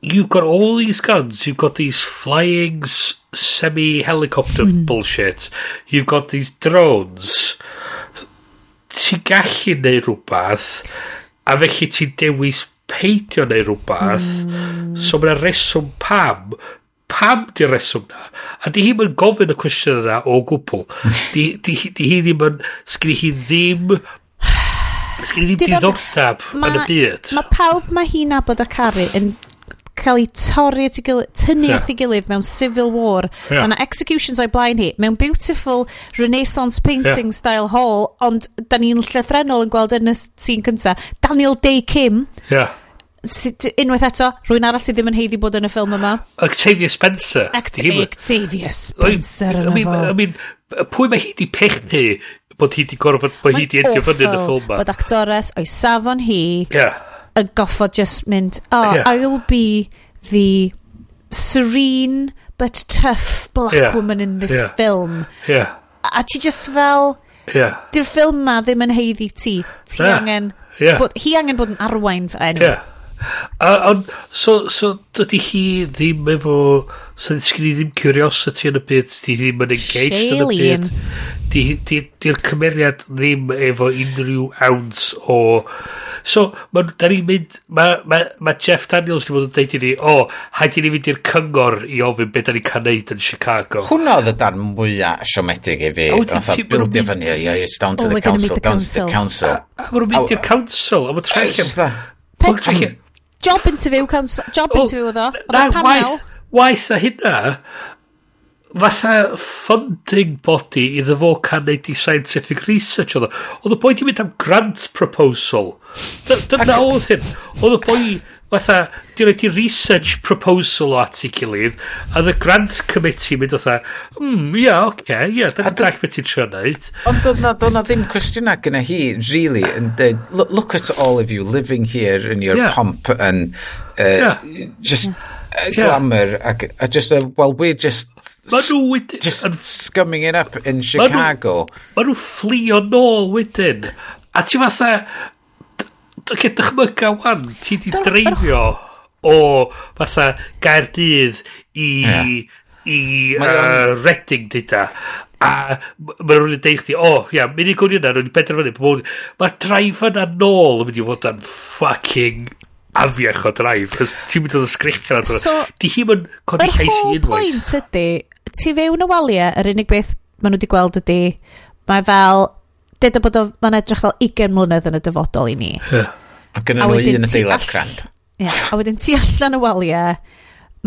You've got all these guns, you've got these flying semi-helicopter mm. bullshit, you've got these drones ti'n gallu neu rhywbeth a felly ti'n dewis peidio neu rhywbeth mm. so mae'na reswm pam. Pam di reswm na? A di hi'n gofyn y cwestiwn yna o gwbl di, di, di hi ddim yn sgri hi ddim sgri hi ddim diddordab yn y byd. mae pawb mae hi'n abod a caru yn cael ei torri at ei gilydd, tynnu yeah. at ei gilydd mewn civil war. Yeah. Mae yna executions o'i blaen hi, mewn beautiful renaissance painting yeah. style hall, ond da ni'n llythrenol yn gweld yn y scene cyntaf. Daniel Day Kim. Yeah. Unwaith eto, rwy'n arall sydd ddim yn heiddi bod yn y ffilm yma. Octavia Spencer. Act Octavia Spencer I, I mean, I mean, pwy mae hi di pechnu bod hi di gorfod, bod hi di endio fyny yn y ffilm yma. Bod actores o'i safon hi. Yeah yn goffod just mynd, oh, yeah. I'll be the serene but tough black yeah. woman in this yeah. film. Yeah. A ti just fel... Yeah. Di'r ffilm ma ddim yn heiddi ti. Ti yeah. angen... Yeah. Bod, hi angen bod yn arwain fy enw. Yeah. A, on, so, so dydy hi ddim efo... So ddysgu ni ddim curiosity yn y byd. Ti ddim yn engaged yn y byd di'r di, di cymeriad ddim efo unrhyw ounce o... So, ma, da ni'n mynd... Mae ma, ma Jeff Daniels wedi bod yn deud i ni, o, oh, haid i ni fynd i'r cyngor i ofyn beth da ni'n cael neud yn Chicago. Hwna oedd y darn mwyaf siomedig i fi. Oedd bildio fyny, it's down to the council, down to the council. A maen nhw'n mynd i'r council, a maen nhw'n trechio... Job interview, council, job interview oedd o, oedd panel. Waith a hynna, falle funding body iddo fo can neud i scientific research oedd o. Oedd y boi di mynd am grant proposal. Dyna oedd hyn. Oedd y boi fatha, di roi di research proposal o at i gilydd, a the grant committee mynd fatha, hmm, ia, yeah, oce, okay, ia, yeah, da ni'n beth ti'n trio wneud. Ond doedd na, doedd na ddim cwestiynau gyda hi, really, yn dweud, look, look at all of you living here in your yeah. pomp and uh, yeah. just uh, glamour, yeah. ac, a just, uh, well, we're just Ma nhw wedyn... Just an, scumming it up in Chicago. Ma nhw, ma nhw fflio nôl wedyn. A ti fatha, okay, dychmyga wan, ti di Sar, dreifio o fatha Gaerdydd i... Yeah. i uh, Redding dyda a mae rhywun yn deud chdi o oh, ia mynd i gwni yna nhw'n benderfynu mae'r draif yna nôl yn mynd i fod yn fucking afiach o draif Cos ti'n mynd i ddod yn sgrichio so, so, di hi yn codi llais i unwaith yr whole point ydy ti fewn y waliau yr unig beth maen nhw wedi gweld ydy mae fel dyda bod o, mae'n edrych fel 20 mlynedd yn y dyfodol i ni yeah. Ac yn nhw un adeilad crand. Ie, A wedyn ti allan y waliau,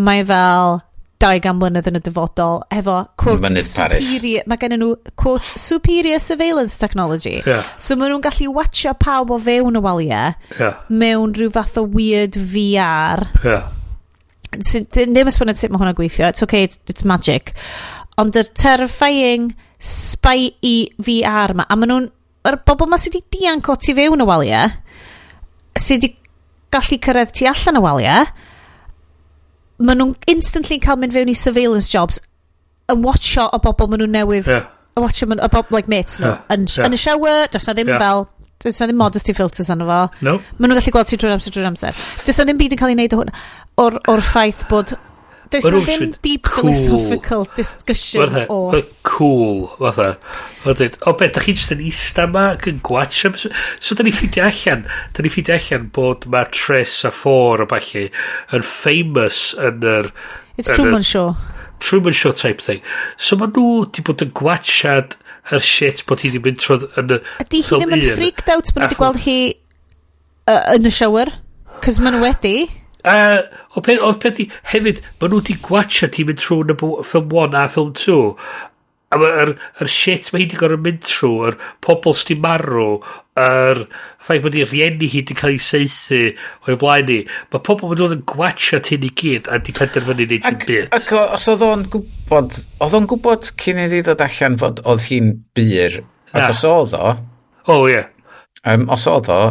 mae fel 200 mlynedd yn y dyfodol efo quote, Mynydd superior, mae gen nhw quote, superior surveillance technology. Yeah. So maen nhw'n gallu watcha pawb o fewn y waliau yeah. mewn rhyw fath o weird VR. Yeah. Ddim esbonio sut mae hwnna'n gweithio. It's okay, it's, it's magic. Ond yr terrifying spy i VR ma, a maen nhw'n, yr bobl ma sydd wedi dianc o tu fewn y waliau, sydd wedi gallu cyrraedd tu allan y waliau, maen nhw'n instantly cael mynd fewn i surveillance jobs yn watcho o bobl maen nhw'n newydd yeah. yn watcho o bobl like mates nhw yeah. yn, yeah. yn y shower does na ddim yeah. fel does na ddim modesty filters anno fo no. maen nhw'n gallu gweld ti drwy'r amser drwy'r amser does na ddim byd yn cael ei wneud o hwn o'r, or ffaith bod Does na ddim deep cool. philosophical discussion fatha, o... Cool, fatha. Wedyn, o be, da chi jyst yn eista ma ac yn gwach am... So, da ni ffidio allan, da ni ffidio allan bod ma Tres a Ffôr o falle yn famous yn yr... It's yn Truman yr, Show. Truman Show type thing. So, ma nhw di bod yn gwachad yr shit bod hi di mynd trodd yn y... Ydy hi ddim yn freaked out bod nhw wedi gweld hi uh, yn y shower? Cos ma nhw wedi uh, o peth, oedd peth i, hefyd, ma nhw wedi gwatcha ti mynd trwy na ffilm 1 a ffilm 2. A mae'r er shit mae hi wedi gorau mynd trwy, yr er pobl sydd marw, yr er, ffaith bod i'r rieni hi wedi cael ei seithi o'i blaen ni. Mae pobl maen yn gwatcha ti i gyd a wedi penderfynu neud yn byd. Ac os oedd o'n gwybod, oedd o'n gwybod cyn iddi ddod allan fod oedd hi'n byr, ac os oedd o... O, ie. Um, os oedd o,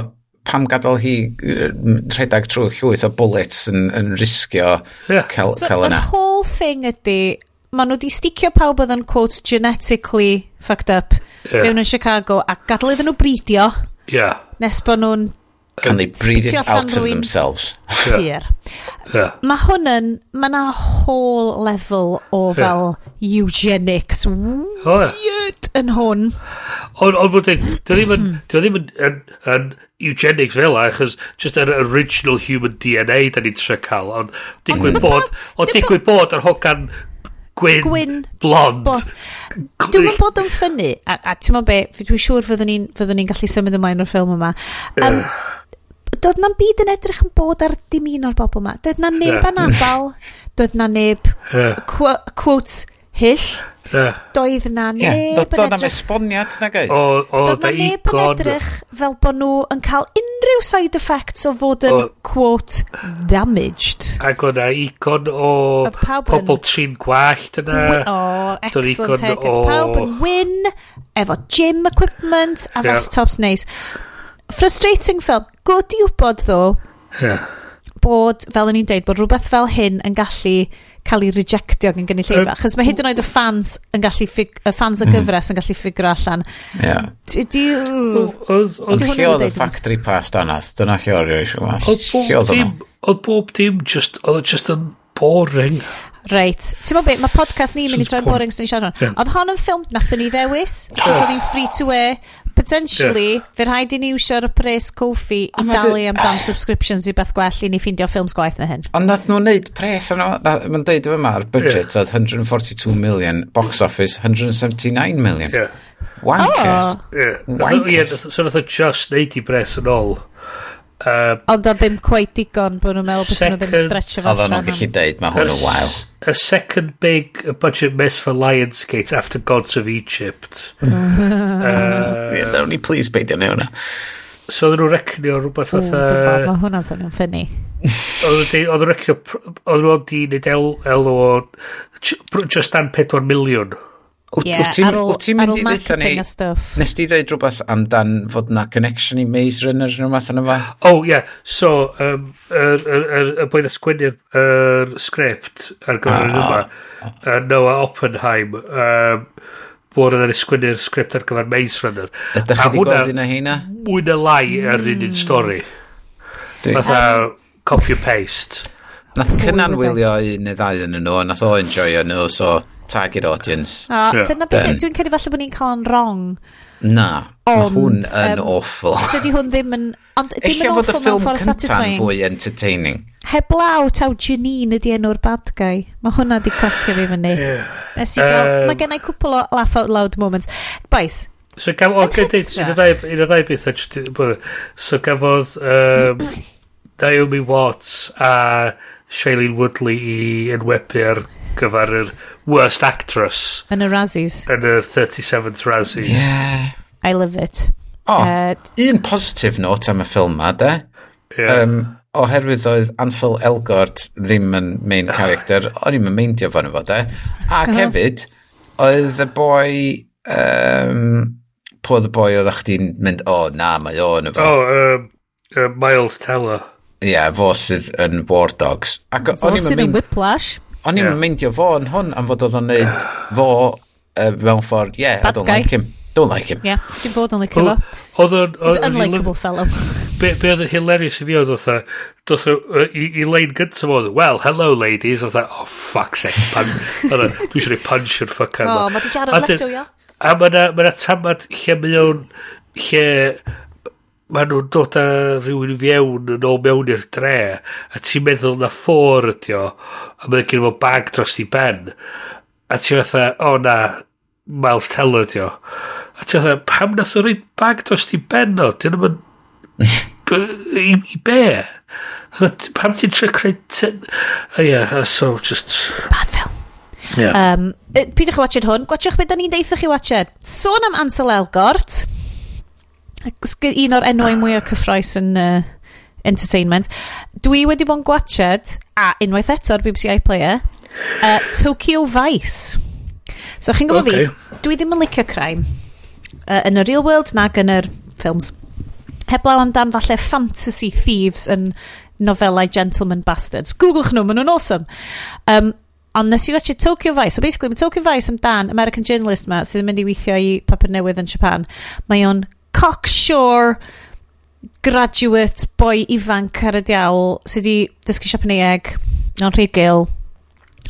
pam gadael hi rhedeg trwy llwyth o bullets yn, yn risgio yeah. cael, so, cael yna. So, whole thing ydy, maen nhw wedi sticio pawb oedd yn, quote, genetically fucked up yeah. fewn yn Chicago a gadael iddyn nhw bridio yeah. nes bod nhw'n Can they breathe it out of themselves? Fear. Yeah. Mae hwn yn, mae na whole level o fel oh, yeah. eugenics weird yn hwn. Ond on, bod on, e ddim yn, hmm. dyn e ddim yn, yn, yn eugenics fel a, achos just yr original human DNA da ni'n tre cael, ond digwydd bod, ond digwydd bod yr hogan Gwyn, Gwyn blond. Bo. Dwi'n meddwl bod yn ffynnu, a, a ti'n meddwl be, dwi'n siŵr fyddwn ni'n ni gallu symud ymlaen o'r ffilm yma. Um, uh doedd na'n byd yn edrych yn bod ar dim un o'r bobl yma. Doedd na neb yeah. anabal, doedd na neb, yeah. qu quote, hyll, yeah. doedd na neb yeah. Do, doedd am esboniad na gaeth. O, o, doedd na neb yn edrych fel bod nhw yn cael unrhyw side effects o fod yn, o, quote, damaged. Ac o na icon o pobl trin gwallt yna. O, excellent haircuts. O... Pawb yn win, efo gym equipment, a yeah. tops neis. Frustrating film. Good i wybod ddo yeah. bod, fel o'n i'n deud, bod rhywbeth fel hyn yn gallu cael ei rejectio gan gynulleidfa. Chos mae hyd yn oed y fans yn gallu y fans y mm. gyfres yn gallu ffigur allan. Di... Ond lle oedd y factory pass danath? Dyna lle oedd yr eisiau mas. Oedd bob dim just, oedd just yn boring. Reit. Ti'n meddwl beth, mae podcast ni'n mynd i troi'n boring sy'n ni siarad hwn. Oedd hon yn ffilm nath ni ddewis, yeah. so oedd hi'n free to air. Potentially, yeah. fe rhaid i ni wsio'r pres Kofi i dalu amdan subscriptions i beth gwell i ni ffeindio ffilms gwaith na hyn. Ond nath nhw'n neud pres yno. mae'n deud yma, ar budget yeah. oedd 142 million, box office 179 million. Yeah. Wankers. Oh. Yeah. Wankers. Yeah, so nath o just neud i bres yn ôl. Uh, Ond oedd ddim quite digon bod nhw'n meddwl bod nhw ddim stretcho fo. Oedd nhw'n gallu deud, mae hwn yn wael. A second big budget miss for Lionsgate after Gods of Egypt. uh, yeah, ddawn ni please beidio neu hwnna. So oedden nhw'n recnio rhywbeth fatha... Mae hwnna'n swnio'n ffynnu. Oedden nhw'n recnio... Oedden nhw'n di neud elw o... Just dan 4 miliwn. Ie, ar ôl, ar ôl marketing a stuff. Nes ti ddeud rhywbeth amdan fod na connection i Maze Runner yn rhywbeth yna fa? Oh. Yeah. So, um, er, er, er, y bwyd ysgwennu'r er, sgript ar gyfer ah, yma, uh, ah, ah. Noah Oppenheim, um, fod yn ysgwennu'r sgript ar gyfer Maze Runner. Ydych chi wedi gweld un o heina? Mwy na lai ar un un stori. Fatha copy and paste. Nath cynnan wylio un neu ddau yn nhw, nath o enjoy nhw, so target audience. A, yeah. dyna beth, dwi'n credu falle bod ni'n cael yn wrong. Na, ond, mae hwn yn um, awful. Dydy hwn ddim yn... Ond ddim yn awful mewn ffordd satisfying. fwy entertaining. Heblaw taw Janine ydi enw'r bad guy. Mae hwnna di cracio fi fyny. Yeah. Nes i gael, um, mae gennau cwpl o laugh out loud moments. Bais, So gafodd, o, gydyd, un o ddau bethau, so gafodd um, Naomi Watts a Shailene Woodley i enwebu ar gyfer yr worst actress. Yn y Razzies. Yn y 37th Razzies. Yeah. I love it. O, oh, uh, un positif note am y ffilm ma, de? Yeah. Um, oherwydd oedd Ansel Elgort ddim yn main ah. character, o'n i'n meindio fan efo, de? Ac uh-huh. hefyd, oedd y boi... Um, Pwy oedd y boi oedd chdi'n mynd, o, oh, na, mae o'n efo. O, oh, um, uh, Miles Teller. Ie, yeah, fo sydd yn War Dogs. Ac, fo sydd yn Whiplash. O'n i'n yeah. meindio fo yn hwn am fod oedd o'n neud fo uh, mewn ffordd, yeah, Bad I don't guy. like him. Don't like him. Yeah, ti'n bod yn licio fo. Oedd o'n... He's an unlikable fellow. Be, be oedd yn hilarious i fi oedd oedd Doth i, i lein gyntaf oedd, well, hello ladies, oedd e, oh, fuck sake, pan, e, dwi eisiau punch yn ffocca yma. O, ma di Jared Leto, ia? A ma na, ma na tamad lle mae o'n, lle maen nhw'n dod â rhywun i fiewn yn ôl mewn i'r dre a ti'n meddwl na ffôr ydi o a mae'n gen fo bag dros i ben a ti'n fatha o na Miles Teller ydi o. A ti'n fatha pam nath o reid bag dros i ben o? Dyn nhw'n i, i be? Pam ti'n trio creu o ia so just bad film yeah. um, pidwch watched hwn. Gwachwch beth da ni'n deitha chi watched. Sôn am Ansel Elgort un o'r enwau mwyaf cyffroes yn uh, entertainment. Dwi wedi bod yn gwachod, a unwaith eto'r BBC iPlayer, uh, Tokyo Vice. So chi'n gwybod okay. fi, dwi ddim yn licio crime. Uh, yn y real world nag yn yr films. Heblaw amdan falle fantasy thieves yn nofelau Gentleman Bastards. Googlech nhw, maen nhw'n awesome. Um, ond nes i watch Tokyo Vice. So basically, mae Tokyo Vice amdan American journalist ma sydd yn mynd i weithio i papur newydd yn Japan. Mae o'n cocksure graduate boi ifanc ar y diawl sydd wedi dysgu Siapaneeg o'n rhugl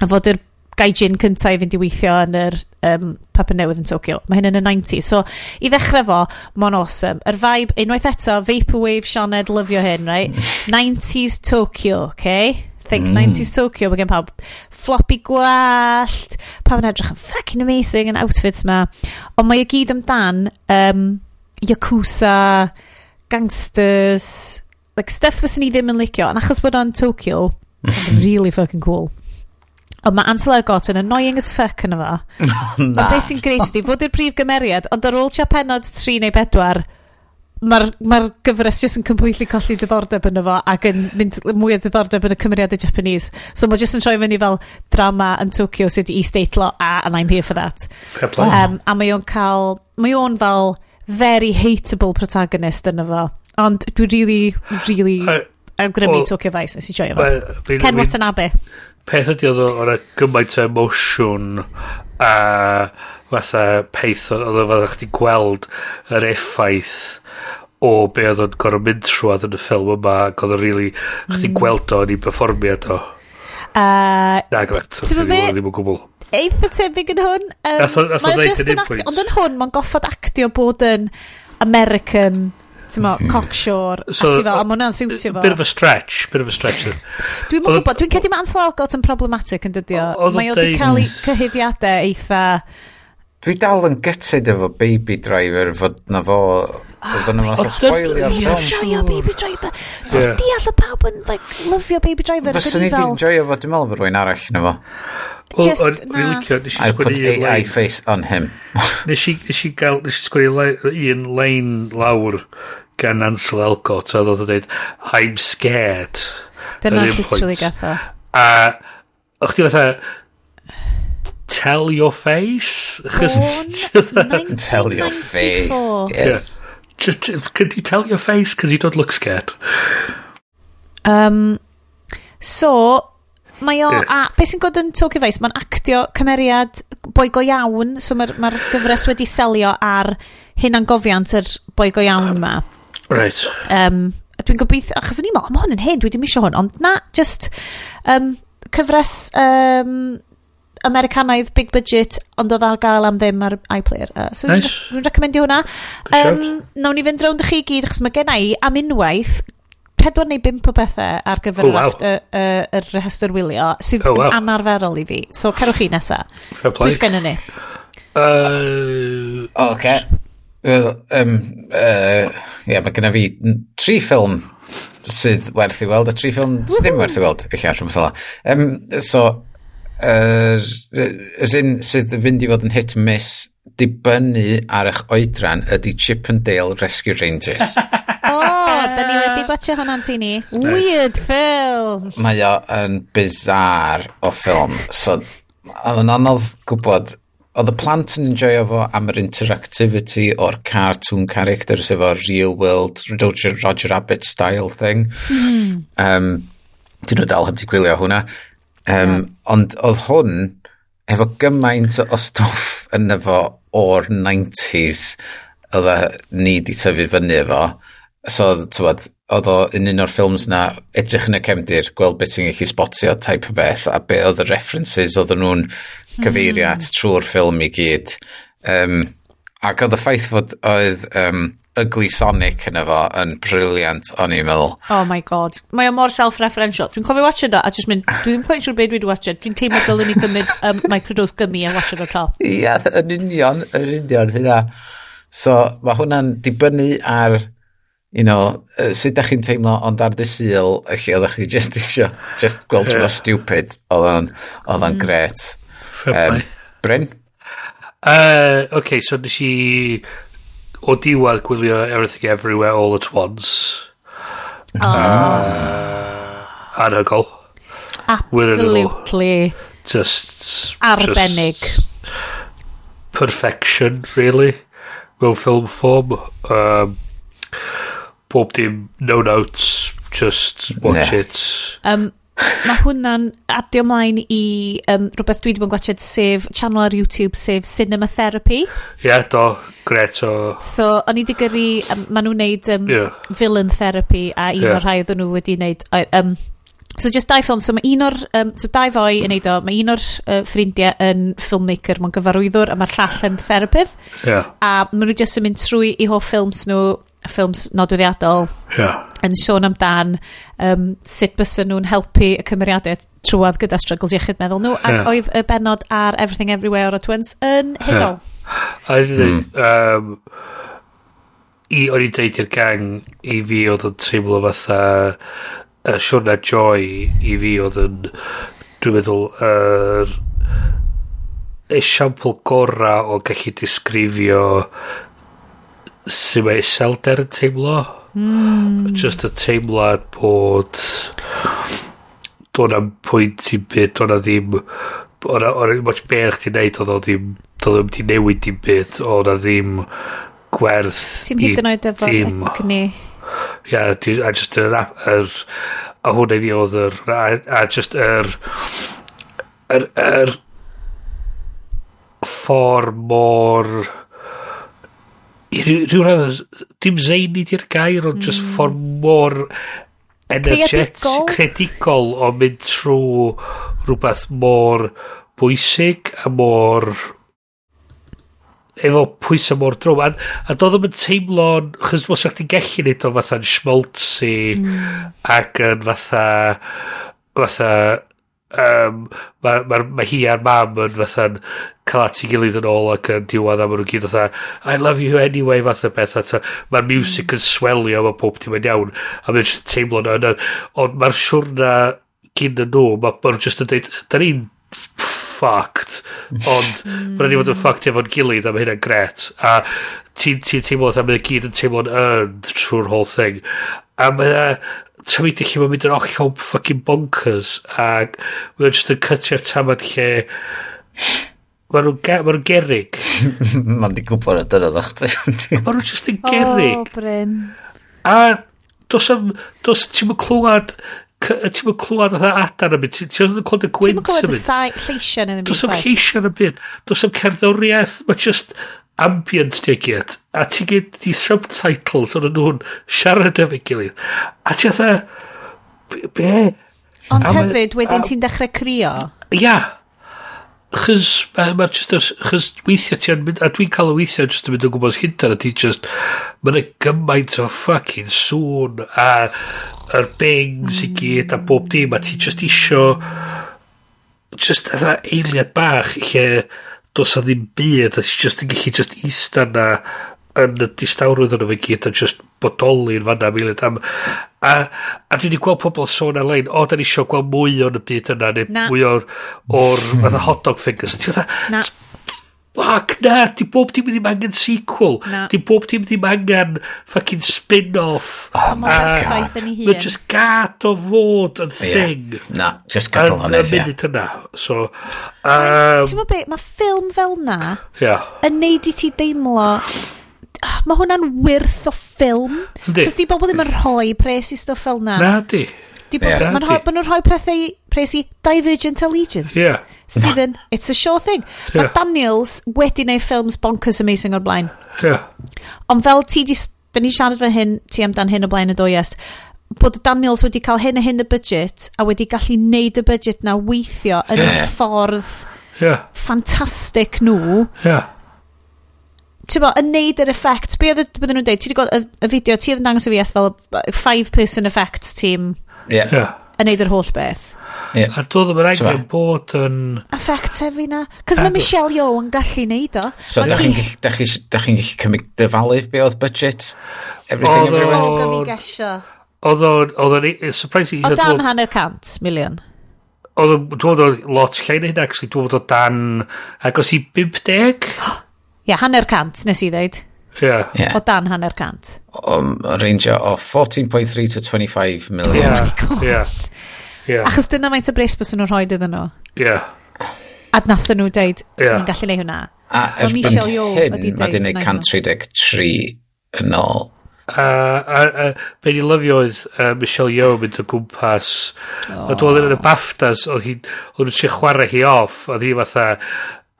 a fod yr gaijin cyntaf i fynd i weithio yn yr um, papur newydd yn Tokyo. Mae hyn yn y 90s. So, i ddechrau fo, mo'n awesome. Yr vibe, unwaith eto, Vaporwave, Sioned, lyfio hyn, right? 90s Tokyo, okay? think mm. 90s Tokyo mae gen pawb floppy gwallt pawb yn edrych yn fucking amazing yn outfits ma ond mae y gyd amdan um, Yakuza, gangsters, like stuff fyswn i ddim yn licio. Ond achos bod o'n Tokyo, really fucking cool. Ond mae Ansel Elgort yn annoying as fuck yn efo. Ond beth sy'n greit di, fod i'r prif gymeriad, ond ar ôl tia penod 3 neu 4, mae'r ma gyfres jyst yn completely colli diddordeb yn efo ac yn mynd mwy o diddordeb yn y cymeriadau Japanese. So mae jyst yn troi fyny fel drama yn Tokyo sydd i statelo a and I'm here for that. Fair play. Um, a mae o'n cael, mae o'n fel very hateable protagonist yn efo. Ond dwi really, really... Uh, I'm gonna well, me talk your nes i joio fo. Ken Watanabe. Peth ydi oedd o'n gymaint o emosiwn a fatha peith oedd o fatha chdi gweld yr effaith o be oedd o'n gorau mynd trwad yn y ffilm yma ac oedd o'n really chdi mm. gweld o'n i performiad o. Uh, Na, gret. Ti'n fawr be? Ddim yn gwbl eitha tebyg yn hwn. Um, mae'n just yn actio, ond yn hwn mae'n goffod actio bod yn American ti'n mo, hmm. cocksure, so, a ti fel, a mae hwnna'n siwtio fo. Bit of a stretch, bit of a stretch. dwi'n mwyn gwybod, dwi'n cedi mae Ansel Elgort yn problematic yn dydio. Mae o wedi cael ei cyhyddiadau eitha... Dwi dal yn gytid efo Baby Driver fod na fo Oedden nhw'n fath o spoilio spoilio'r ffilm. Joio Baby Driver. Yeah. Deall y pawb yn like, lyfio Baby Driver. Fyswn i di'n joio fo, dwi'n meddwl bod rwy'n arall na fo. Just, na. I I put AI face on him. nes i, nes i gael, nes i sgwini un lein lawr gan Ansel Elgort a oedd o dweud, I'm scared. Dyna literally gatho. A, o'ch ti fatha, tell your face? Born 1994. Tell your face, yes. Just, uh, could you tell your face? Because you don't look scared. Um, so, mae o, yeah. a beth sy'n god yn Tokyo Vice, mae'n actio cymeriad boi go iawn, so mae'r ma, gyfres wedi selio ar hyn angofiant yr boi go iawn ma. Right. Um, dwi'n gobeithio, achos o'n i'n meddwl, mae hwn yn hyn, dwi ddim eisiau hwn, ond na, just um, cyfres um, Americanaidd big budget ond oedd ar gael am ddim ar iPlayer uh, so nice. rwy'n recomendio hwnna um, nawn ni fynd rownd chi gyd achos mae gen i am unwaith pedwar neu bimp o bethau ar gyfer oh, wow. y, y, y rhestr wylio sydd oh, wow. yn anarferol i fi. So cerwch chi nesaf. Pwys gen ni? Uh, o, oce. Wel, um, uh, yeah, mae genna fi tri ffilm sydd werth i weld, a tri ffilm sydd ddim werth i weld, eich arall, um, so, yr, yr un sydd yn fynd i fod yn hit miss dibynnu ar eich oedran ydy Chippendale Rescue Rangers. o, oh, da ni wedi gwachio hwnna'n ti ni. Weird film! Mae o yn bizar o ffilm. So, oedd yn anodd gwybod, oedd y plant yn enjoyo fo am yr interactivity o'r cartoon characters efo real world Roger, Roger Rabbit style thing. Mm. Um, Dyn nhw dal heb di gwylio hwnna. Um, yeah. Ond oedd hwn efo gymaint o stoff yn efo o'r 90s oedd e ni di tyfu fyny efo. So, tywed, oedd o yn un o'r ffilms na edrych yn y cefndir, gweld beth ti'n gallu spotio type o beth, a be oedd y references oedd nhw'n hmm. cyfeirio at trwy'r ffilm i gyd. Um, ac oedd y ffaith fod oedd um, ugly Sonic yn efo yn briliant o'n i'n meddwl. Oh my god. Mae o mor self-referential. Dwi'n cofio watch yna a just mynd, dwi'n quite sure beth dwi'n watch. Dwi'n teimlo dylwn ni gymryd um, microdose gymru a watch it o top. ia yeah, yn union, yn union hynna. So mae hwnna'n dibynnu ar, you know, sut da chi'n teimlo ond ar dy syl, lle oeddech chi just isio, just gweld yeah. stupid, oedd o'n mm. gret. Um, Bryn? Uh, okay, so nes i o diwedd gwylio Everything Everywhere All at Once. Ah. ah. Uh, anhygol. Absolutely. Just... Arbennig. Just perfection, really, mewn film form. Um, bob dim, no notes, just watch yeah. it. Um, Mae hwnna'n adio mlaen i um, rhywbeth dwi wedi bod yn gwachod sef channel ar YouTube sef Cinema Therapy. Ie, yeah, do, gret o... So, o'n i digyrru, um, maen nhw'n neud um, yeah. villain therapy a un yeah. o'r rhai oedden nhw wedi neud... Um, so, just dau ffilm. So, mae un o'r... Um, so, dau foi yn neud o. Mae un o'r uh, ffrindiau yn filmmaker, mae'n gyfarwyddwr, a mae'r llall yn therapydd. Yeah. A maen nhw jyst yn mynd trwy i hoff ffilms nhw ffilms nodweddiadol yeah. yn sôn amdan um, sut bysyn nhw'n helpu y cymeriadau trwad gyda struggles iechyd meddwl nhw ac yeah. oedd y benod ar Everything Everywhere All At Once yn hydol yeah. mm. um, i o'n i'n deud i'r gang i fi oedd yn teimlo fatha y Siwrna Joy i fi oedd yn dwi'n meddwl yr er, esiampl gorau o gallu disgrifio sy'n mae iselder yn teimlo. Mm. Just y teimlad bod do'n am pwynt i byd, do'n ddim o'n ddim much beth chdi neud, oedd o ddim oedd o'n ti newid dim byd oedd o ddim gwerth ti'n hyd yn oed efo egni ia a just yr a hwnna i fi oedd yr a just yr yr yr ffordd mor i ryw, ryw radd, dim zeini di'r gair, ond mm. just ffordd mor energetic, credigol o mynd trwy rhywbeth mor bwysig a mor efo pwysau mor drwm a, a doedd ddim yn teimlo'n, chys os ydych chi'n gallu neud o fatha'n schmaltzy mm. ac yn fatha fatha um, mae ma, ma hi a'r mam yn fatha'n cael at i gilydd yn ôl ac yn diwedd am nhw'n gyd fatha I love you anyway fatha beth fatha mae'r music hmm. yn swelio mae pob dim yn iawn a mae'n teimlo na yna ond mae'r siwrna gyn yn nhw mae'n just yn dweud da ni'n fucked. Ond mae'n ni fod yn hmm. fucked efo'n gilydd a mae hynna'n gret a ti'n ti teimlo fatha mae'n gyd yn teimlo'n earned trwy'r whole thing a mae trafeidio lle mae'n mynd yn ollol fucking bonkers ac mae'n just yn cytio'r tamad lle Mae nhw'n ge ma nhw gerig. Mae'n di gwybod y dyna ddech chi. Mae nhw'n just yn gerig. O, Bryn. A dos am... Dos ti'n mynd clywed... Ti'n mynd clywed oedd adar am byd. Ti'n mynd clywed y gwynt am byd. Ti'n mynd clywed y lleisiau yn y. Dos am lleisiau yn byd. Dos am cerddoriaeth. Mae just ambient ticket, a ti gyd di subtitles o'n nhw'n siarad efo'i gilydd. A ti atha, be? Ond a hefyd, wedyn ti'n dechrau crio. Ia. Chys, mae'r just, chys weithiau ti yn mynd, a dwi'n cael o weithiau just yn mynd o gwybod hyndan, a ti just, mae'n gymaint o fucking sŵn, a yr bangs i gyd, a bob dim, a ti just isio, just atha eiliad bach, lle, dos a ddim byd a ti just yn gallu just eista na yn y distawrwydd yno fe gyd a jyst bodoli'n fanna milyd am a, a dwi wedi gweld pobl sôn ar-lein o da ni eisiau gweld mwy o'n y byd yna neu mwy o'r o'r hot dog fingers. A ti'n dda Fuck, na, di bob dim ddim angen sequel. Na. Di bob dim ddim angen fucking spin-off. Oh my uh, god. Mae'n just gad o fod yn thing. Yeah. Na, just gad o hynny. Yn y munud yna. So, um, Ti'n meddwl beth, mae ffilm fel na yeah. yn neud i ti deimlo mae hwnna'n wyrth o ffilm. Cos di bobl ddim yn rhoi pres i stwff fel na. Na di. Di bobl, yeah. mae'n rhoi, rhoi pres i Divergent Allegiance. Yeah sydd yn It's a Sure Thing. Yeah. Mae Daniels wedi neud ffilms bonkers amazing o'r blaen. Yeah. Ond fel ti di... da ni siarad fe hyn, ti amdan hyn o blaen y doiest, bod Daniels wedi cael hyn a hyn y budget a wedi gallu neud y budget na weithio yn yeah. ffordd yeah. ffantastig nhw yeah. ti'n yn neud yr effect be oedd bydden nhw'n dweud ti wedi gweld y, y fideo ti oedd yn dangos y fi as fel five person effects team yeah. yeah. yn neud yr holl beth Yeah. A doedd yma'n angen bod yn... Effect i na. Cos mae Michelle Yeoh yn gallu neud o. So, da chi'n gallu cymryd dyfalu be oedd budget? Everything Odo, everywhere? Oedd o'n gesio. Oedd o'n... Oedd o'n... Surprising. Oedd dan hanner cant miliwn. Oedd o'n... Dwi'n meddwl lot llai na hynna, actually. Dwi'n meddwl dan... Agos i 50? Ie, hanner cant nes i ddeud. Yeah. yeah. O dan hanner cant. O, o range o 14.3 to 25 million. Yeah. Oh my god. Yeah. Yeah. Achos dyna maint o bres bys nhw'n rhoi iddyn nhw. Yeah. A nathyn nhw deud, yeah. ni'n gallu neud hwnna. A erbyn hyn, mae di wneud 133 yn ôl. A, a, a fe ni lyfio oedd uh, Michelle Yeoh mynd o gwmpas oh. a dwi'n yn y BAFTAs oedd hi'n tri chwarae hi off oedd hi fatha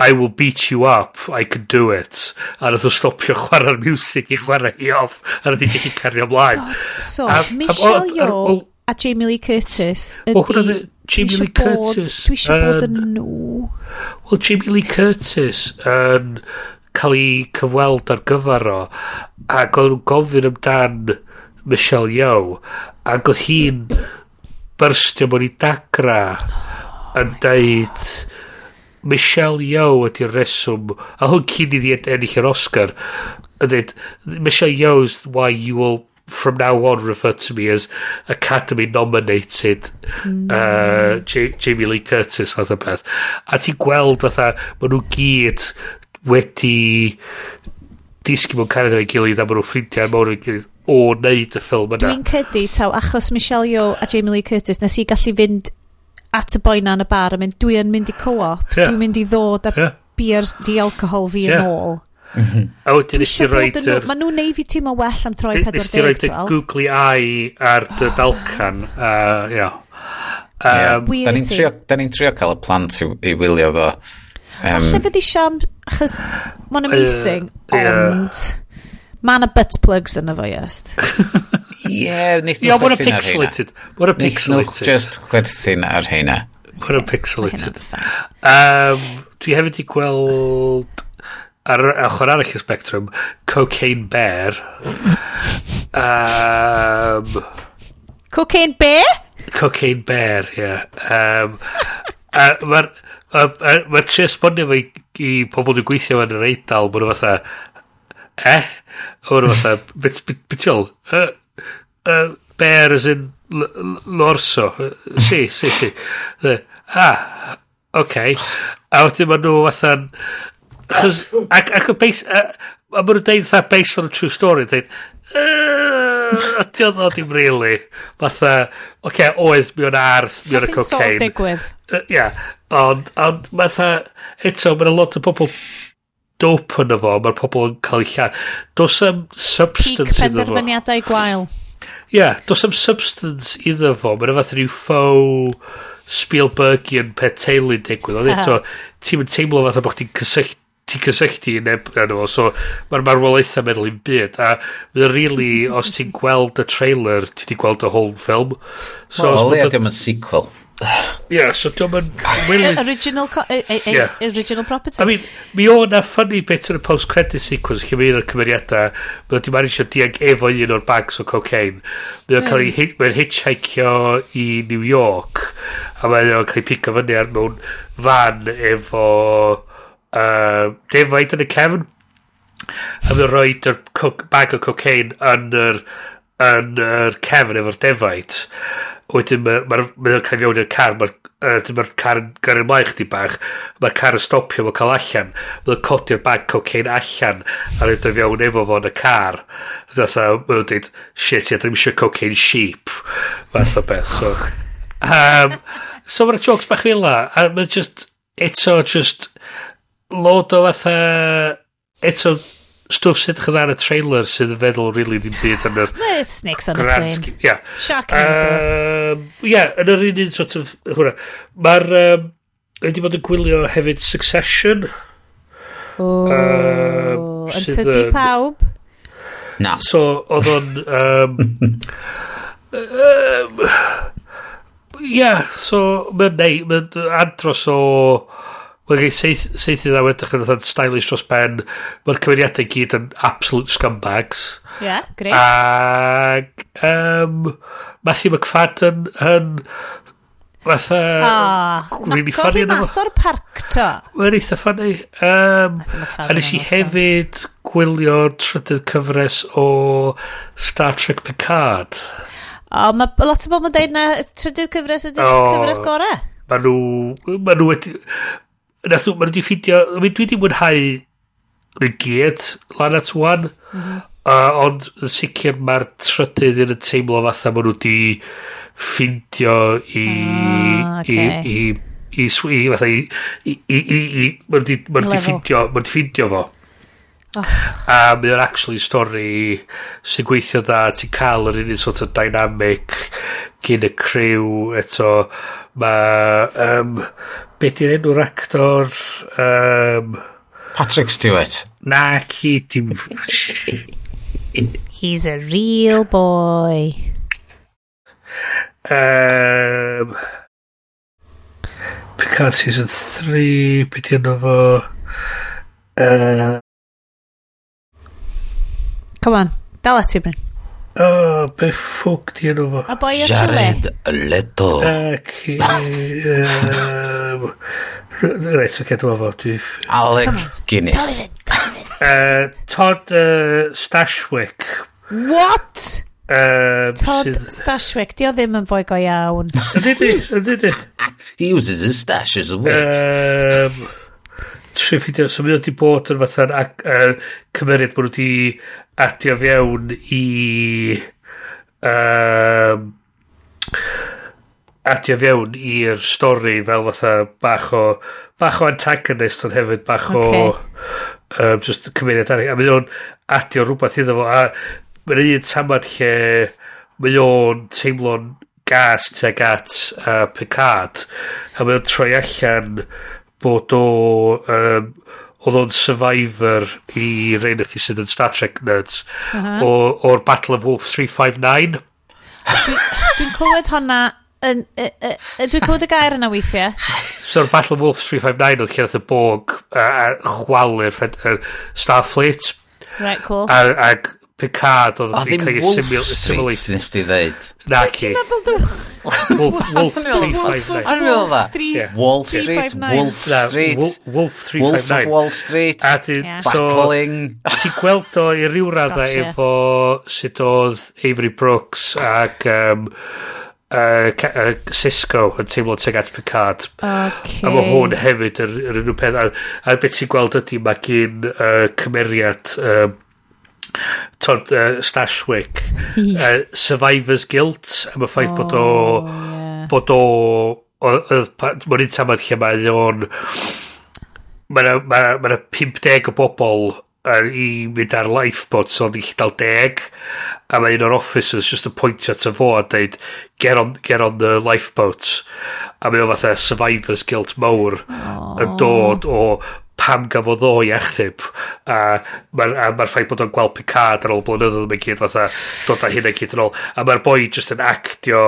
I will beat you up, I can do it. A nath o stopio chwarae'r music i chwarae hi off, a nath i gallu cario ymlaen. So, a, Michelle Yeoh a Jamie Lee Curtis ydy... Well, hwnna Jamie Lee Curtis... Dwi eisiau bod yn nhw. Wel, Jamie Lee Curtis yn cael ei cyfweld ar gyfer o ac oedd nhw'n gofyn amdan Michelle Yeoh ac oedd hi'n byrstio mewn i dagra yn oh deud Michelle Yeoh ydy'r reswm a hwn cyn iddi ddi ennill yr Oscar yn deud Michelle Yeoh's why you will from now on refer to me as Academy nominated mm. uh, J Jamie Lee Curtis oedd y peth a ti'n gweld fatha maen nhw gyd wedi disgyn mewn canada ei gilydd a maen nhw ffrindiau mawr ei gilydd o wneud y ffilm yna dwi'n credu taw achos Michelle Yeoh a Jamie Lee Curtis nes i gallu fynd at y boi na yn y bar a mynd dwi yn mynd i co-op yeah. dwi'n mynd i ddod a yeah. beers di alcohol fi yeah. yn ôl Mhm. A wedyn nes i roed... Mae nhw'n neud fi teimlo well am troi 40 Nes i roed y googly eye ar dy oh. dalcan. Uh, yeah. Um, yeah. Da ni'n trio, da ni trio cael y plant i, i wylio fo. Um, Alla fydd siam, achos mae'n amazing, uh, yeah. ond mae yna butt plugs yn y fo iest. Ie, wneith nhw chwerthin ar pixelated. What a pixelated. Wneith nhw just chwerthin ar heina. What a pixelated. Um, dwi hefyd i gweld ar ochr arall y spectrum, Cocaine Bear. um, Cocaine Bear? Cocaine Bear, ie. Yeah. Um, Mae'r ma tri esbonio fo i, i pobl dwi'n gweithio yn yr eidl, mae'n fatha, eh? Mae'n fatha, betiol, uh, uh, bear as in lorso. Si, si, si. Ah, oce. Okay. A wedyn mae nhw fatha'n Achos, ac, ac y beis, a, a maen nhw'n deud fatha based on a true story, deud, ydy oedd o dim really. Fatha, oce, okay, oedd, mi o'n arth, mi o'n y cocaine. Nath digwydd. Ia, yeah, ond, ond, fatha, eto, mae'n lot o bobl dope yn efo, mae'r pobl yn cael ei lladd. Does am substance iddo fo. Peak penderfyniadau gwael. Ia, yeah, does am substance iddo fo. Mae'n fath rhyw faux Spielbergian pet teulu digwydd. Ond eto, ti'n teimlo fatha bod chdi'n cysylltu ti'n cysegdi yn o, so mae'r marwolaethau meddwl i'n byd a mae'n really os ti'n gweld y trailer ti di gweld y whole film. So well, o lea diolch yn sequel. Yeah, so diolch yn really... original, yeah. E, e, original property. I mean, mi o na funny bit yn y post-credit sequence lle o'r cymeriadau mae'n dim arisio diag efo un o'r bags o cocaine. Mae o'n cael ei hmm. mae'n hitchhikeio i New York a mae o'n cael ei pico fyny ar mewn fan efo uh, defaid yn y cefn. A mae'n rhoi bag o cocaine yn yr, yn yr cefn efo'r defaid. Wedyn mae'n ma, ma cael fewn i'r car mae'r uh, ma car yn gyrru mlaen chdi bach mae'r car yn stopio mae'n cael allan. Mae'n codi'r bag cocaine allan a rhaid o fewn efo fo yn y car. Fatha mae'n dweud shit ia ddim eisiau cocaine sheep. Fath o beth so. Um, so mae'r jokes bach fel a mae'n just eto just load o fatha... Eto, stwff sydd edrych ar y trailer sydd yn feddwl rili really, ddim byd yn yr... Mae snakes on a plane. scheme. Ia. Sharknado. yeah yn yr un un sort of... hwnna Mae'r... Um, wedi bod yn gwylio hefyd Succession. O, um, yn tydi pawb? Na. So, oedd o'n... Um, um, yeah, so mae'n neud mae'n andros o... Mae'n gwneud seith, seithi dda wedrych yn fatha'n stylish dros ben. Mae'r cymeriadau gyd yn absolute scumbags. Ie, yeah, great. Ac um, Matthew McFadden yn fatha... Oh, really funny yn yma. Naco'r parc to. Mae'n eitha funny. Um, a nes i hefyd gwylio trydydd cyfres o Star Trek Picard. O, oh, mae lot o bobl yn dweud na trydydd cyfres ydy'r oh, cyfres gorau. Mae nhw, ma nhw wedi, nath nhw, maen nhw wedi ffidio, dwi wedi mwynhau nhw gyd lan at wan, uh, mhm. ond yn sicr mae'r trydydd yn y teimlo fatha maen nhw wedi ffindio i, ah, okay. i, i, i, i, fatha, i, i, i, i, i, maen nhw wedi ffindio, maen nhw ffindio fo. Oh. A mae o'n actually stori sy'n gweithio dda, ti'n cael yr unig sort of dynamic gyn y crew, eto, mae, um, beth yw'r enw'r actor um, Patrick Stewart. na ci dim he's a real boy. Um, Picard season 3 beth yw'n fo? Uh, come on dal ati Bryn. O, oh, be ffwc di enw fo? A boi o Jared Leto. Ac... Reit, oce, dwi'n fo. dwi... Alec Guinness. Uh, Todd uh, Stashwick. What? Um, Todd sydd... Stashwick, di o ddim yn fwy go iawn. Ydy di, ydy di. He uses his stash as a witch. Um, tri ffidio, so mae wedi bod yn fatha'n uh, cymeriad bod nhw wedi adio fewn i um, adio fewn i'r stori fel fatha bach o bach o antagonist ond hefyd bach okay. o um, just cymeriad arall a mae o'n adio rhywbeth iddo fo a mae'n un tamad lle mae o'n teimlo'n gas teg at uh, Picard a mae o'n troi allan bod o um, oedd o'n survivor i'r un chi sydd yn Star Trek nerds uh -huh. o'r Battle of Wolf 359 dwi'n clywed honna yn, dwi'n clywed y gair yna weithiau so'r Battle of Wolf 359 oedd lle oedd y bog a, a chwalu'r Starfleet. Right cool. Ag Picard oedd wedi cael ei simulate. Nes ti ddeud? Na ci. Wolf, Wolf 359. Ar ymwyl dda? Wall Street, Wolf Street. Wolf 359. Wolf of Wall Street. A di, Battling. Ti gweld o i ryw radda efo sut oedd Avery Brooks ac... Um, uh, uh, Cisco yn teimlo teg at Picard. Okay. A mae hwn hefyd yr, yr unrhyw peth. A, a beth ti'n gweld ydy mae gen uh, cymeriad um, Todd uh, Stashwick, uh, Survivor's Guilt, a mae ffaith oh, bod o... Yeah. Bod o... Mae'n un tamad lle mae o'n... Mae yna 50 o bobl uh, i mynd ar lifeboat, so o'n i dal deg, a mae un o'r officers just yn pwyntio at y fo a dweud, get on, get on the lifeboat. A mae o fatha survivor's guilt mawr yn dod o pam gafodd o i achub a mae'r ma, ffaith bod o'n gweld Picard ar ôl blynyddoedd mae'n gyd fatha dod â hynna gyd yn ôl a mae'r boi just yn actio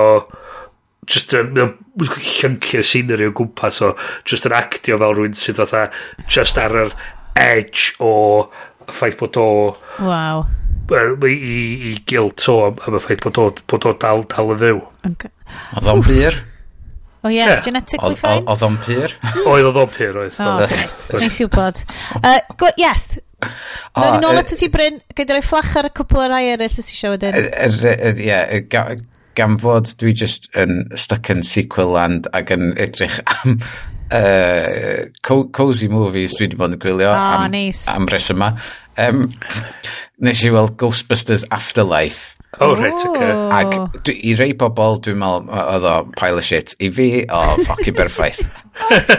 just yn llyncio scenery o gwmpas o just yn actio fel rhywun sydd fatha just ar yr edge o ffaith bod o wow i, i, i gilt o am y ffaith bod o, bod o dal, dal y ddew. Oedd o'n byr? Oh, o ie, yeah. genetically fine? Oedd o'n pyr? Oedd oedd o'n pyr, oedd. Oh, o, greit. Nes i wybod. Uh, yes, ah, Nawr ni nôl at y ti Bryn, gael roi fflach ar y cwpl o rai eraill ys i siarad wedyn. Ie, gan fod dwi just yn stuck yn sequel land ac yn edrych am uh, co cozy movies dwi wedi bod yn gwylio oh, am, nice. am resyma. Um, nes i weld Ghostbusters Afterlife O, oh, right. Okay. Ac oh. dwi, i rei bobl, dwi'n meddwl, oedd o pile of shit. I fi, o, oh, ffocin berffaith.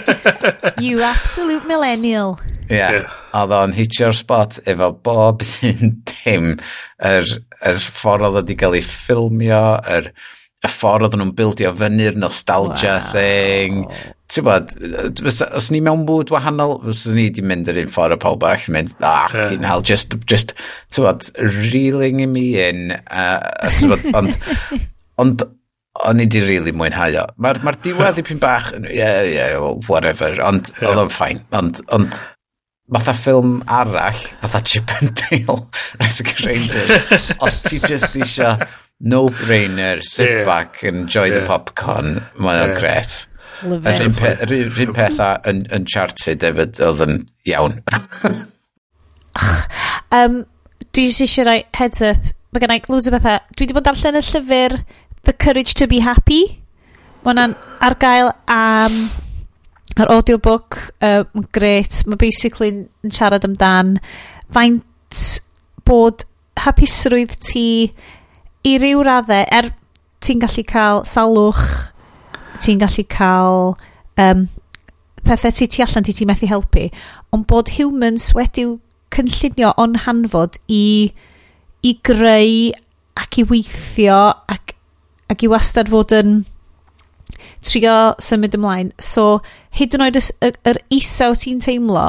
you absolute millennial. Ie, yeah. yeah. oedd o'n hitio'r spot efo bob sy'n dim. Yr, yr ffordd oedd wedi cael ei ffilmio, yr, y ffordd oedd nhw'n bildio fyny'r nostalgia wow. thing, ti'n bod, os ni mewn bwyd wahanol, os ni di mynd yr un ffordd o pawb arall, mynd, ah, yeah. cyn hal, just, just, ti'n bod, reeling me in, uh, ti'n bod, ond, ond, o'n i di really mwynhau o. Mae'r ma diwedd i pyn bach, yeah, yeah, whatever, ond yeah. oedd o'n ffain, ond, ond, fatha ffilm arall, fatha Chip and Dale, Rescue Rangers, os ti just isio no-brainer, sit yeah. back, enjoy yeah. the popcorn, mae o'n yeah. gret. Yr un, pe, yr un peth a yn charted efo oedd yn iawn. um, dwi jyst eisiau rhoi heads up. Mae gen i loads o bethau. Dwi wedi bod darllen y llyfr The Courage to be Happy. Mae hwnna'n ar gael am... Um, audiobook yn um, gret. Mae basically yn siarad amdan faint bod hapusrwydd ti i ryw raddau, er ti'n gallu cael salwch ti'n gallu cael um, pethau ti tu allan ti ti methu helpu, ond bod humans wedi'w cynllunio o'n hanfod i, i greu ac i weithio ac, ac i wastad fod yn trio symud ymlaen. So, hyd yn oed yr, yr isaw ti'n teimlo,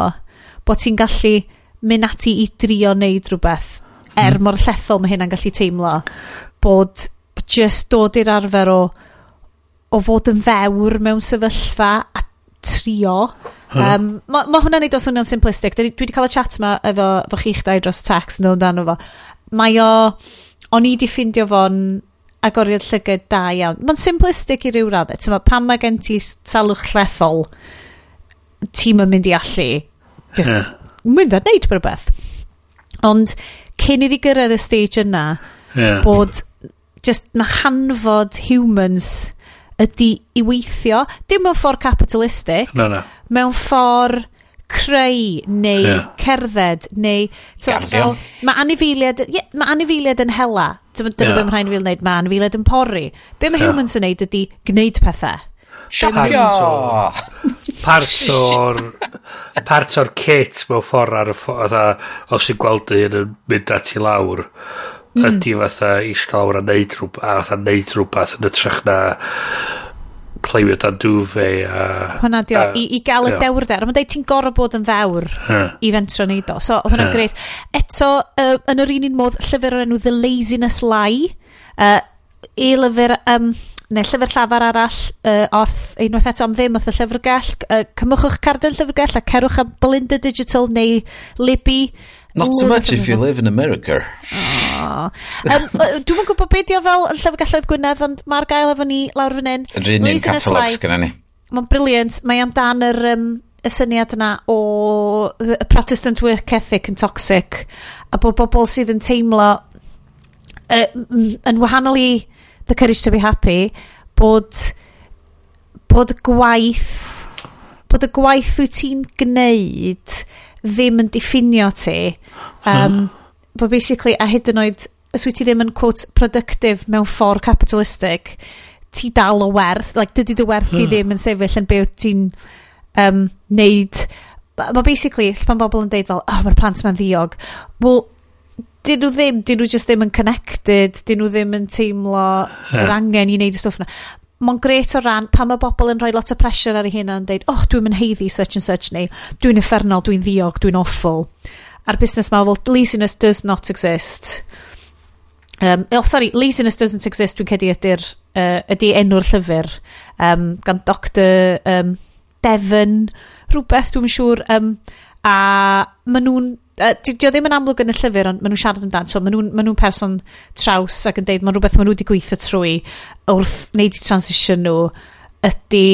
bod ti'n gallu mynd ati i drio neud rhywbeth er hmm. mor llethol mae hynna'n gallu teimlo bod just dod i'r arfer o o fod yn ddewr mewn sefyllfa a trio. Huh. Um, mae ma hwnna'n neud o swnio'n simplistic. Dwi, dwi wedi cael y chat yma efo, efo chi'ch dau dros text yn ôl dan fo. Mae o... O'n i di ffindio fo'n agoriad llygad da iawn. Mae'n simplistic i ryw raddau. Tyma, pan mae gen ti salwch llethol, ti'n mynd i allu just yeah. mynd a neud rhywbeth. Ond cyn iddi gyrraedd y stage yna, yeah. bod just na hanfod humans ydy i weithio, dim mewn ffordd capitalistic, no, no. mewn ffordd creu neu yeah. cerdded neu Garddio. fel, mae anifeiliad yeah, mae anifeiliad yn hela dyna yeah. beth mae rhaid i fi'n gwneud mae anifeiliad yn porri be mae yeah. humans yn neud ydy gwneud pethau Siapio! Part o'r... Part o'r kit mewn ffordd ar y ffordd... Os i'n gweld un yn mynd at i lawr. Mm. Ydy fatha eistedd lawr a neud rhywbeth, a fatha neud rhywbeth yn ytrach na cleimio dan dwfe a... Hwna dio, a, i, i gael y dewr dewrder. Mae'n dweud ti'n gorau bod yn ddewr huh. i fentro neud o. So, hwnna'n greit. Eto, uh, yn yr un un modd, llyfr o'r enw The Laziness Lie. Uh, i e lyfr... Um, neu llyfr llafar arall uh, oth unwaith eto am ddim oth y llyfrgell uh, cymwchwch carden llyfrgell a cerwch am Belinda Digital neu Libby Not so much if you live in America. um, Dwi'n yn gwybod beth fel y llyfrgelloedd Gwynedd, ond mae'r gael efo ni lawr fan hyn. Yr un un catalog sgyna ni. Mae'n briliant. Mae amdan yr, um, y syniad yna o y Protestant work ethic yn toxic a bod bobl sydd yn teimlo uh, yn wahanol i the courage to be happy bod bod gwaith bod y gwaith wyt ti'n gneud ddim yn diffinio ti. Ah. Um, huh. But basically, a hyd yn oed, os wyt ti ddim yn, quote, productive mewn ffordd capitalistic, ti dal o werth, like, dydy dy werth huh. di hmm. ddim yn sefyll yn beth ti'n um, neud. Mae basically, pan bobl yn deud fel, oh, mae'r plant ma'n ddiog. Well, dyn nhw ddim, dyn nhw just ddim yn connected, dyn nhw ddim yn teimlo yeah. yr angen i wneud y stwff yna mae'n gret o ran pa mae bobl yn rhoi lot o pressure ar ei hunan yn deud, oh, dwi'n mynd heiddi such and such neu dwi'n effernol, dwi'n ddiog, dwi'n awful. A'r busnes ma, well, laziness does not exist. Um, oh, sorry, laziness doesn't exist, dwi'n cedi ydy'r uh, ydy enw'r llyfr um, gan Dr um, Devon, rhywbeth, dwi'n siŵr. Um, a maen nhw'n Uh, di, di o ddim yn amlwg yn y llyfr, ond maen nhw'n siarad amdano. So, maen nhw'n nhw person traws ac yn deud, maen rhywbeth maen nhw wedi gweithio trwy wrth wneud i transition nhw ydy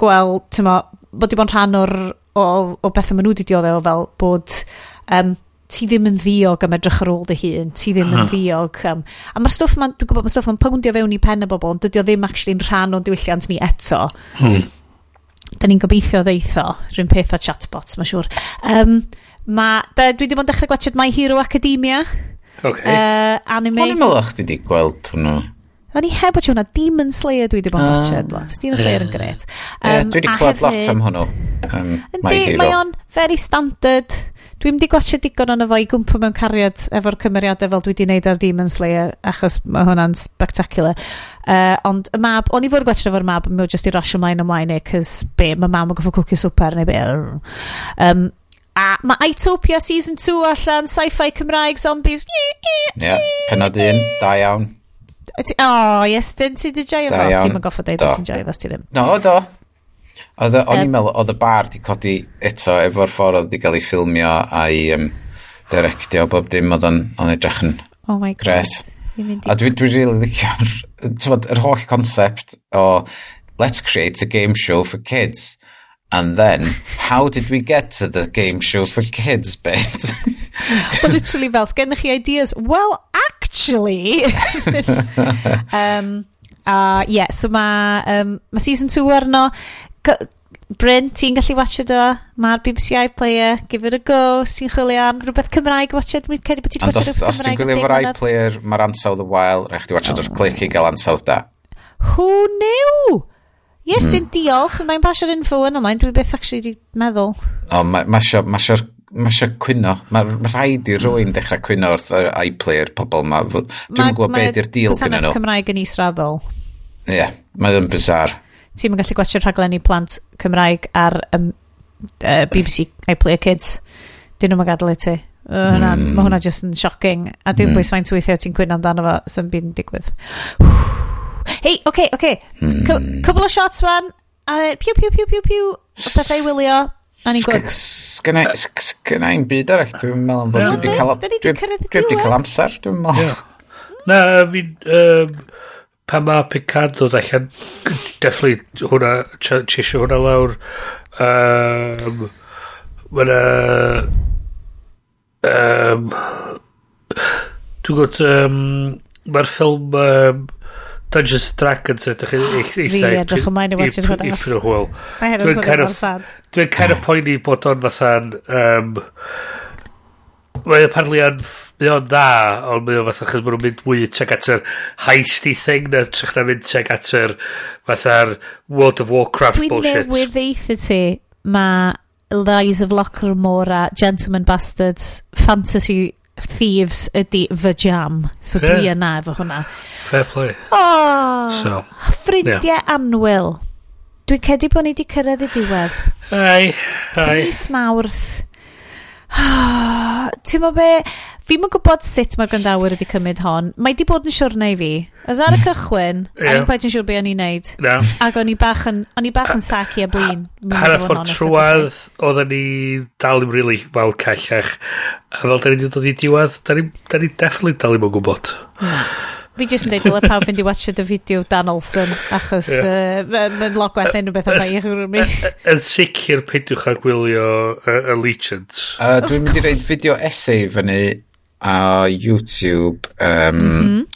gweld, ti'n mo, bod i bod yn rhan o'r, o, o beth maen nhw wedi dioddau e o fel bod um, ti ddim yn ddiog am edrych ar ôl dy hun, ti ddim yn ddiog. Um, a mae'r stwff ma'n, dwi'n gwybod, mae'r stwff ma'n powndio fewn i pen y bobl, ond dydy o ddim actually'n rhan o'n diwylliant ni eto. Hmm da ni'n gobeithio ddeitho, rhywun peth o chatbots, mae'n siŵr. Um, ma, da, dwi wedi bod yn dechrau gwachod My Hero Academia. Okay. Uh, anime. O'n i'n meddwl chdi ti wedi gweld hwnnw. O'n i heb o hwnna, Demon Slayer dwi wedi bod yn ah. gwachod lot. Demon Slayer yn gret. Um, yeah, dwi wedi clywed lot am hwnnw. Um, Yndi, mae o'n very standard Dwi'n di gwasio digon ond efo i gwmpa mewn cariad efo'r cymeriadau fel dwi di wneud ar Demon Slayer, achos mae hwnna'n spectacular. Uh, ond y mab, o'n i fod gwasio efo'r mab, mi o jyst i rasio ymlaen ymlaen i, cys be, mae mam yn goffo cwcio swper neu be. Um, a mae Itopia Season 2 allan, sci-fi Cymraeg, zombies. Ie, yeah, penod un, da iawn. O, oh, yes, dyn ti di joio fo? Ti'n mynd goffo dweud bod ti'n joio fo, ti ddim. No, do, Oedd o, o'n i'n meddwl, oedd y bar di codi eto efo'r ffordd oedd di gael ei ffilmio a'i um, directio bob dim oedd o'n edrych yn oh my gret. A dwi, dwi really licio'r yr holl concept o let's create a game show for kids and then how did we get to the game show for kids bit? well, literally fel, sgennych chi ideas? Well, actually... um, a uh, yeah, so mae um, ma season 2 arno. Bryn, ti'n gallu watcha do? Mae'r BBC iPlayer, give it a go. Os ti'n chwilio am rhywbeth Cymraeg, watcha. Dwi'n credu bod ti'n watcha rhywbeth Cymraeg. Os ti'n gwylio fo'r iPlayer, mae'r ansawdd y wael. Rhaid ti watcha do'r clic i gael ansawdd da. Who knew? Yes, mm. dyn diolch. Mae'n pasio'r info yn ymlaen. Dwi beth actually di meddwl. O, masio'r ma ma Mae eisiau cwyno. Mae rhaid i rwy'n dechrau cwyno wrth yr iPlayer pobl yma. Dwi'n gwybod beth yw'r deal gyda nhw. Mae Cymraeg yn israddol. Ie, yeah, mae'n bizar ti'n gallu gwachio rhaglenni plant Cymraeg ar um, uh, BBC iPlayer Kids. Dyn nhw'n gadael i ti. Uh, mm. na, mae hwnna hmm. just yn shocking. A dwi'n mm. bwys faint weithiau ti'n cwyno amdano fo, sy'n byd yn digwydd. Hei, oce, okay, oce. Okay. Mm. Cwbl o shots fan. A piw, piw, piw, piw, piw. Bethau wylio. A ni'n gwrdd. Sgynna i'n byd arall. Dwi'n meddwl bod fod dwi wedi cael amser. Dwi'n meddwl. Na, fi'n pa mae Pecan ddod allan definitely hwnna tisio hwnna lawr. Um, mae na um, dwi'n gwybod um, mae'r ffilm um, Dungeons and Dragons ydych chi'n eitha fi edrych ymlaen i watching hwnna. dwi'n kind of, dwi'n kind of poeni bod o'n fatha'n um, Mae y yn mae o'n dda, ond mae o fatha, chos maen nhw'n mynd mwy teg at yr heisty thing na trech na mynd teg at yr fatha'r World of Warcraft Dwi'n bullshit. Dwi'n newydd ddeithi ti, mae Lies of Lockermora, Gentleman Bastards, Fantasy Thieves ydy fy jam. So yeah. dwi yna efo hwnna. Fair play. Oh, so, ffrindiau yeah. anwyl. Dwi'n cedi bod ni wedi cyrraedd y diwedd. Ai, ai. Mis Mawrth Ti'n Timo be, fi'm yn gwybod sut mae'r grandawyr wedi cymryd hon. Mae di bod yn siwrna i fi. Ys ar y cychwyn, yeah. a'n paid yn siŵr be o'n i'n neud. Na. Ac o'n i bach yn, o'n i bach yn saci a blin. Hara ffordd trwad, oedden ni dal i'n rili really fawr callach. A fel da ni wedi dod i diwedd, da ni, da ni definitely dal i'n gwybod. Mm. Fi jyst yn dweud, dyle pawb fynd i watcha dy fideo Dan Olsen, achos yeah. uh, mae'n lot gwell enw beth o'n eich rwy'n mi. E- e- e- yn sicr peidiwch â gwylio uh, Allegiant. Uh, Dwi'n mynd i reid fideo essay fyny a YouTube. Um, mm -hmm.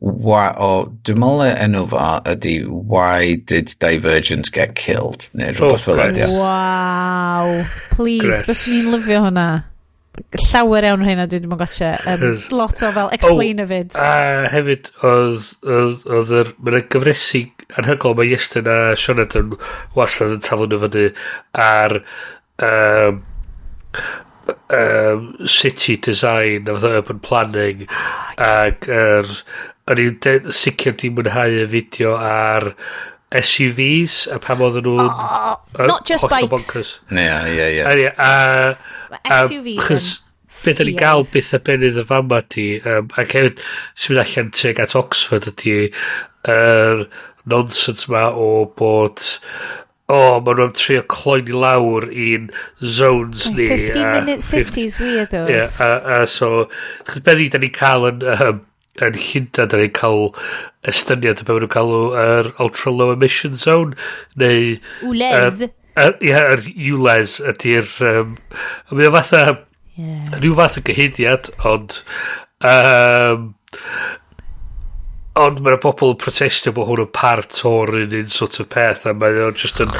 Why, o, dwi'n meddwl y enw fo ydy Why Did Divergent Get Killed? Neu rhywbeth oh, fel ydy. Waw. please, bys ni'n lyfio hwnna llawer iawn rhain a dwi ddim yn gotcha. Um, lot o fel explain oh, it. A hefyd, oedd yr... Mae'n gyfresu anhygol mae Iestyn a Sionet yn wastad yn taflu nhw fyny ar um, um, city design a fatha urban planning ac yr... O'n i'n sicr di mwynhau y fideo ar SUVs a pam oedden nhw'n... Oh, not just bikes. Bonkers. Yeah, yeah, yeah. A, Mae SUVs yn... Be da ni'n gael byth y benydd y fama di, um, ac hefyd sy'n mynd allan teg at Oxford ydi yr er nonsens ma o bod o, oh, maen nhw'n trio cloen i lawr i'n zones ni. 15-minute cities, weirdos. Ie, yeah, a, a so, chys beth ni, da ni'n cael yn, um, yn Llynda, da ni'n cael estyniad o beth maen nhw'n cael yr ultra low emission zone, neu... Wles. Um, ie, yr ULES ydy'r... Um, mae o fatha... Yeah. Rhyw fath o gyhyddiad, ond... Um, ond mae'r bobl yn protestio bod hwn yn part o'r un un sort of peth, a mae o'n just yn...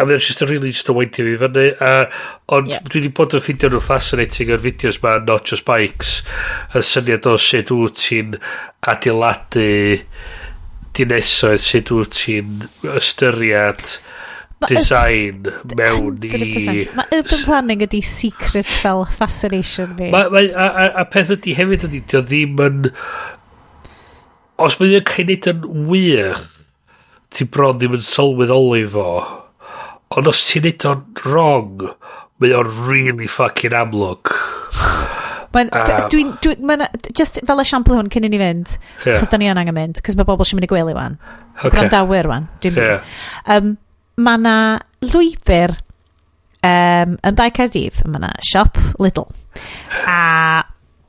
A mae'n just yn really just yn weindio fi fyny. Uh, ond yeah. dwi wedi bod yn ffindio nhw fascinating o'r fideos ma, Not Just Bikes, y syniad o sut wyt ti'n adeiladu dinesoedd, sut wyt ti'n ystyried design mewn i... Mae urban planning ydi secret fel fascination fi. Ma, ma, a, a, a peth ydy hefyd ydy, dio ddim yn... Os mae yn cael neud yn wych, ti bron ddim yn sylweddoli fo. Ond os ti'n neud o'n wrong, mae o'n really fucking amlwg. Mae'n, uh, dwi'n, dwi, dwi, just fel esiampl hwn cyn i ni fynd, yeah. chos da ni angen mynd, cos mae bobl sy'n mynd i gwely wan. Okay. Gwrandawyr wan. Dwi'n yeah. um, mae yna lwybr um, yn bai Caerdydd, mae yna siop Lidl. A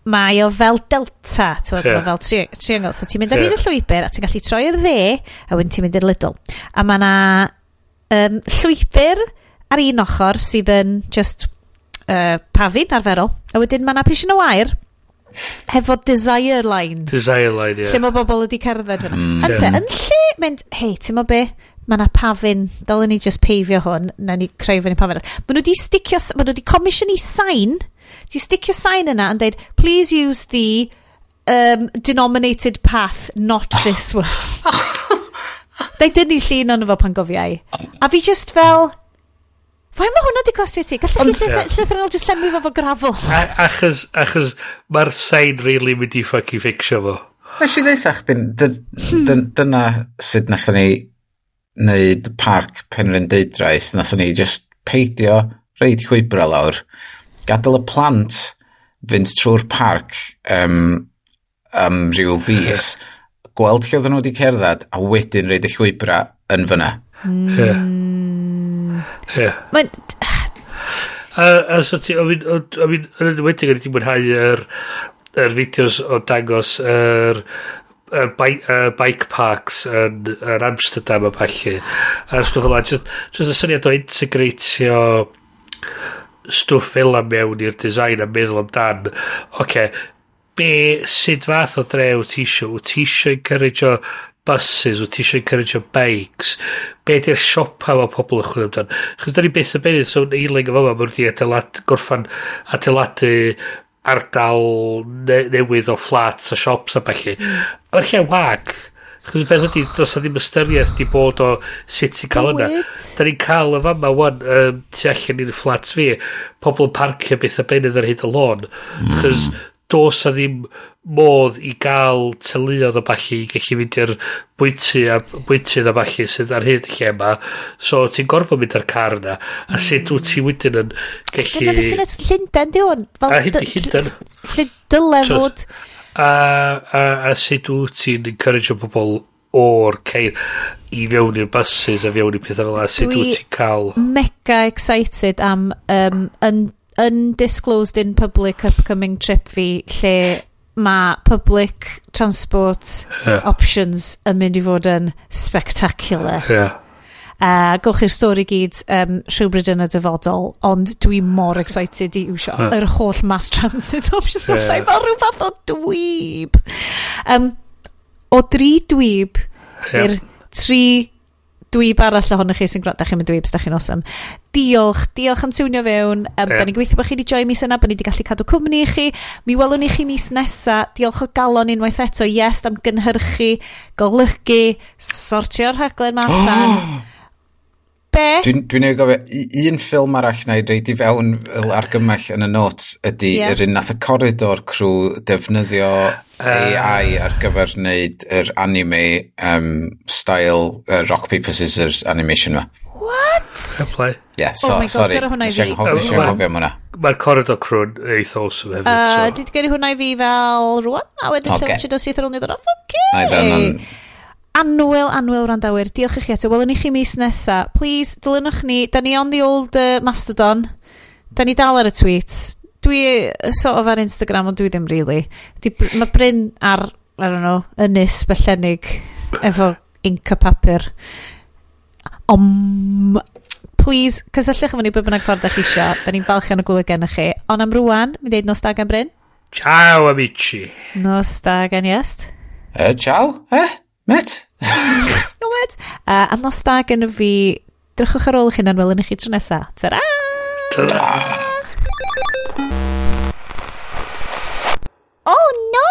mae o fel delta, tywed, yeah. fel tri triangle. So ti'n mynd ar yeah. un y llwybr a ti'n gallu troi ar dde a wedyn ti'n mynd i'r Lidl. A mae yna um, llwybr ar un ochr sydd yn just uh, pafin arferol. A wedyn mae yna pisyn o wair hefo desire line. Desire line, ie. Yeah. Lle mae bobl wedi cerdded fyna. Mm. Ante, yeah. yn lle mynd, hei, ti'n mo be? mae yna pafin, dylen ni just peifio hwn, na ni creu fyny pafin. Mae nhw wedi sticio, mae nhw wedi comisiwn i sain, di sticio sain yna yn dweud, please use the um, denominated path, not this one. Dau dynnu llun ond efo pan gofiau. A fi just fel, Fai mae hwnna di costio ti? Gallech chi llythrenol just llenwi fo fo grafel? Achos, achos mae'r sain really mynd i ffucking fixio fo. Nes i ddeitha chdi, dyna sut nathon ni wneud parc penrhyn penrhyndeudraeth, nath ni just peidio reid chwybra lawr, gadael y plant fynd trwy'r parc um, um, rhyw fus, gweld lle oedden nhw wedi cerdded, a wedyn reid y chwybra yn fyna. Mm. Yeah. Mae'n... A, a so ti, o fi'n, o fi'n, yn enwedig, o'n i'n mwynhau yr, yr fideos o dangos yr er, y bike, uh, bike parks yn, yn Amsterdam a falle a stwff fel just, just y syniad o integratio stwff fel mewn i'r design a meddwl amdan oce okay, be sut fath o dre wyt ti isio? Wyt ti isio encourage buses, wyt ti eisiau encourage bikes, be di'r siopa mae pobl yn chwilio amdan. Chos da ni beth yn benydd, so'n eiling o fyma, mae'n wedi adeilad, gorffan adeiladu ardal ne newydd o flats a shops a bellu. Mae'r lle wag. Chos beth ydy, dos a ddim ystyriaeth di bod o sut i cael yna. Da ni'n cael y fama wan, um, tu allan i'r flats fi, pobl yn parcio beth a benydd ar hyd y lôn. Mm. Chos dos a ddim modd i gael teuluodd o falle i gallu mynd i'r bwyty a bwyty a falle sydd ar hyn lle yma. So ti'n gorfod mynd ar car yna a sut wyt ti wedyn yn gallu dyna beth sy'n et Llundain di hwn. A hyn di Llundain Llundain fod a, a, a sut wyt ti'n encourage o bobl o'r ceir i fewn i'r buses a fewn i pethau fel yna sut wyt ti'n cael mega excited am um, yn undisclosed in public upcoming trip fi lle mae public transport yeah. options yn mynd i fod yn spectacular. Yeah. Uh, gowch i'r stori gyd um, rhywbryd yn y dyfodol, ond dwi mor excited i iwsio yeah. yr holl mass transit options yeah. allai. Mae rhywbeth o dwyb. Um, o dri dwyb yeah. i'r tri dwyb arall ohonych chi sy'n gwrando, chi'n mynd dwybs, da chi'n awesome. Diolch, diolch am tiwnio fewn. Um, yeah. Da ni'n gweithio bod chi wedi joio mis yna, bod ni wedi gallu cadw cwmni i chi. Mi welwn ni chi mis nesa. Diolch o galon unwaith eto, yes, am gynhyrchu, golygu, sortio'r rhaglen ma allan. Be? Dwi'n dwi ei gofio, un ffilm arall na i reid i fewn argymell yn y notes ydy yeah. yr un nath y corridor crw defnyddio ah. uh. AI ar gyfer wneud yr anime um, style uh, rock, paper, scissors animation yma. What? Cyplai. Yeah, oh so, oh my God, sorry, nes i'n gofio am hwnna. Mae'r corridor crwn eitha awesome hefyd. Uh, so. Dwi gyrru hwnna i fi fel rwan, a wedyn okay. lle watch it o syth ar ôl ni ddod off. Okay anwyl, anwyl randawyr. Diolch i chi eto. Welwn i chi mis nesa. Please, dilynwch ni. Da ni on the old uh, Mastodon. Da ni dal ar y tweets. Dwi sort of ar Instagram, ond dwi ddim really. Di, mae Bryn ar, I don't know, ynys bellenig efo inc a papur. Om, please, cysylltwch efo ni beth bynnag ffordd ych isio. Da ni'n falch yn y glwyd gennych chi. Ond am rwan, mi ddeud nos da gan Bryn. Ciao, amici. Nos da gan Iest. E, eh, ciao, eh? Met? Met? Uh, a nos da gen fi, drychwch ar ôl eich hunan welwn chi tro nesa. Ta-ra! Ta-ra! Oh no!